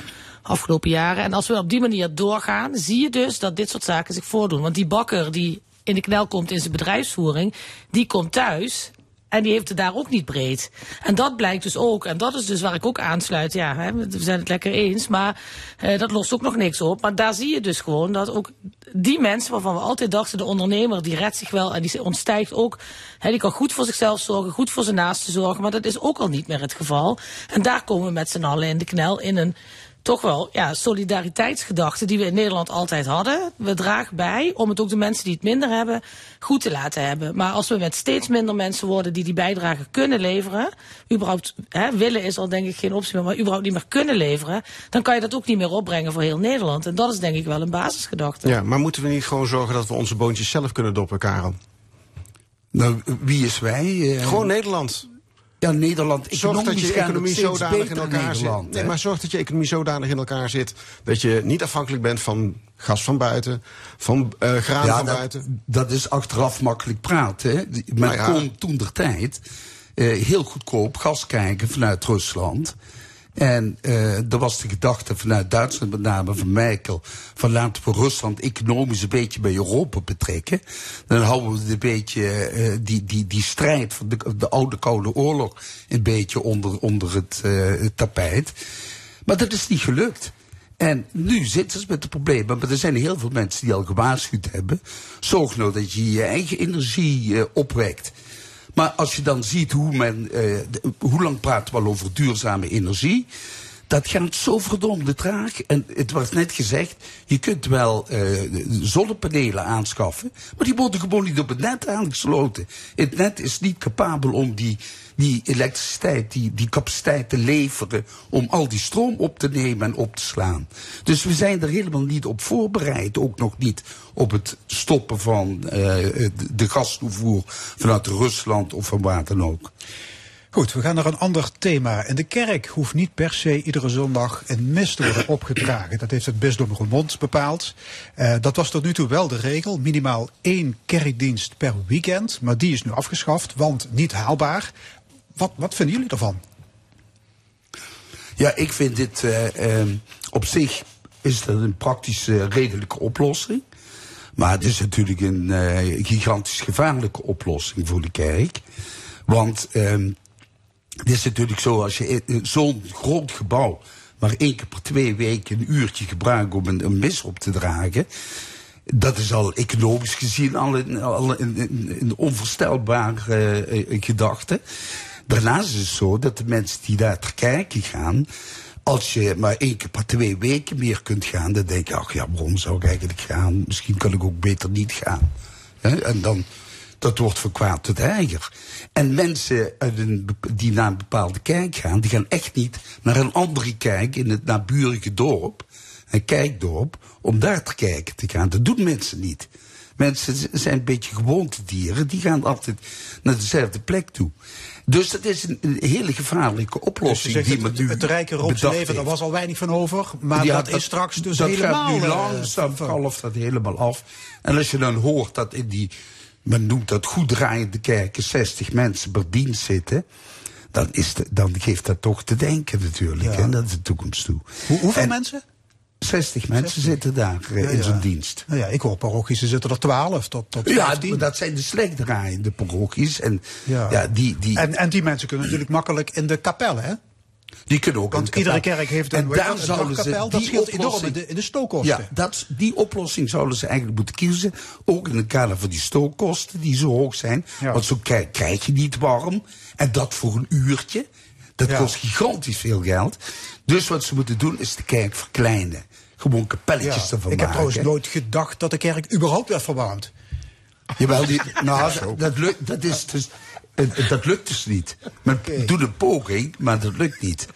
afgelopen jaren. En als we op die manier doorgaan, zie je dus dat dit soort zaken zich voordoen. Want die bakker die in de knel komt in zijn bedrijfsvoering, die komt thuis. En die heeft het daar ook niet breed. En dat blijkt dus ook, en dat is dus waar ik ook aansluit. Ja, hè, we zijn het lekker eens, maar eh, dat lost ook nog niks op. Maar daar zie je dus gewoon dat ook die mensen waarvan we altijd dachten, de ondernemer, die redt zich wel en die ontstijgt ook. Hè, die kan goed voor zichzelf zorgen, goed voor zijn naasten zorgen. Maar dat is ook al niet meer het geval. En daar komen we met z'n allen in de knel in een toch wel ja, solidariteitsgedachte die we in Nederland altijd hadden. We dragen bij om het ook de mensen die het minder hebben goed te laten hebben. Maar als we met steeds minder mensen worden die die bijdrage kunnen leveren, überhaupt hè, willen is al denk ik geen optie meer, maar überhaupt niet meer kunnen leveren, dan kan je dat ook niet meer opbrengen voor heel Nederland. En dat is denk ik wel een basisgedachte. Ja, maar moeten we niet gewoon zorgen dat we onze boontjes zelf kunnen doppen, Karel? Nou, wie is wij? Eh, Gewoon Nederland. Ja, Nederland. Zorg dat je economie zodanig in elkaar zit. Nee, maar zorg dat je economie zodanig in elkaar zit dat je niet afhankelijk bent van gas van buiten, van eh graan Ja, van dat, buiten. dat is achteraf makkelijk praten. Men Nou ja. kon toen der tijd eh, heel goedkoop gas krijgen vanuit Rusland. En eh er was de gedachte vanuit Duitsland, met name van Merkel, van laten we Rusland economisch een beetje bij Europa betrekken. Dan houden we een beetje eh, die, die, die strijd van de, de oude Koude Oorlog een beetje onder, onder het, eh, tapijt. Maar dat is niet gelukt. En nu zitten ze met de problemen. Maar er zijn heel veel mensen die al gewaarschuwd hebben. Zorg nou dat je je eigen energie opwekt. Maar als je dan ziet hoe men. eh, hoe lang praten we al over duurzame energie? Dat gaat zo verdomde traag. En het wordt net gezegd, je kunt wel eh, zonnepanelen aanschaffen, maar die worden gewoon niet op het net aangesloten. Het net is niet capabel om die, die elektriciteit, die, die capaciteit te leveren, om al die stroom op te nemen en op te slaan. Dus we zijn er helemaal niet op voorbereid, ook nog niet op het stoppen van eh, de gastoevoer vanuit Rusland of van waar dan ook. Goed, we gaan naar een ander thema. In de kerk hoeft niet per se iedere zondag een mis te worden opgedragen. Dat heeft het bisdom Roermond bepaald. Eh, dat was tot nu toe wel de regel. Minimaal één kerkdienst per weekend. Maar die is nu afgeschaft, want niet haalbaar. Wat, wat vinden jullie ervan? Ja, ik vind dit eh, ehm, op zich is dat een praktische, redelijke oplossing. Maar het is natuurlijk een eh, gigantisch gevaarlijke oplossing voor de kerk. Want ehm, het is natuurlijk zo, als je zo'n groot gebouw maar één keer per twee weken een uurtje gebruikt om een, mis op te dragen. Dat is al economisch gezien al een, al onvoorstelbare eh, gedachte. Daarnaast is het zo dat de mensen die daar ter kijken gaan, als je maar één keer per twee weken meer kunt gaan, dan denk je, ach ja, waarom zou ik eigenlijk gaan? Misschien kan ik ook beter niet gaan. En dan, dat wordt van kwaad tot erger. En mensen uit een, bep- die naar een bepaalde kerk gaan, die gaan echt niet naar een andere kerk in het naburige dorp, een kijkdorp, om daar te kijken te gaan. Dat doen mensen niet. Mensen zijn een beetje gewoontedieren, die gaan altijd naar dezelfde plek toe. Dus dat is een, een hele gevaarlijke Dus oplossing zegt, die men nu het rijke bedacht leven, daar was al weinig van over. Maar Ja, dat, is straks dus dat helemaal... gaat nu eh, langzaam dat helemaal af. En als je dan hoort dat in die, men noemt dat goed draaiende kerken, 60 mensen per dienst zitten. Dan, is de, dan geeft dat toch te denken natuurlijk, Ja. hè, naar de toekomst toe. Hoe, hoeveel En mensen? 60 mensen zitten daar eh, Ja, in ja. zo'n dienst. Nou ja, ik hoor parochies, er zitten er 12 tot, tot Ja, 15. maar dat zijn de slecht draaiende parochies. En, Ja. ja. die, die, En, en die mensen kunnen natuurlijk makkelijk in de kapel, hè? Die kunnen ook Want iedere kerk heeft een, En daar zouden ze. Dat die scheelt enorm in de, in de stookkosten. Ja, dat, die oplossing zouden ze eigenlijk moeten kiezen. Ook in het kader van die stookkosten die zo hoog zijn. Ja. Want zo krijg, krijg je niet warm. En dat voor een uurtje. Dat Ja. kost gigantisch veel geld. Dus wat ze moeten doen is de kerk verkleinen. Gewoon kapelletjes Ja. ervan Ik heb trouwens nooit gedacht dat de kerk überhaupt werd verwarmd. Jawel, die, *laughs* nou, dat, dat, lukt, dat, is dus, dat lukt dus niet. Men doet een poging, maar dat lukt niet.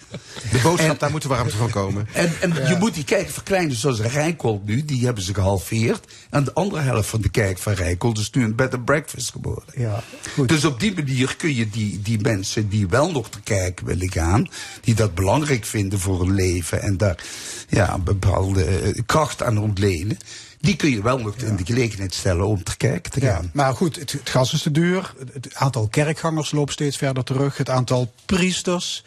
De boodschap, En- daar moet warmte van komen. En, en je moet die kerk verkleinen zoals Rijnkold nu, die hebben ze gehalveerd. En de andere helft van de kerk van Rijnkold is nu een bed and breakfast geworden. Ja, Dus op die manier kun je die, die mensen die wel nog te kijken willen gaan, die dat belangrijk vinden voor hun leven en daar ja, een bepaalde eh, kracht aan ontlenen, die kun je wel nog in de gelegenheid stellen om te kijken te Ja, gaan. maar goed, het, het gas is te duur. Het, het aantal kerkgangers loopt steeds verder terug. Het aantal priesters.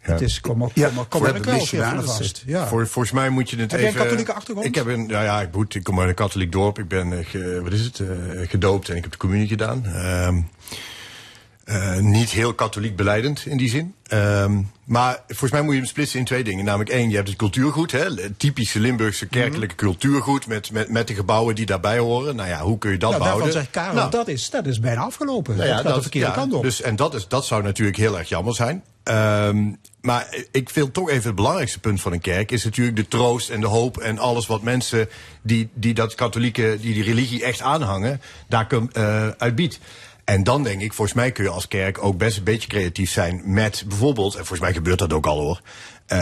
Het is, kom er, kom kom we hebben wel even missionarissen. vast. Ja. Voor, volgens mij moet je het Heb even... een katholieke achtergrond? Ik heb een, nou ja, ik, moet, ik kom uit een katholiek dorp. Ik ben, eh, ge- wat is het, eh, gedoopt en ik heb de communie gedaan. Ehm, eh, niet heel katholiek beleidend in die zin. Ehm, maar volgens mij moet je hem splitsen in twee dingen. Namelijk één, je hebt het cultuurgoed. Hè, het typische Limburgse kerkelijke Mhm. cultuurgoed. Met, met, met de gebouwen die daarbij horen. Nou ja, hoe kun je dat nou, behouden? daarvan zegt Karel, Nou, dat, is, dat is bijna afgelopen. nou dat gaat de verkeerde ja, kant op. Dus, en dat, is, dat zou natuurlijk heel erg jammer zijn. Ehm, maar ik vind toch even het belangrijkste punt van een kerk... is natuurlijk de troost en de hoop en alles wat mensen... die, die dat katholieke, die die religie echt aanhangen, daar kun, eh uit biedt. En dan denk ik, volgens mij kun je als kerk ook best een beetje creatief zijn met bijvoorbeeld, en volgens mij gebeurt dat ook al hoor, eh,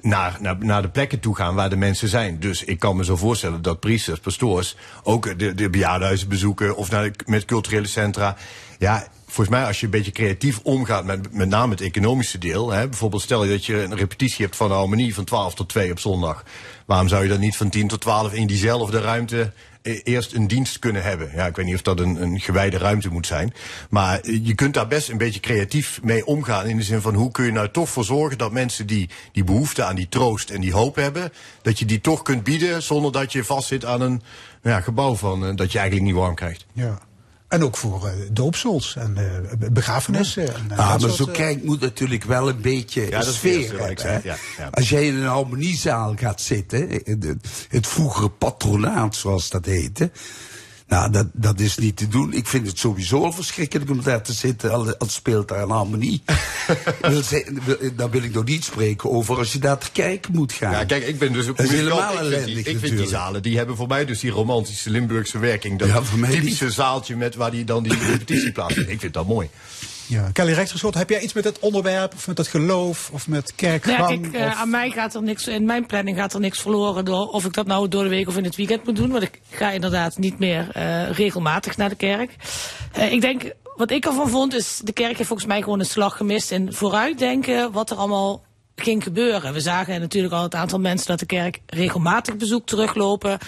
naar, naar, naar de plekken toe gaan waar de mensen zijn. Dus ik kan me zo voorstellen dat priesters, pastoors ook de, de bejaardenhuizen bezoeken of naar met culturele centra. Ja, volgens mij als je een beetje creatief omgaat met met name het economische deel. Hè, bijvoorbeeld stel je dat je een repetitie hebt van de harmonie van 12 tot 2 op zondag. Waarom zou je dan niet van 10 tot 12 in diezelfde ruimte eerst een dienst kunnen hebben. Ja, ik weet niet of dat een, een gewijde ruimte moet zijn. Maar eh, je kunt daar best een beetje creatief mee omgaan. In de zin van hoe kun je nou toch voor zorgen dat mensen die, die behoefte aan die troost en die hoop hebben. Dat je die toch kunt bieden zonder dat je vastzit aan een ja, gebouw van eh, dat je eigenlijk niet warm krijgt. Ja. En ook voor eh, doopsels en eh, begrafenissen. En, eh, Ah, maar zo'n kerk moet natuurlijk wel een beetje het sfeer hebben. ja, ja. Als jij in een harmoniezaal gaat zitten, de- het vroegere patronaat zoals dat heette. Nou, dat, dat is niet te doen. Ik vind het sowieso al verschrikkelijk om daar te zitten, al, al speelt daar een harmonie. *laughs* Wil wil- Dan wil ik nog niet spreken over als je daar te kijken moet gaan. Ja, kijk, ik ben dus ook helemaal ik vind, die, ellendig ik vind die zalen, die hebben voor mij dus die romantische Limburgse werking. Dat Ja, typische zaaltje met waar die dan die *coughs* repetitie plaatsvindt. Ik vind dat mooi. Ja. Kelly Rechterschoot, heb jij iets met het onderwerp of met het geloof of met kerkgang? Ja, kijk, eh, of- aan mij gaat er niks, in mijn planning gaat er niks verloren door of ik dat nou door de week of in het weekend moet doen. Want ik ga inderdaad niet meer eh, regelmatig naar de kerk. Eh, ik denk, wat ik ervan vond, is de kerk heeft volgens mij gewoon een slag gemist in vooruitdenken wat er allemaal ging gebeuren. We zagen natuurlijk al het aantal mensen dat de kerk regelmatig bezoekt teruglopen.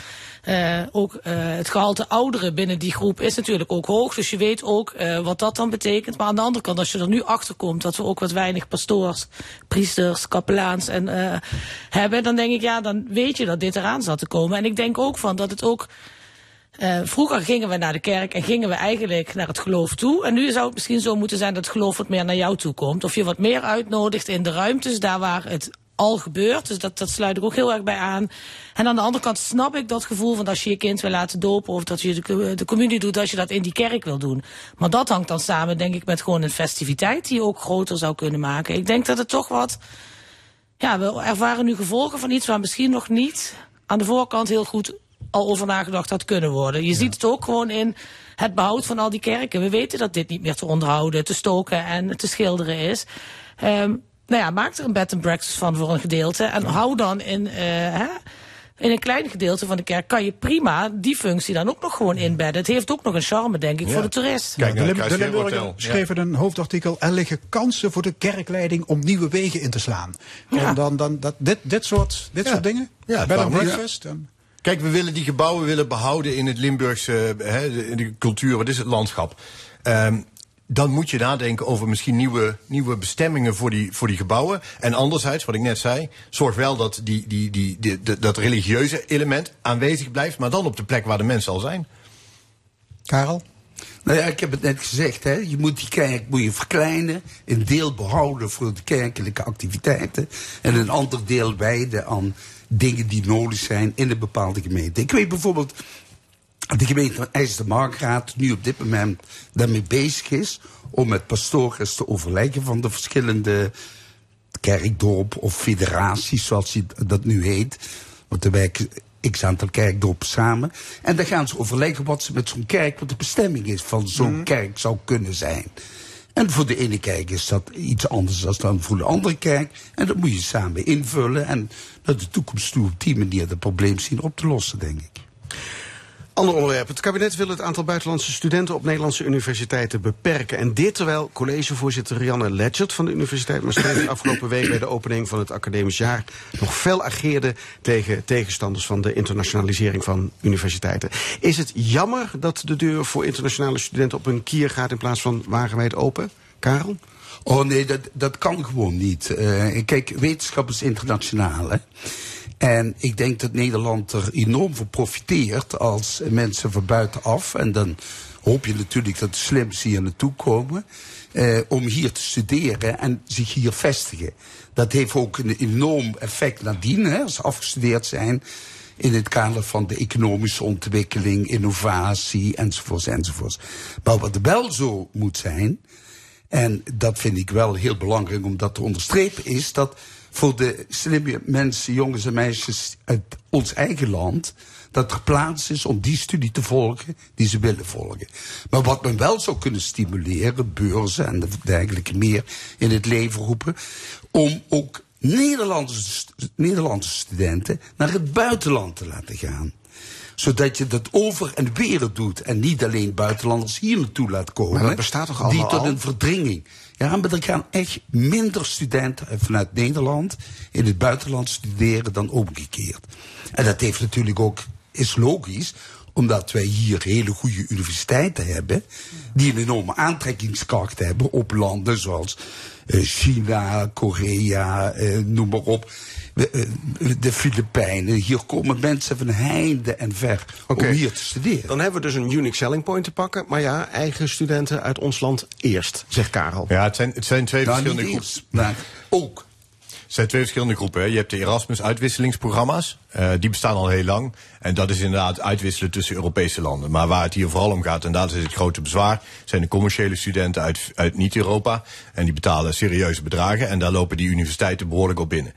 Eh, ook eh, het gehalte ouderen binnen die groep is natuurlijk ook hoog. Dus je weet ook eh, wat dat dan betekent. Maar aan de andere kant, als je er nu achter komt dat we ook wat weinig pastoors, priesters, kapelaans en, hebben, dan denk ik, ja, dan weet je dat dit eraan zat te komen. En ik denk ook van dat het ook. Eh, vroeger gingen we naar de kerk en gingen we eigenlijk naar het geloof toe. En nu zou het misschien zo moeten zijn dat het geloof wat meer naar jou toe komt. Of je wat meer uitnodigt in de ruimtes, daar waar het al gebeurt. Dus dat, dat sluit ik ook heel erg bij aan. En aan de andere kant snap ik dat gevoel van als je je kind wil laten dopen of dat je de, de communie doet, dat je dat in die kerk wil doen. Maar dat hangt dan samen, denk ik, met gewoon een festiviteit die je ook groter zou kunnen maken. Ik denk dat het toch wat. Ja, we ervaren nu gevolgen van iets waar misschien nog niet aan de voorkant heel goed al over nagedacht had kunnen worden. Je ziet het ook gewoon in het behoud van al die kerken. We weten dat dit niet meer te onderhouden, te stoken en te schilderen is. Um, nou ja, maak er een bed and breakfast van voor een gedeelte. En hou dan in, uh, hè, in een klein gedeelte van de kerk kan je prima die functie dan ook nog gewoon inbedden. Het heeft ook nog een charme, denk ik, Ja. voor de toerist. Kijk, de, Lim- de Limburger in een hoofdartikel... er liggen kansen voor de kerkleiding om nieuwe wegen in te slaan. En dan, dan dat, dit, dit, soort, dit Ja. soort dingen? Ja, Bed and breakfast. en- Kijk, we willen die gebouwen willen behouden in het Limburgse hè, de, de cultuur, wat is het landschap. Ehm, dan moet je nadenken over misschien nieuwe, nieuwe bestemmingen voor die, voor die gebouwen. En anderzijds, wat ik net zei, zorg wel dat die, die, die, die- de- dat religieuze element aanwezig blijft, maar dan op de plek waar de mensen al zijn. Karel? Nou ja, ik heb het net gezegd, hè. Je moet die kerk moet je verkleinen, een deel behouden voor de kerkelijke activiteiten en een ander deel wijden aan dingen die nodig zijn in een bepaalde gemeente. Ik weet bijvoorbeeld dat de gemeente IJsselmarkraat nu op dit moment daarmee bezig is om met pastoors te overleggen van de verschillende kerkdorp of federaties, zoals dat nu heet. Want er werken x aantal kerkdorpen samen. En dan gaan ze overleggen wat ze met zo'n kerk, wat de bestemming is van zo'n kerk zou kunnen zijn. En voor de ene kerk is dat iets anders dan voor de andere kerk. En dat moet je samen invullen. En naar de toekomst toe op die manier het probleem zien op te lossen, denk ik. Ander onderwerp. Het kabinet wil het aantal buitenlandse studenten op Nederlandse universiteiten beperken. En dit terwijl collegevoorzitter Rianne Ledgert van de Universiteit Maastricht *coughs* afgelopen week bij de opening van het academisch jaar nog fel ageerde tegen tegenstanders van de internationalisering van universiteiten. Is het jammer dat de deur voor internationale studenten op een kier gaat in plaats van wagenwijd open? Karel? Oh nee, dat, dat kan gewoon niet. Eh, kijk, wetenschap is internationaal. Hè? En ik denk dat Nederland er enorm van profiteert als mensen van buitenaf. En dan hoop je natuurlijk dat de slimste hier naartoe komen. eh, om hier te studeren en zich hier vestigen. Dat heeft ook een enorm effect nadien, als ze afgestudeerd zijn. In het kader van de economische ontwikkeling, innovatie enzovoorts enzovoorts. Maar wat wel zo moet zijn, en dat vind ik wel heel belangrijk om dat te onderstrepen, is dat voor de slimme mensen, jongens en meisjes uit ons eigen land, dat er plaats is om die studie te volgen die ze willen volgen. Maar wat men wel zou kunnen stimuleren, beurzen en dergelijke meer in het leven roepen, om ook Nederlandse, Nederlandse studenten naar het buitenland te laten gaan zodat je dat over en weer doet. En niet alleen buitenlanders hier naartoe laat komen. Maar dat bestaat toch Die allemaal tot al? een verdringing. Ja, maar er gaan echt minder studenten vanuit Nederland in het buitenland studeren dan omgekeerd. En dat heeft natuurlijk ook, is logisch, omdat wij hier hele goede universiteiten hebben, die een enorme aantrekkingskracht hebben op landen zoals eh, China, Korea, eh, noem maar op. Eh, de Filipijnen. Hier komen mensen van heinde en ver om hier te studeren. Dan hebben we dus een unique selling point te pakken. Maar ja, eigen studenten uit ons land eerst, zegt Karel. Ja, het zijn, het zijn twee Nou, verschillende groepen. maar *laughs* ook. Het zijn twee verschillende groepen. Hè. Je hebt de Erasmus-uitwisselingsprogramma's. Eh, die bestaan al heel lang. En dat is inderdaad uitwisselen tussen Europese landen. Maar waar het hier vooral om gaat, en dat is het grote bezwaar... zijn de commerciële studenten uit, uit niet-Europa. En die betalen serieuze bedragen. En daar lopen die universiteiten behoorlijk op binnen.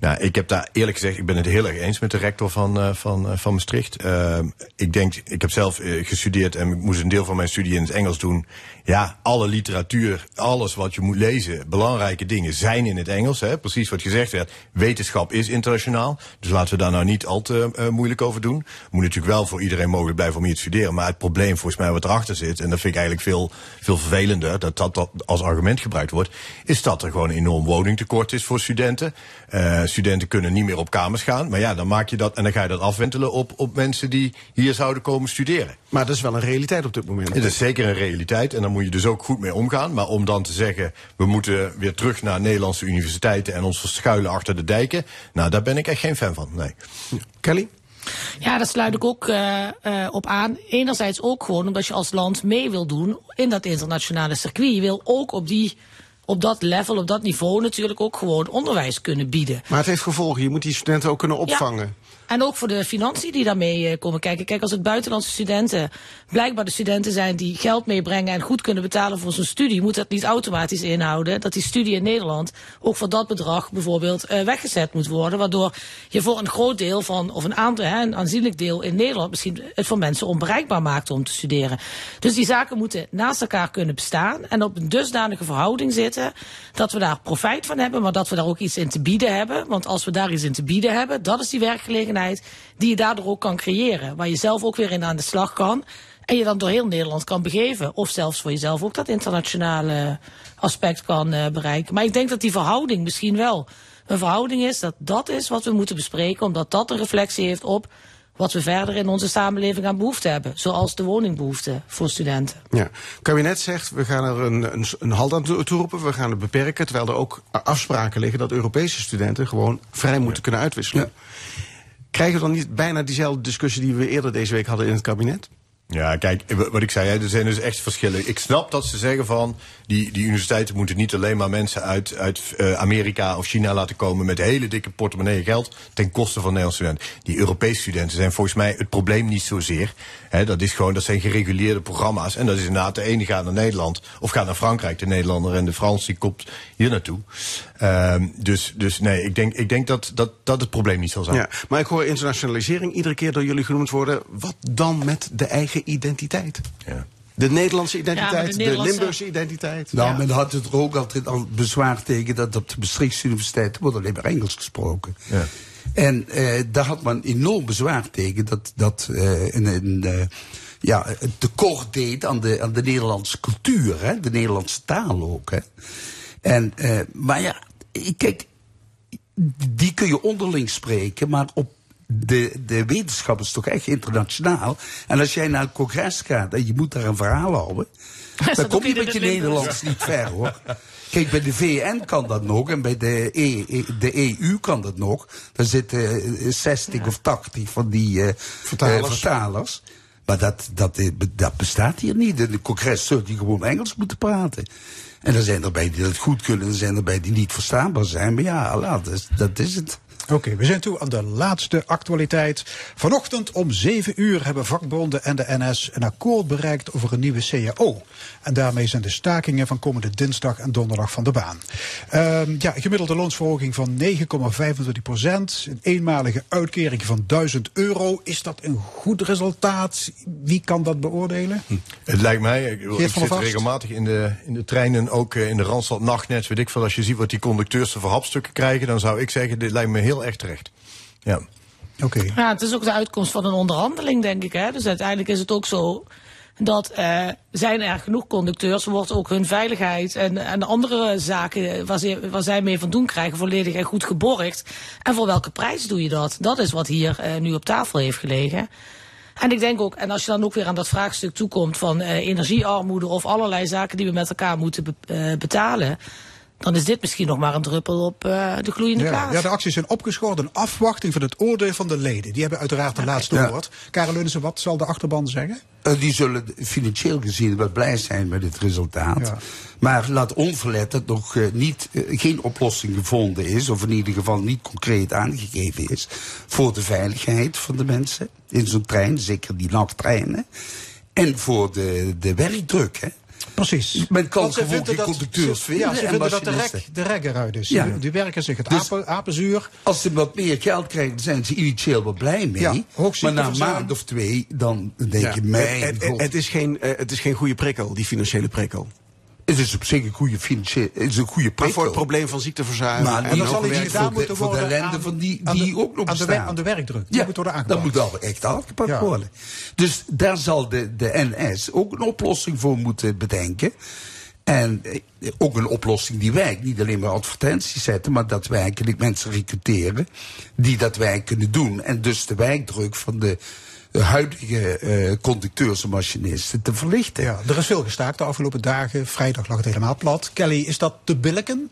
Nou, ik heb daar eerlijk gezegd, ik ben het heel erg eens met de rector van, eh, van, eh, van Maastricht. Eh, ik denk, ik heb zelf eh, gestudeerd en moest een deel van mijn studie in het Engels doen. Ja, alle literatuur, alles wat je moet lezen, belangrijke dingen zijn in het Engels. Hè? Precies wat gezegd werd, wetenschap is internationaal. Dus laten we daar nou niet al te eh, moeilijk over doen. Moet natuurlijk wel voor iedereen mogelijk blijven om hier te studeren. Maar het probleem volgens mij wat erachter zit, en dat vind ik eigenlijk veel, veel vervelender, dat, dat dat als argument gebruikt wordt, is dat er gewoon een enorm woningtekort is voor studenten. Eh, studenten kunnen niet meer op kamers gaan. Maar ja, dan maak je dat en dan ga je dat afwentelen op, op mensen die hier zouden komen studeren. Maar dat is wel een realiteit op dit moment. Het is zeker een realiteit en daar moet je dus ook goed mee omgaan. Maar om dan te zeggen, we moeten weer terug naar Nederlandse universiteiten en ons verschuilen achter de dijken. Nou, daar ben ik echt geen fan van. Nee. Kelly? Ja, daar sluit ik ook eh, eh, op aan. Enerzijds ook gewoon omdat je als land mee wil doen in dat internationale circuit. Je wil ook op die op dat level, op dat niveau natuurlijk ook gewoon onderwijs kunnen bieden. Maar het heeft gevolgen. Je moet die studenten ook kunnen opvangen. En ook voor de financiën die daarmee eh, komen kijken. Kijk, als het buitenlandse studenten blijkbaar de studenten zijn die geld meebrengen en goed kunnen betalen voor zo'n studie, moet dat niet automatisch inhouden dat die studie in Nederland ook voor dat bedrag bijvoorbeeld eh, weggezet moet worden. Waardoor je voor een groot deel van, of een aantal, een aanzienlijk deel in Nederland misschien het voor mensen onbereikbaar maakt om te studeren. Dus die zaken moeten naast elkaar kunnen bestaan en op een dusdanige verhouding zitten dat we daar profijt van hebben, maar dat we daar ook iets in te bieden hebben. Want als we daar iets in te bieden hebben, dat is die werkgelegenheid die je daardoor ook kan creëren. Waar je zelf ook weer in aan de slag kan. En je dan door heel Nederland kan begeven. Of zelfs voor jezelf ook dat internationale aspect kan uh, bereiken. Maar ik denk dat die verhouding misschien wel een verhouding is. Dat dat is wat we moeten bespreken. Omdat dat een reflectie heeft op wat we verder in onze samenleving aan behoefte hebben. Zoals de woningbehoefte voor studenten. Ja, het kabinet zegt we gaan er een, een, een halt aan toeroepen, we gaan het beperken. Terwijl er ook afspraken liggen dat Europese studenten gewoon vrij moeten kunnen uitwisselen. Krijgen we dan niet bijna diezelfde discussie die we eerder deze week hadden in het kabinet? Ja, kijk, wat ik zei, er zijn dus echt verschillen. Ik snap dat ze zeggen van, die, die universiteiten moeten niet alleen maar mensen uit, uit uh, Amerika of China laten komen met hele dikke portemonnee geld ten koste van Nederlandse studenten. Die Europese studenten zijn volgens mij het probleem niet zozeer. Hè, dat is gewoon, dat zijn gereguleerde programma's. En dat is inderdaad, de ene gaat naar Nederland of gaat naar Frankrijk, de Nederlander en de Frans die komt hier naartoe. Um, dus, dus nee, ik denk, ik denk dat, dat dat het probleem niet zal zijn. Ja, maar ik hoor internationalisering iedere keer door jullie genoemd worden. Wat dan met de eigen identiteit? Ja. De Nederlandse identiteit, Ja, de Limburgse identiteit. Nou, men had het er ook altijd al bezwaar tegen dat op de Maastrichtse Universiteit wordt alleen maar Engels gesproken. Ja. En eh, daar had men enorm bezwaar tegen dat dat eh, een, een, eh, ja, een tekort deed aan de, aan de Nederlandse cultuur, hè? de Nederlandse taal ook. Hè? En, eh, maar ja, ik- kijk, die kun je onderling spreken, maar op de, de wetenschap is toch echt internationaal. En als jij naar een congres gaat en je moet daar een verhaal houden, *laughs* dan kom je met je het. Nederlands niet ver hoor. Kijk, bij de VN kan dat nog en bij de, E- E- de EU kan dat nog. Daar zitten eh, 60 of 80 van die eh, Vertalers. eh, vertalers. Maar dat, dat, eh, dat bestaat hier niet. In de congres zult je gewoon Engels moeten praten. En er zijn erbij die dat goed kunnen, en er zijn erbij die niet verstaanbaar zijn. Maar ja, Allah, dat, is, dat is het. Oké, we zijn toe aan de laatste actualiteit. Vanochtend om 7 uur hebben vakbonden en de NS een akkoord bereikt over een nieuwe CAO. En daarmee zijn de stakingen van komende dinsdag en donderdag van de baan. Ehm, ja, gemiddelde loonsverhoging van 9,25 procent. Een eenmalige uitkering van 1000 euro. Is dat een goed resultaat? Wie kan dat beoordelen? Het lijkt mij, ik, ik zit Vast? regelmatig in de, in de treinen, ook eh, in de Randstad nachtnet, weet ik veel. Als je ziet wat die conducteurs er voor hapstukken krijgen, dan zou ik zeggen, dit lijkt me heel erg terecht. Ja. Oké. Ja, het is ook de uitkomst van een onderhandeling, denk ik. Hè? Dus uiteindelijk is het ook zo dat eh, zijn er genoeg conducteurs, wordt ook hun veiligheid en, en andere zaken waar, ze, waar zij mee van doen krijgen volledig en goed geborgd. En voor welke prijs doe je dat? Dat is wat hier eh, nu op tafel heeft gelegen. En ik denk ook, en als je dan ook weer aan dat vraagstuk toekomt van eh, energiearmoede of allerlei zaken die we met elkaar moeten eh, betalen, dan is dit misschien nog maar een druppel op eh, de gloeiende Ja, kaas. ja, de acties zijn opgeschort in afwachting van het oordeel van de leden. Die hebben uiteraard de laatste Ja. woord. Karel Leunissen, wat zal de achterban zeggen? Eh, die zullen financieel gezien wel blij zijn met het resultaat. Ja. Maar laat onverlet dat nog eh, niet, geen oplossing gevonden is, of in ieder geval niet concreet aangegeven is, voor de veiligheid van de mensen in zo'n trein, zeker die nachttreinen. En voor de, de werkdruk. Hè. Precies. Men kan Want ze gewoon vinden geen dat- conducteurs vinden. Ja, ze en vinden dat de rek, de rek eruit is. Ja. Die, die werken zich het Dus- apen, apenzuur. Als ze wat meer geld krijgen, zijn ze initieel wel blij mee. Ja, maar na een maand of twee, dan denk Ja. je, mijn het, het, god. het is geen, eh, het is geen goede prikkel, die financiële prikkel. Het is op zich een goede financiële, het is een goede Maar voor het probleem van ziekteverzuim. Maar en dan zal iets gedaan voor de- moeten voor de ellende van die, die ook nog aan de, bestaan. wer- aan de werkdruk. Ja, moet worden dat moet al echt aangepakt worden. Dus daar zal de, de NS ook een oplossing voor moeten bedenken. En eh, ook een oplossing die werkt. Niet alleen maar advertenties zetten, maar dat wij eigenlijk mensen recruteren die dat werk kunnen doen. En dus de werkdruk van de de huidige eh, conducteurs en machinisten te verlichten. Ja, er is veel gestaakt de afgelopen dagen. Vrijdag lag het helemaal plat. Kelly, is dat te billiken?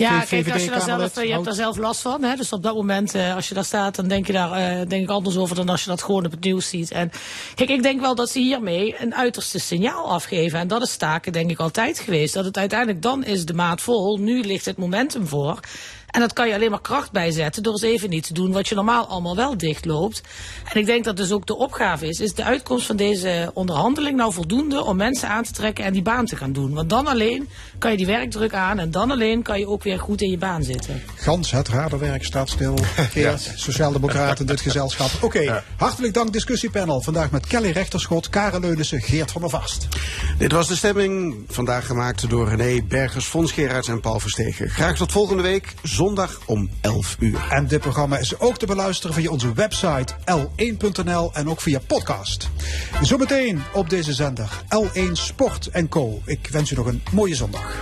Ja, kijk, als je, daar zelf, je hebt daar zelf last van. Hè? Dus op dat moment, eh, als je daar staat, dan denk je daar eh, denk ik anders over dan als je dat gewoon op het nieuws ziet. En kijk, ik denk wel dat ze hiermee een uiterste signaal afgeven. En dat is staken, denk ik, altijd geweest. Dat het uiteindelijk dan is de maat vol. Nu ligt het momentum voor. En dat kan je alleen maar kracht bijzetten door eens even niet te doen wat je normaal allemaal wel dichtloopt. En ik denk dat dus ook de opgave is, is de uitkomst van deze onderhandeling nou voldoende om mensen aan te trekken en die baan te gaan doen. Want dan alleen kan je die werkdruk aan en dan alleen kan je ook weer goed in je baan zitten. Gans, het raderwerk staat stil. *laughs* Geert, Sociaaldemocraten, dit gezelschap. *laughs* Oké, hartelijk dank discussiepanel. Vandaag met Kelly Rechterschot, Karen Leunissen, Geert van der Vast. Dit was de stemming, vandaag gemaakt door René Bergers, Fons Gerards en Paul Verstegen. Graag tot volgende week, zondag om 11 uur. En dit programma is ook te beluisteren via onze website l1.nl en ook via podcast. Zometeen op deze zender L1 Sport en Co. Ik wens u nog een mooie zondag.